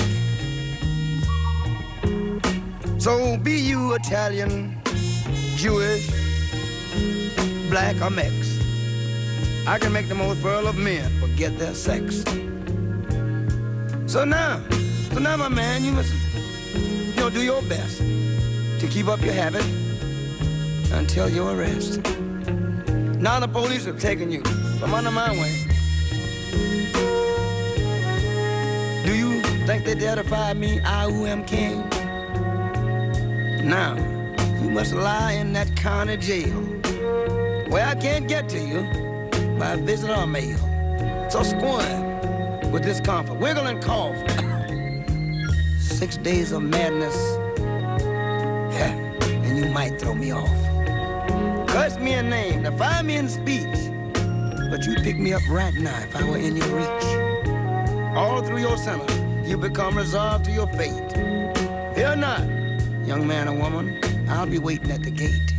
So be you Italian, Jewish, black, or mixed. I can make the most virile of men forget their sex. So now, so now, my man, you must, you know, do your best to keep up your habit until your arrest. Now the police have taken you from under my wing. Do you think they dare defy me, I who am king? Now, you must lie in that county jail where I can't get to you by visit or mail. So squirm with discomfort, wiggle and cough. Six days of madness, yeah, and you might throw me off. Curse me a name, defy me in speech, but you'd pick me up right now if I were in your reach. All through your sentence, you become resolved to your fate. Fear not, young man or woman, I'll be waiting at the gate.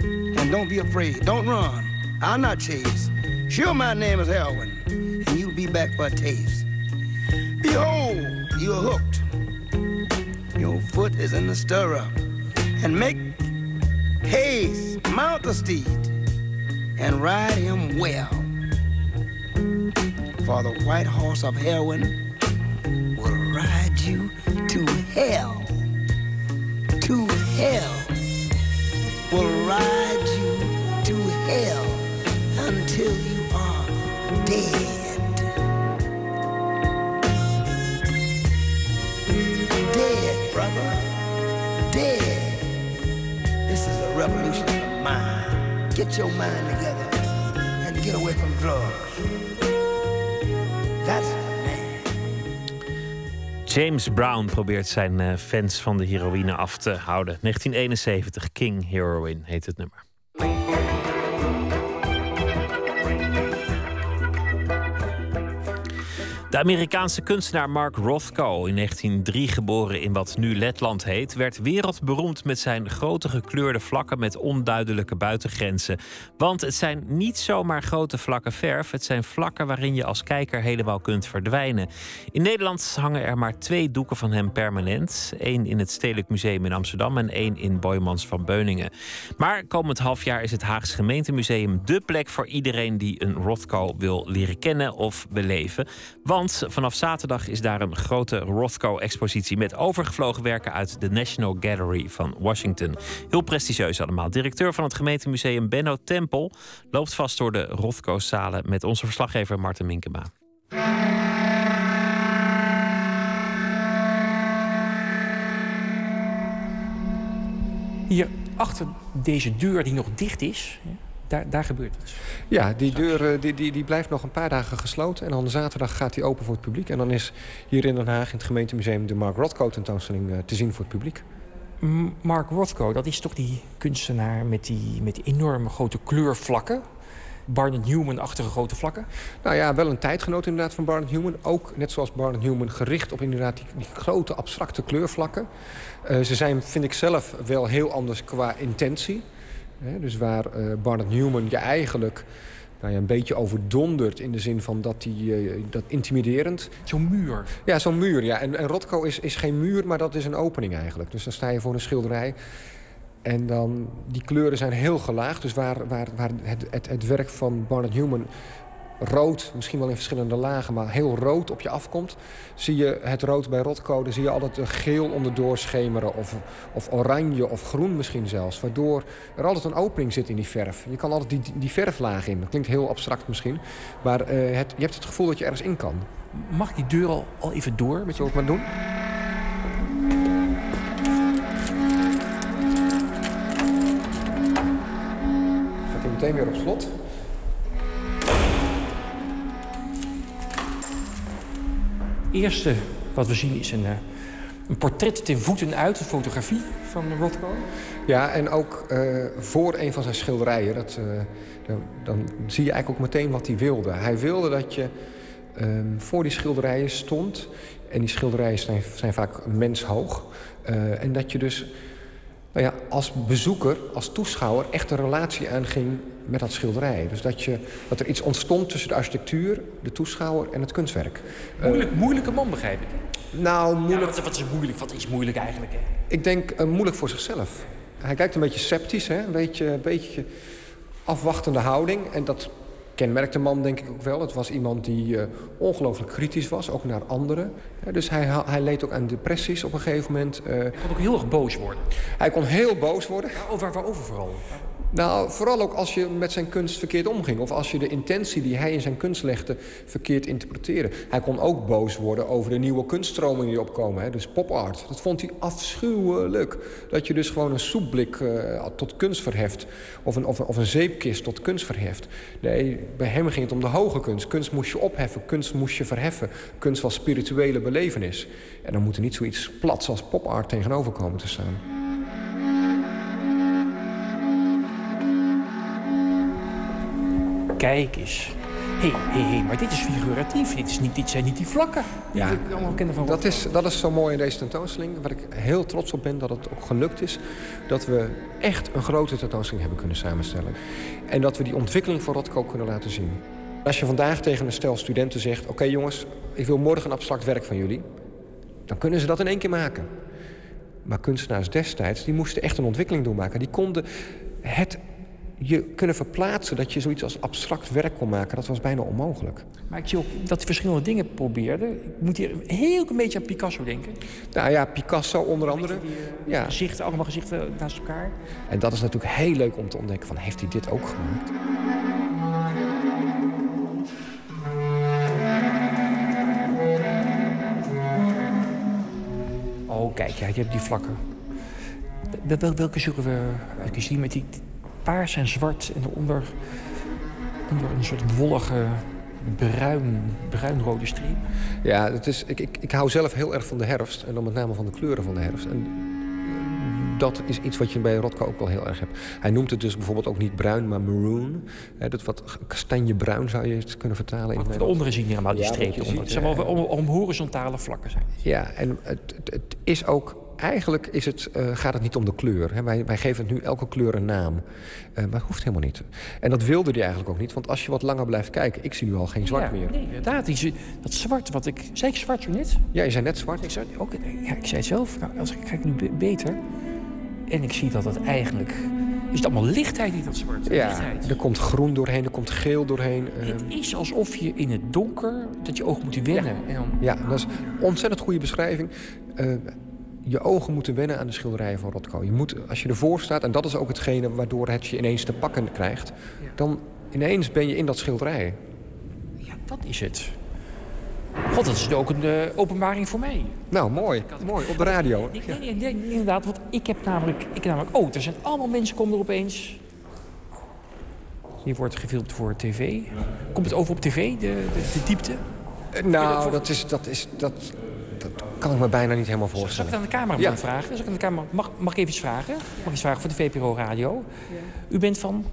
And don't be afraid, don't run, I'll not chase. Sure, my name is be back for a taste. Behold, you're hooked. Your foot is in the stirrup, and make haste, mount the steed, and ride him well. For the white horse of heroin will ride you to hell. To hell. Will ride you to hell until you This is revolution of mind. Get your mind together and get away from drugs. James Brown probeert zijn eh, fans van de heroïne af te houden. 1971, King Heroin heet het nummer. De Amerikaanse kunstenaar Mark Rothko, in 1903 geboren in wat nu Letland heet, werd wereldberoemd met zijn grote gekleurde vlakken met onduidelijke buitengrenzen. Want het zijn niet zomaar grote vlakken verf, het zijn vlakken waarin je als kijker helemaal kunt verdwijnen. In Nederland hangen er maar twee doeken van hem permanent: één in het Stedelijk Museum in Amsterdam en één in Boymans van Beuningen. Maar komend halfjaar is het Haagse Gemeentemuseum dé plek voor iedereen die een Rothko wil leren kennen of beleven. Want vanaf zaterdag is daar een grote Rothko-expositie met overgevlogen werken uit de National Gallery van Washington. Heel prestigieus allemaal. Directeur van het gemeentemuseum Benno Tempel loopt vast door de Rothko-zalen met onze verslaggever Martin Minkema. Hier achter deze deur die nog dicht is, daar, daar gebeurt het. Ja, die deur eh, die, die, die blijft nog een paar dagen gesloten. En dan zaterdag gaat die open voor het publiek. En dan is hier in Den Haag in het gemeentemuseum de Mark Rothko tentoonstelling eh, te zien voor het publiek. Mark Rothko, dat is toch die kunstenaar met die, met die enorme grote kleurvlakken? Barnett Newman-achtige grote vlakken? Nou ja, wel een tijdgenoot inderdaad van Barnett Newman. Ook net zoals Barnett Newman gericht op inderdaad die, die grote abstracte kleurvlakken. Uh, ze zijn, vind ik zelf, wel heel anders qua intentie dus waar uh, Barnett Newman je eigenlijk nou ja, een beetje overdondert in de zin van dat hij uh, dat intimiderend. Zo'n muur. Ja, zo'n muur. Ja. En, en Rothko is, is geen muur, maar dat is een opening eigenlijk. Dus dan sta je voor een schilderij. En dan, die kleuren zijn heel gelaagd. Dus waar, waar, waar het, het, het werk van Barnett Newman rood, misschien wel in verschillende lagen, maar heel rood op je afkomt. Zie je het rood bij rotcode, zie je altijd geel onderdoor schemeren. Of, of oranje of groen misschien zelfs. Waardoor er altijd een opening zit in die verf. Je kan altijd die, die verflaag in. Dat klinkt heel abstract misschien. Maar uh, het, je hebt het gevoel dat je ergens in kan. Mag die deur al, al even door? We het maar doen? Gaat hij meteen weer op slot. Eerste wat we zien is een, eh, een portret ten voeten uit, een fotografie van Rothko. Ja, en ook uh, voor een van zijn schilderijen. Dat, uh, dan, zie je eigenlijk ook meteen wat hij wilde. Hij wilde dat je uh, voor die schilderijen stond. En die schilderijen zijn, zijn vaak menshoog. en dat je dus nou ja, als bezoeker, als toeschouwer, echt een relatie aanging met dat schilderij. Dus dat, je, dat er iets ontstond tussen de architectuur, de toeschouwer en het kunstwerk. Moeilijk, moeilijke man, begrijp ik. Nou, moeilijk... Ja, wat, wat, is moeilijk? Wat is moeilijk eigenlijk? Hè? Ik denk uh, moeilijk voor zichzelf. Hij kijkt een beetje sceptisch, hè? Een, beetje, een beetje afwachtende houding. En dat kenmerkte man denk ik ook wel. Het was iemand die uh, ongelooflijk kritisch was, ook naar anderen. Dus hij, hij leed ook aan depressies op een gegeven moment. Hij kon ook heel erg boos worden. Hij kon heel boos worden. Over, waarover vooral? Nou, vooral ook als je met zijn kunst verkeerd omging. Of als je de intentie die hij in zijn kunst legde verkeerd interpreteerde. Hij kon ook boos worden over de nieuwe kunststromingen die opkomen. Hè? Dus pop art. Dat vond hij afschuwelijk. Dat je dus gewoon een soepblik uh, tot kunst verheft. Of een, of, of een zeepkist tot kunst verheft. Nee, bij hem ging het om de hoge kunst. Kunst moest je opheffen. Kunst moest je verheffen. Kunst was spirituele belevenis. En dan moet er niet zoiets plats als pop art tegenover komen te staan. Kijk eens. Hé, hé, hé, maar dit is figuratief. Dit, is niet, dit zijn niet die vlakken die ja, we allemaal kennen van dat is, dat is zo mooi in deze tentoonstelling. Waar ik heel trots op ben dat het ook gelukt is. Dat we echt een grote tentoonstelling hebben kunnen samenstellen. En dat we die ontwikkeling van Rothko kunnen laten zien. Als je vandaag tegen een stel studenten zegt... oké jongens, ik wil morgen een abstract werk van jullie... dan kunnen ze dat in één keer maken. Maar kunstenaars destijds, die moesten echt een ontwikkeling doormaken. Die konden het je kunnen verplaatsen, dat je zoiets als abstract werk kon maken, dat was bijna onmogelijk. Maar ik zie ook dat hij verschillende dingen probeerde. Ik moet hier heel een beetje aan Picasso denken. Nou ja, Picasso onder andere. Die, uh, ja. Gezichten, allemaal gezichten naast elkaar. En dat is natuurlijk heel leuk om te ontdekken van, heeft hij dit ook gemaakt? Oh, kijk, ja, je hebt die vlakken. Wel, welke zoeken we? Ik zie met die, paars en zwart en onder, onder een soort wollige bruin, bruin-rode streep. Ja, het is, ik, ik, ik hou zelf heel erg van de herfst. En dan met name van de kleuren van de herfst. En dat is iets wat je bij Rothko ook wel heel erg hebt. Hij noemt het dus bijvoorbeeld ook niet bruin, maar maroon. Dat wat kastanjebruin zou je het kunnen vertalen. In de onderen zien hier allemaal die Ja, je onder. Het zijn wel eh, om, om horizontale vlakken zijn. Ja, en het, het, het is ook... Eigenlijk is het, eh, gaat het niet om de kleur. Hè. Wij, wij geven het nu elke kleur een naam. Eh, maar dat hoeft helemaal niet. En dat wilde hij eigenlijk ook niet. Want als je wat langer blijft kijken... Ik zie nu al geen zwart ja, meer. Nee, inderdaad. Die, dat zwart wat ik... Zei ik zwart zo net? Ja, je zei net zwart. Ik zei, ook, ja, ik zei het zelf. Nou, als ik kijk nu be- beter. En ik zie dat het eigenlijk... Is het allemaal lichtheid in dat zwart? Ja, Lichtheid. er komt groen doorheen, er komt geel doorheen. eh, Het is alsof je in het donker... dat je ogen moeten wennen. En dan, Ja, dat is een ontzettend goede beschrijving. Je ogen moeten wennen aan de schilderijen van Rothko. Je moet, als je ervoor staat, en dat is ook hetgene waardoor het je ineens te pakken krijgt... dan ineens ben je in dat schilderij. ja, dat is het. God, dat is ook een openbaring voor mij. Nou, mooi. Mooi, op de radio. Nee, nee, nee, nee, inderdaad, want ik heb namelijk... Ik namelijk oh, er zijn allemaal mensen komen er opeens... Hier wordt gefilmd voor tv. Komt het over op tv, de, de, de diepte? Nou, dat is, dat is, dat, dat kan ik me bijna niet helemaal Zal ik voorstellen. het aan de camera Ja. vragen? Zal ik aan de camera, mag, mag ik even iets vragen? Mag ik iets vragen voor de VPRO Radio? U bent van...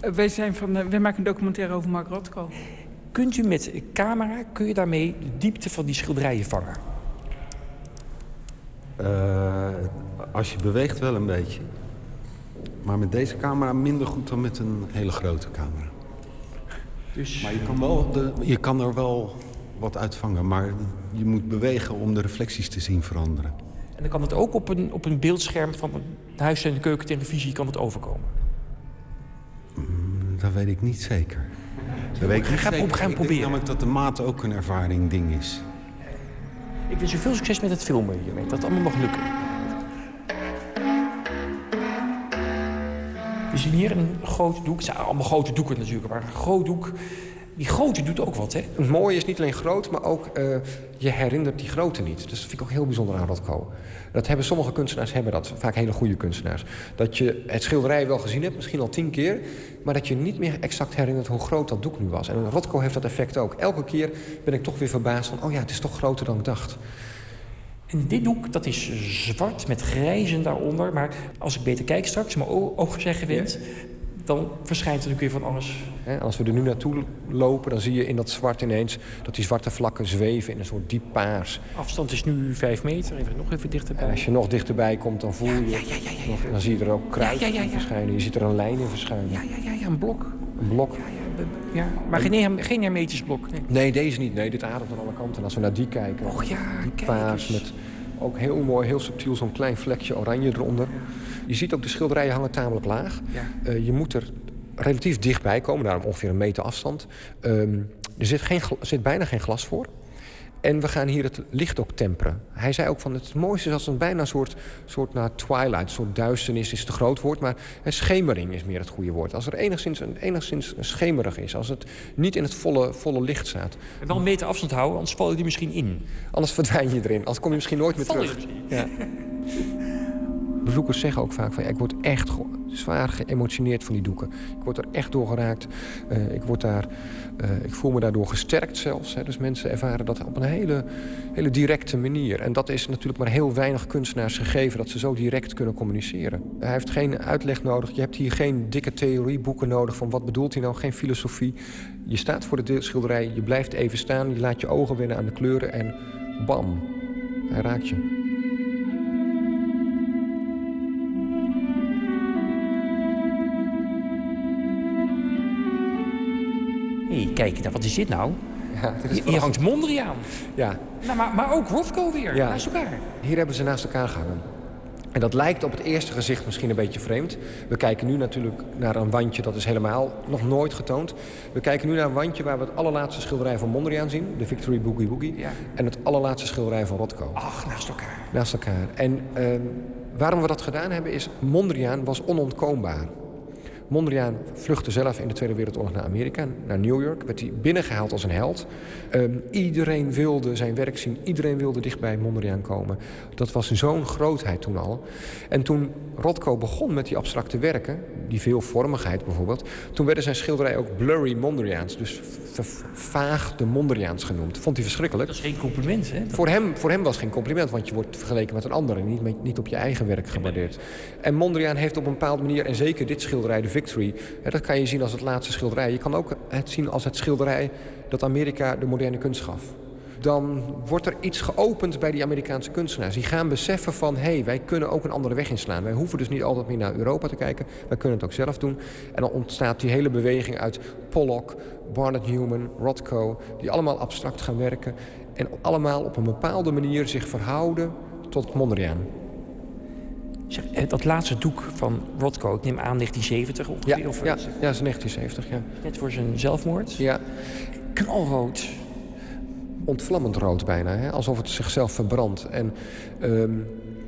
Eh, Wij, zijn van, eh, wij maken een documentaire over Mark Rothko. Kunt u met een camera, kun je daarmee de diepte van die schilderijen vangen? Eh, als je beweegt wel een beetje. Maar met deze camera minder goed dan met een hele grote camera. Dus... Maar je kan, wel de, je kan er wel wat uitvangen. Maar je moet bewegen om de reflecties te zien veranderen. En dan kan het ook op een, op een beeldscherm van een huis- en keukentelevisie kan het overkomen. Dat weet ik niet zeker. Dat weet ik niet Ga- zeker. Ik denk proberen. namelijk dat de maat ook een ervaring ding is. Ik wens u veel succes met het filmen hiermee. Dat het allemaal mag lukken. We zien hier een groot doek. Het zijn allemaal grote doeken natuurlijk. Maar een groot doek. Die grote doet ook wat, hè? Het mooie is niet alleen groot, maar ook eh, je herinnert die grootte niet. Dus dat vind ik ook heel bijzonder aan Rothko. Dat hebben sommige kunstenaars, hebben dat, vaak hele goede kunstenaars. Dat je het schilderij wel gezien hebt, misschien al tien keer... maar dat je niet meer exact herinnert hoe groot dat doek nu was. En Rothko heeft dat effect ook. Elke keer ben ik toch weer verbaasd van... oh ja, het is toch groter dan ik dacht. En dit doek, dat is zwart met grijzen daaronder. Maar als ik beter kijk straks, mijn ogen zijn gewend... dan verschijnt er natuurlijk weer van alles. Als we er nu naartoe lopen, dan zie je in dat zwart ineens... dat die zwarte vlakken zweven in een soort diep paars. Afstand is nu vijf meter. Even nog even dichterbij. En als je nog dichterbij komt, dan voel je... nog- dan zie je er ook kruid Ja, ja, ja, in ja. verschijnen. Je ziet er een lijn in verschijnen. Ja, ja, ja, een blok. Een blok. Ja, maar geen, geen hermetisch blok. Nee. Nee, deze niet. Nee, dit ademt aan alle kanten. En als we naar die kijken... Och ja, paars met ook heel mooi, heel subtiel zo'n klein vlekje oranje eronder. Je ziet ook de schilderijen hangen tamelijk laag. Ja. Eh, je moet er relatief dichtbij komen, daarom ongeveer een meter afstand. Ehm, er zit, geen, zit bijna geen glas voor. En we gaan hier het licht ook temperen. Hij zei ook van het mooiste is als een bijna een soort, soort naar twilight, een soort duisternis is te groot woord, maar een schemering is meer het goede woord. Als er enigszins, een, enigszins schemerig is, als het niet in het volle, volle licht staat. En wel een meter afstand houden, anders val je er misschien in. Anders verdwijn je erin, anders kom je misschien nooit meer terug. er Ja. Bezoekers zeggen ook vaak van ja, ik word echt zwaar geëmotioneerd van die doeken. Ik word er echt door geraakt. Eh, ik, word daar, eh, ik voel me daardoor gesterkt zelfs. Hè. Dus mensen ervaren dat op een hele, hele directe manier. En dat is natuurlijk maar heel weinig kunstenaars gegeven dat ze zo direct kunnen communiceren. Hij heeft geen uitleg nodig. Je hebt hier geen dikke theorieboeken nodig van wat bedoelt hij nou, geen filosofie. Je staat voor de schilderij, je blijft even staan, je laat je ogen wennen aan de kleuren en bam, hij raakt je. Kijk, nou, wat is dit nou? Ja, is Hier, hangt Mondriaan. Ja, Nou, maar, maar ook Rothko weer, Ja. naast elkaar. Hier hebben ze naast elkaar gehangen. En dat lijkt op het eerste gezicht misschien een beetje vreemd. We kijken nu natuurlijk naar een wandje, dat is helemaal nog nooit getoond. We kijken nu naar een wandje waar we het allerlaatste schilderij van Mondriaan zien. De Victory Boogie Woogie. En het allerlaatste schilderij van Rothko. Ach, naast elkaar. Naast elkaar. En ehm, waarom we dat gedaan hebben is, Mondriaan was onontkoombaar. Mondriaan vluchtte zelf in de Tweede Wereldoorlog naar Amerika, naar New York. Werd hij binnengehaald als een held. Ehm, iedereen wilde zijn werk zien. Iedereen wilde dicht bij Mondriaan komen. Dat was zo'n grootheid toen al. En toen Rothko begon met die abstracte werken, die veelvormigheid bijvoorbeeld... toen werden zijn schilderijen ook blurry Mondriaans. Dus vervaagde Mondriaans genoemd. Vond hij verschrikkelijk. Dat is geen compliment, hè? Voor hem, voor hem was het geen compliment, want je wordt vergeleken met een ander... en niet, niet op je eigen werk gewaardeerd. En Mondriaan heeft op een bepaalde manier, en zeker dit schilderij, de Victory... dat kan je zien als het laatste schilderij. Je kan ook het zien als het schilderij dat Amerika de moderne kunst gaf dan wordt er iets geopend bij die Amerikaanse kunstenaars. Die gaan beseffen van, hé, hey, wij kunnen ook een andere weg inslaan. Wij hoeven dus niet altijd meer naar Europa te kijken. Wij kunnen het ook zelf doen. En dan ontstaat die hele beweging uit Pollock, Barnett Newman, Rothko... die allemaal abstract gaan werken. En allemaal op een bepaalde manier zich verhouden tot Mondriaan. Zeg, dat laatste doek van Rothko, ik neem aan 1970 ongeveer? Ja, of, ja, ja, is 1970, ja. Net voor zijn zelfmoord? Ja. Knalrood ontvlammend rood bijna. Hè? Alsof het zichzelf verbrandt. En um,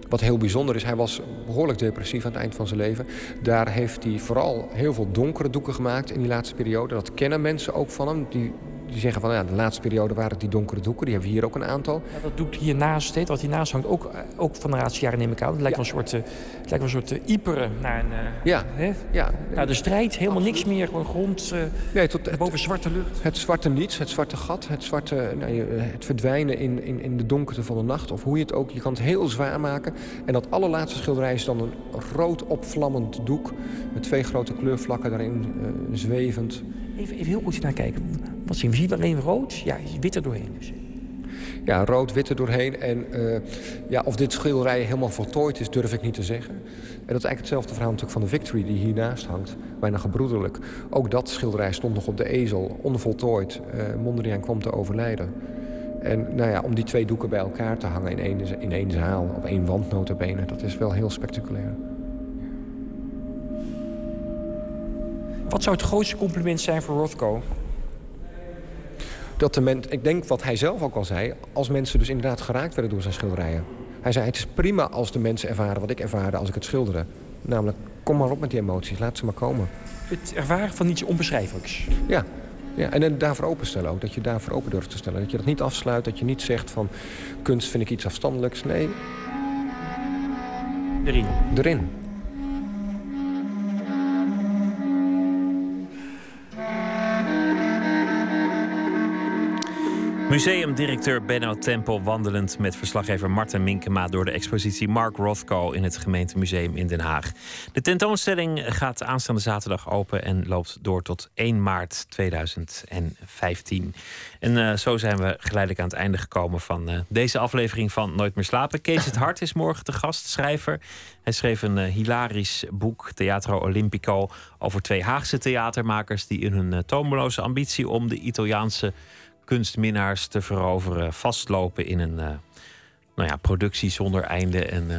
wat heel bijzonder is, hij was behoorlijk depressief aan het eind van zijn leven. Daar heeft hij vooral heel veel donkere doeken gemaakt in die laatste periode. Dat kennen mensen ook van hem. Die die zeggen van ja, de laatste periode waren het die donkere doeken. Die hebben we hier ook een aantal. Ja, dat doet hiernaast, wat hiernaast hangt, ook, eh, ook van de laatste jaren neem ik aan. Het lijkt wel een soort, uh, het lijkt wel een soort uh, iperen naar een... Uh, ja. Hè? ja. Nou, de strijd, helemaal niks meer, gewoon grond nee, tot, het, boven zwarte lucht. Het zwarte niets, het zwarte gat, het, zwarte, nou, het verdwijnen in, in, in de donkerte van de nacht. Of hoe je het ook, je kan het heel zwaar maken. En dat allerlaatste schilderij is dan een rood opvlammend doek... met twee grote kleurvlakken daarin zwevend. Even, heel goed naar kijken. Wat zien we? Zien we alleen rood? Ja, wit er doorheen dus. Ja, rood, wit er doorheen. En uh, ja, of dit schilderij helemaal voltooid is, durf ik niet te zeggen. En dat is eigenlijk hetzelfde verhaal natuurlijk van de Victory die hiernaast hangt. Bijna gebroederlijk. Ook dat schilderij stond nog op de ezel, onvoltooid. Uh, Mondriaan kwam te overlijden. En nou ja, om die twee doeken bij elkaar te hangen in één, in één zaal, op één wand notabene, dat is wel heel spectaculair. Wat zou het grootste compliment zijn voor Rothko? Dat de mens, ik denk wat hij zelf ook al zei, als mensen dus inderdaad geraakt werden door zijn schilderijen. Hij zei: Het is prima als de mensen ervaren wat ik ervaarde als ik het schilderde. Namelijk, kom maar op met die emoties, laat ze maar komen. Het ervaren van iets onbeschrijfelijks. Ja, ja, en daarvoor openstellen ook. Dat je daarvoor open durft te stellen. Dat je dat niet afsluit. Dat je niet zegt van kunst vind ik iets afstandelijks. Nee. Erin. Erin. Museumdirecteur Benno Tempel wandelend met verslaggever Marten Minkema door de expositie Mark Rothko in het gemeentemuseum in Den Haag. De tentoonstelling gaat aanstaande zaterdag open en loopt door tot 1 maart 2015. En uh, zo zijn we geleidelijk aan het einde gekomen van uh, deze aflevering van Nooit meer slapen. Kees het Hart is morgen de gastschrijver. Hij schreef een uh, hilarisch boek, Theatro Olimpico, over twee Haagse theatermakers die in hun tomeloze ambitie om de Italiaanse kunstminnaars te veroveren vastlopen in een uh, nou ja, productie zonder einde. En uh,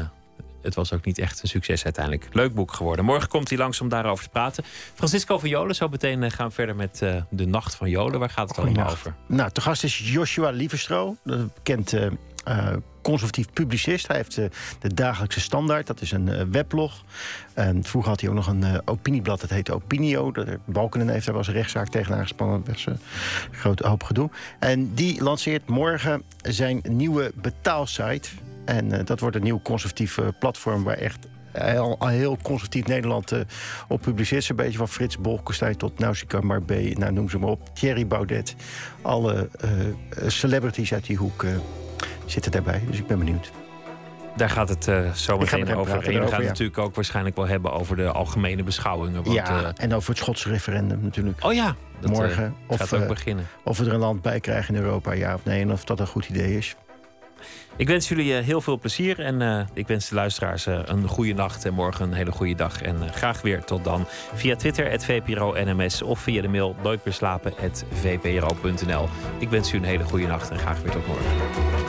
het was ook niet echt een succes uiteindelijk. Leuk boek geworden. Morgen komt hij langs om daarover te praten. Francisco van Jolen, zo meteen uh, gaan we verder met De Nacht van Jolen. Waar gaat het allemaal over? Nou, te gast is Joshua Lieverstro, bekend uh, conservatief publicist. Hij heeft uh, de Dagelijkse Standaard, dat is een uh, weblog. Vroeger had hij ook nog een opinieblad, dat heette Opinio. Balkenen heeft daar was een rechtszaak tegen aangespannen. Was een grote hoop gedoe. En die lanceert morgen zijn nieuwe betaalsite. En dat wordt een nieuw conservatief platform waar echt heel, heel conservatief Nederland uh, op publiceert. Een beetje van Frits Bolkestein tot Nausicaa Marbé, nou, noem ze maar op. Thierry Baudet. Alle celebrities uit die hoek zitten daarbij. Dus ik ben benieuwd. Daar gaat het uh, zo meteen over. En we gaan het natuurlijk ook waarschijnlijk wel hebben over de algemene beschouwingen. Want, ja, uh, en over het Schotse referendum natuurlijk. Oh ja, dat morgen. Uh, gaat of, ook beginnen. Of we er een land bij krijgen in Europa, ja of nee. En of dat een goed idee is. Ik wens jullie heel veel plezier en ik wens de luisteraars een goede nacht en morgen een hele goede dag. En graag weer tot dan via Twitter, het VPRO NMS of via de mail nooitbeerslapen.vpro.nl. Ik wens u een hele goede nacht en graag weer tot morgen.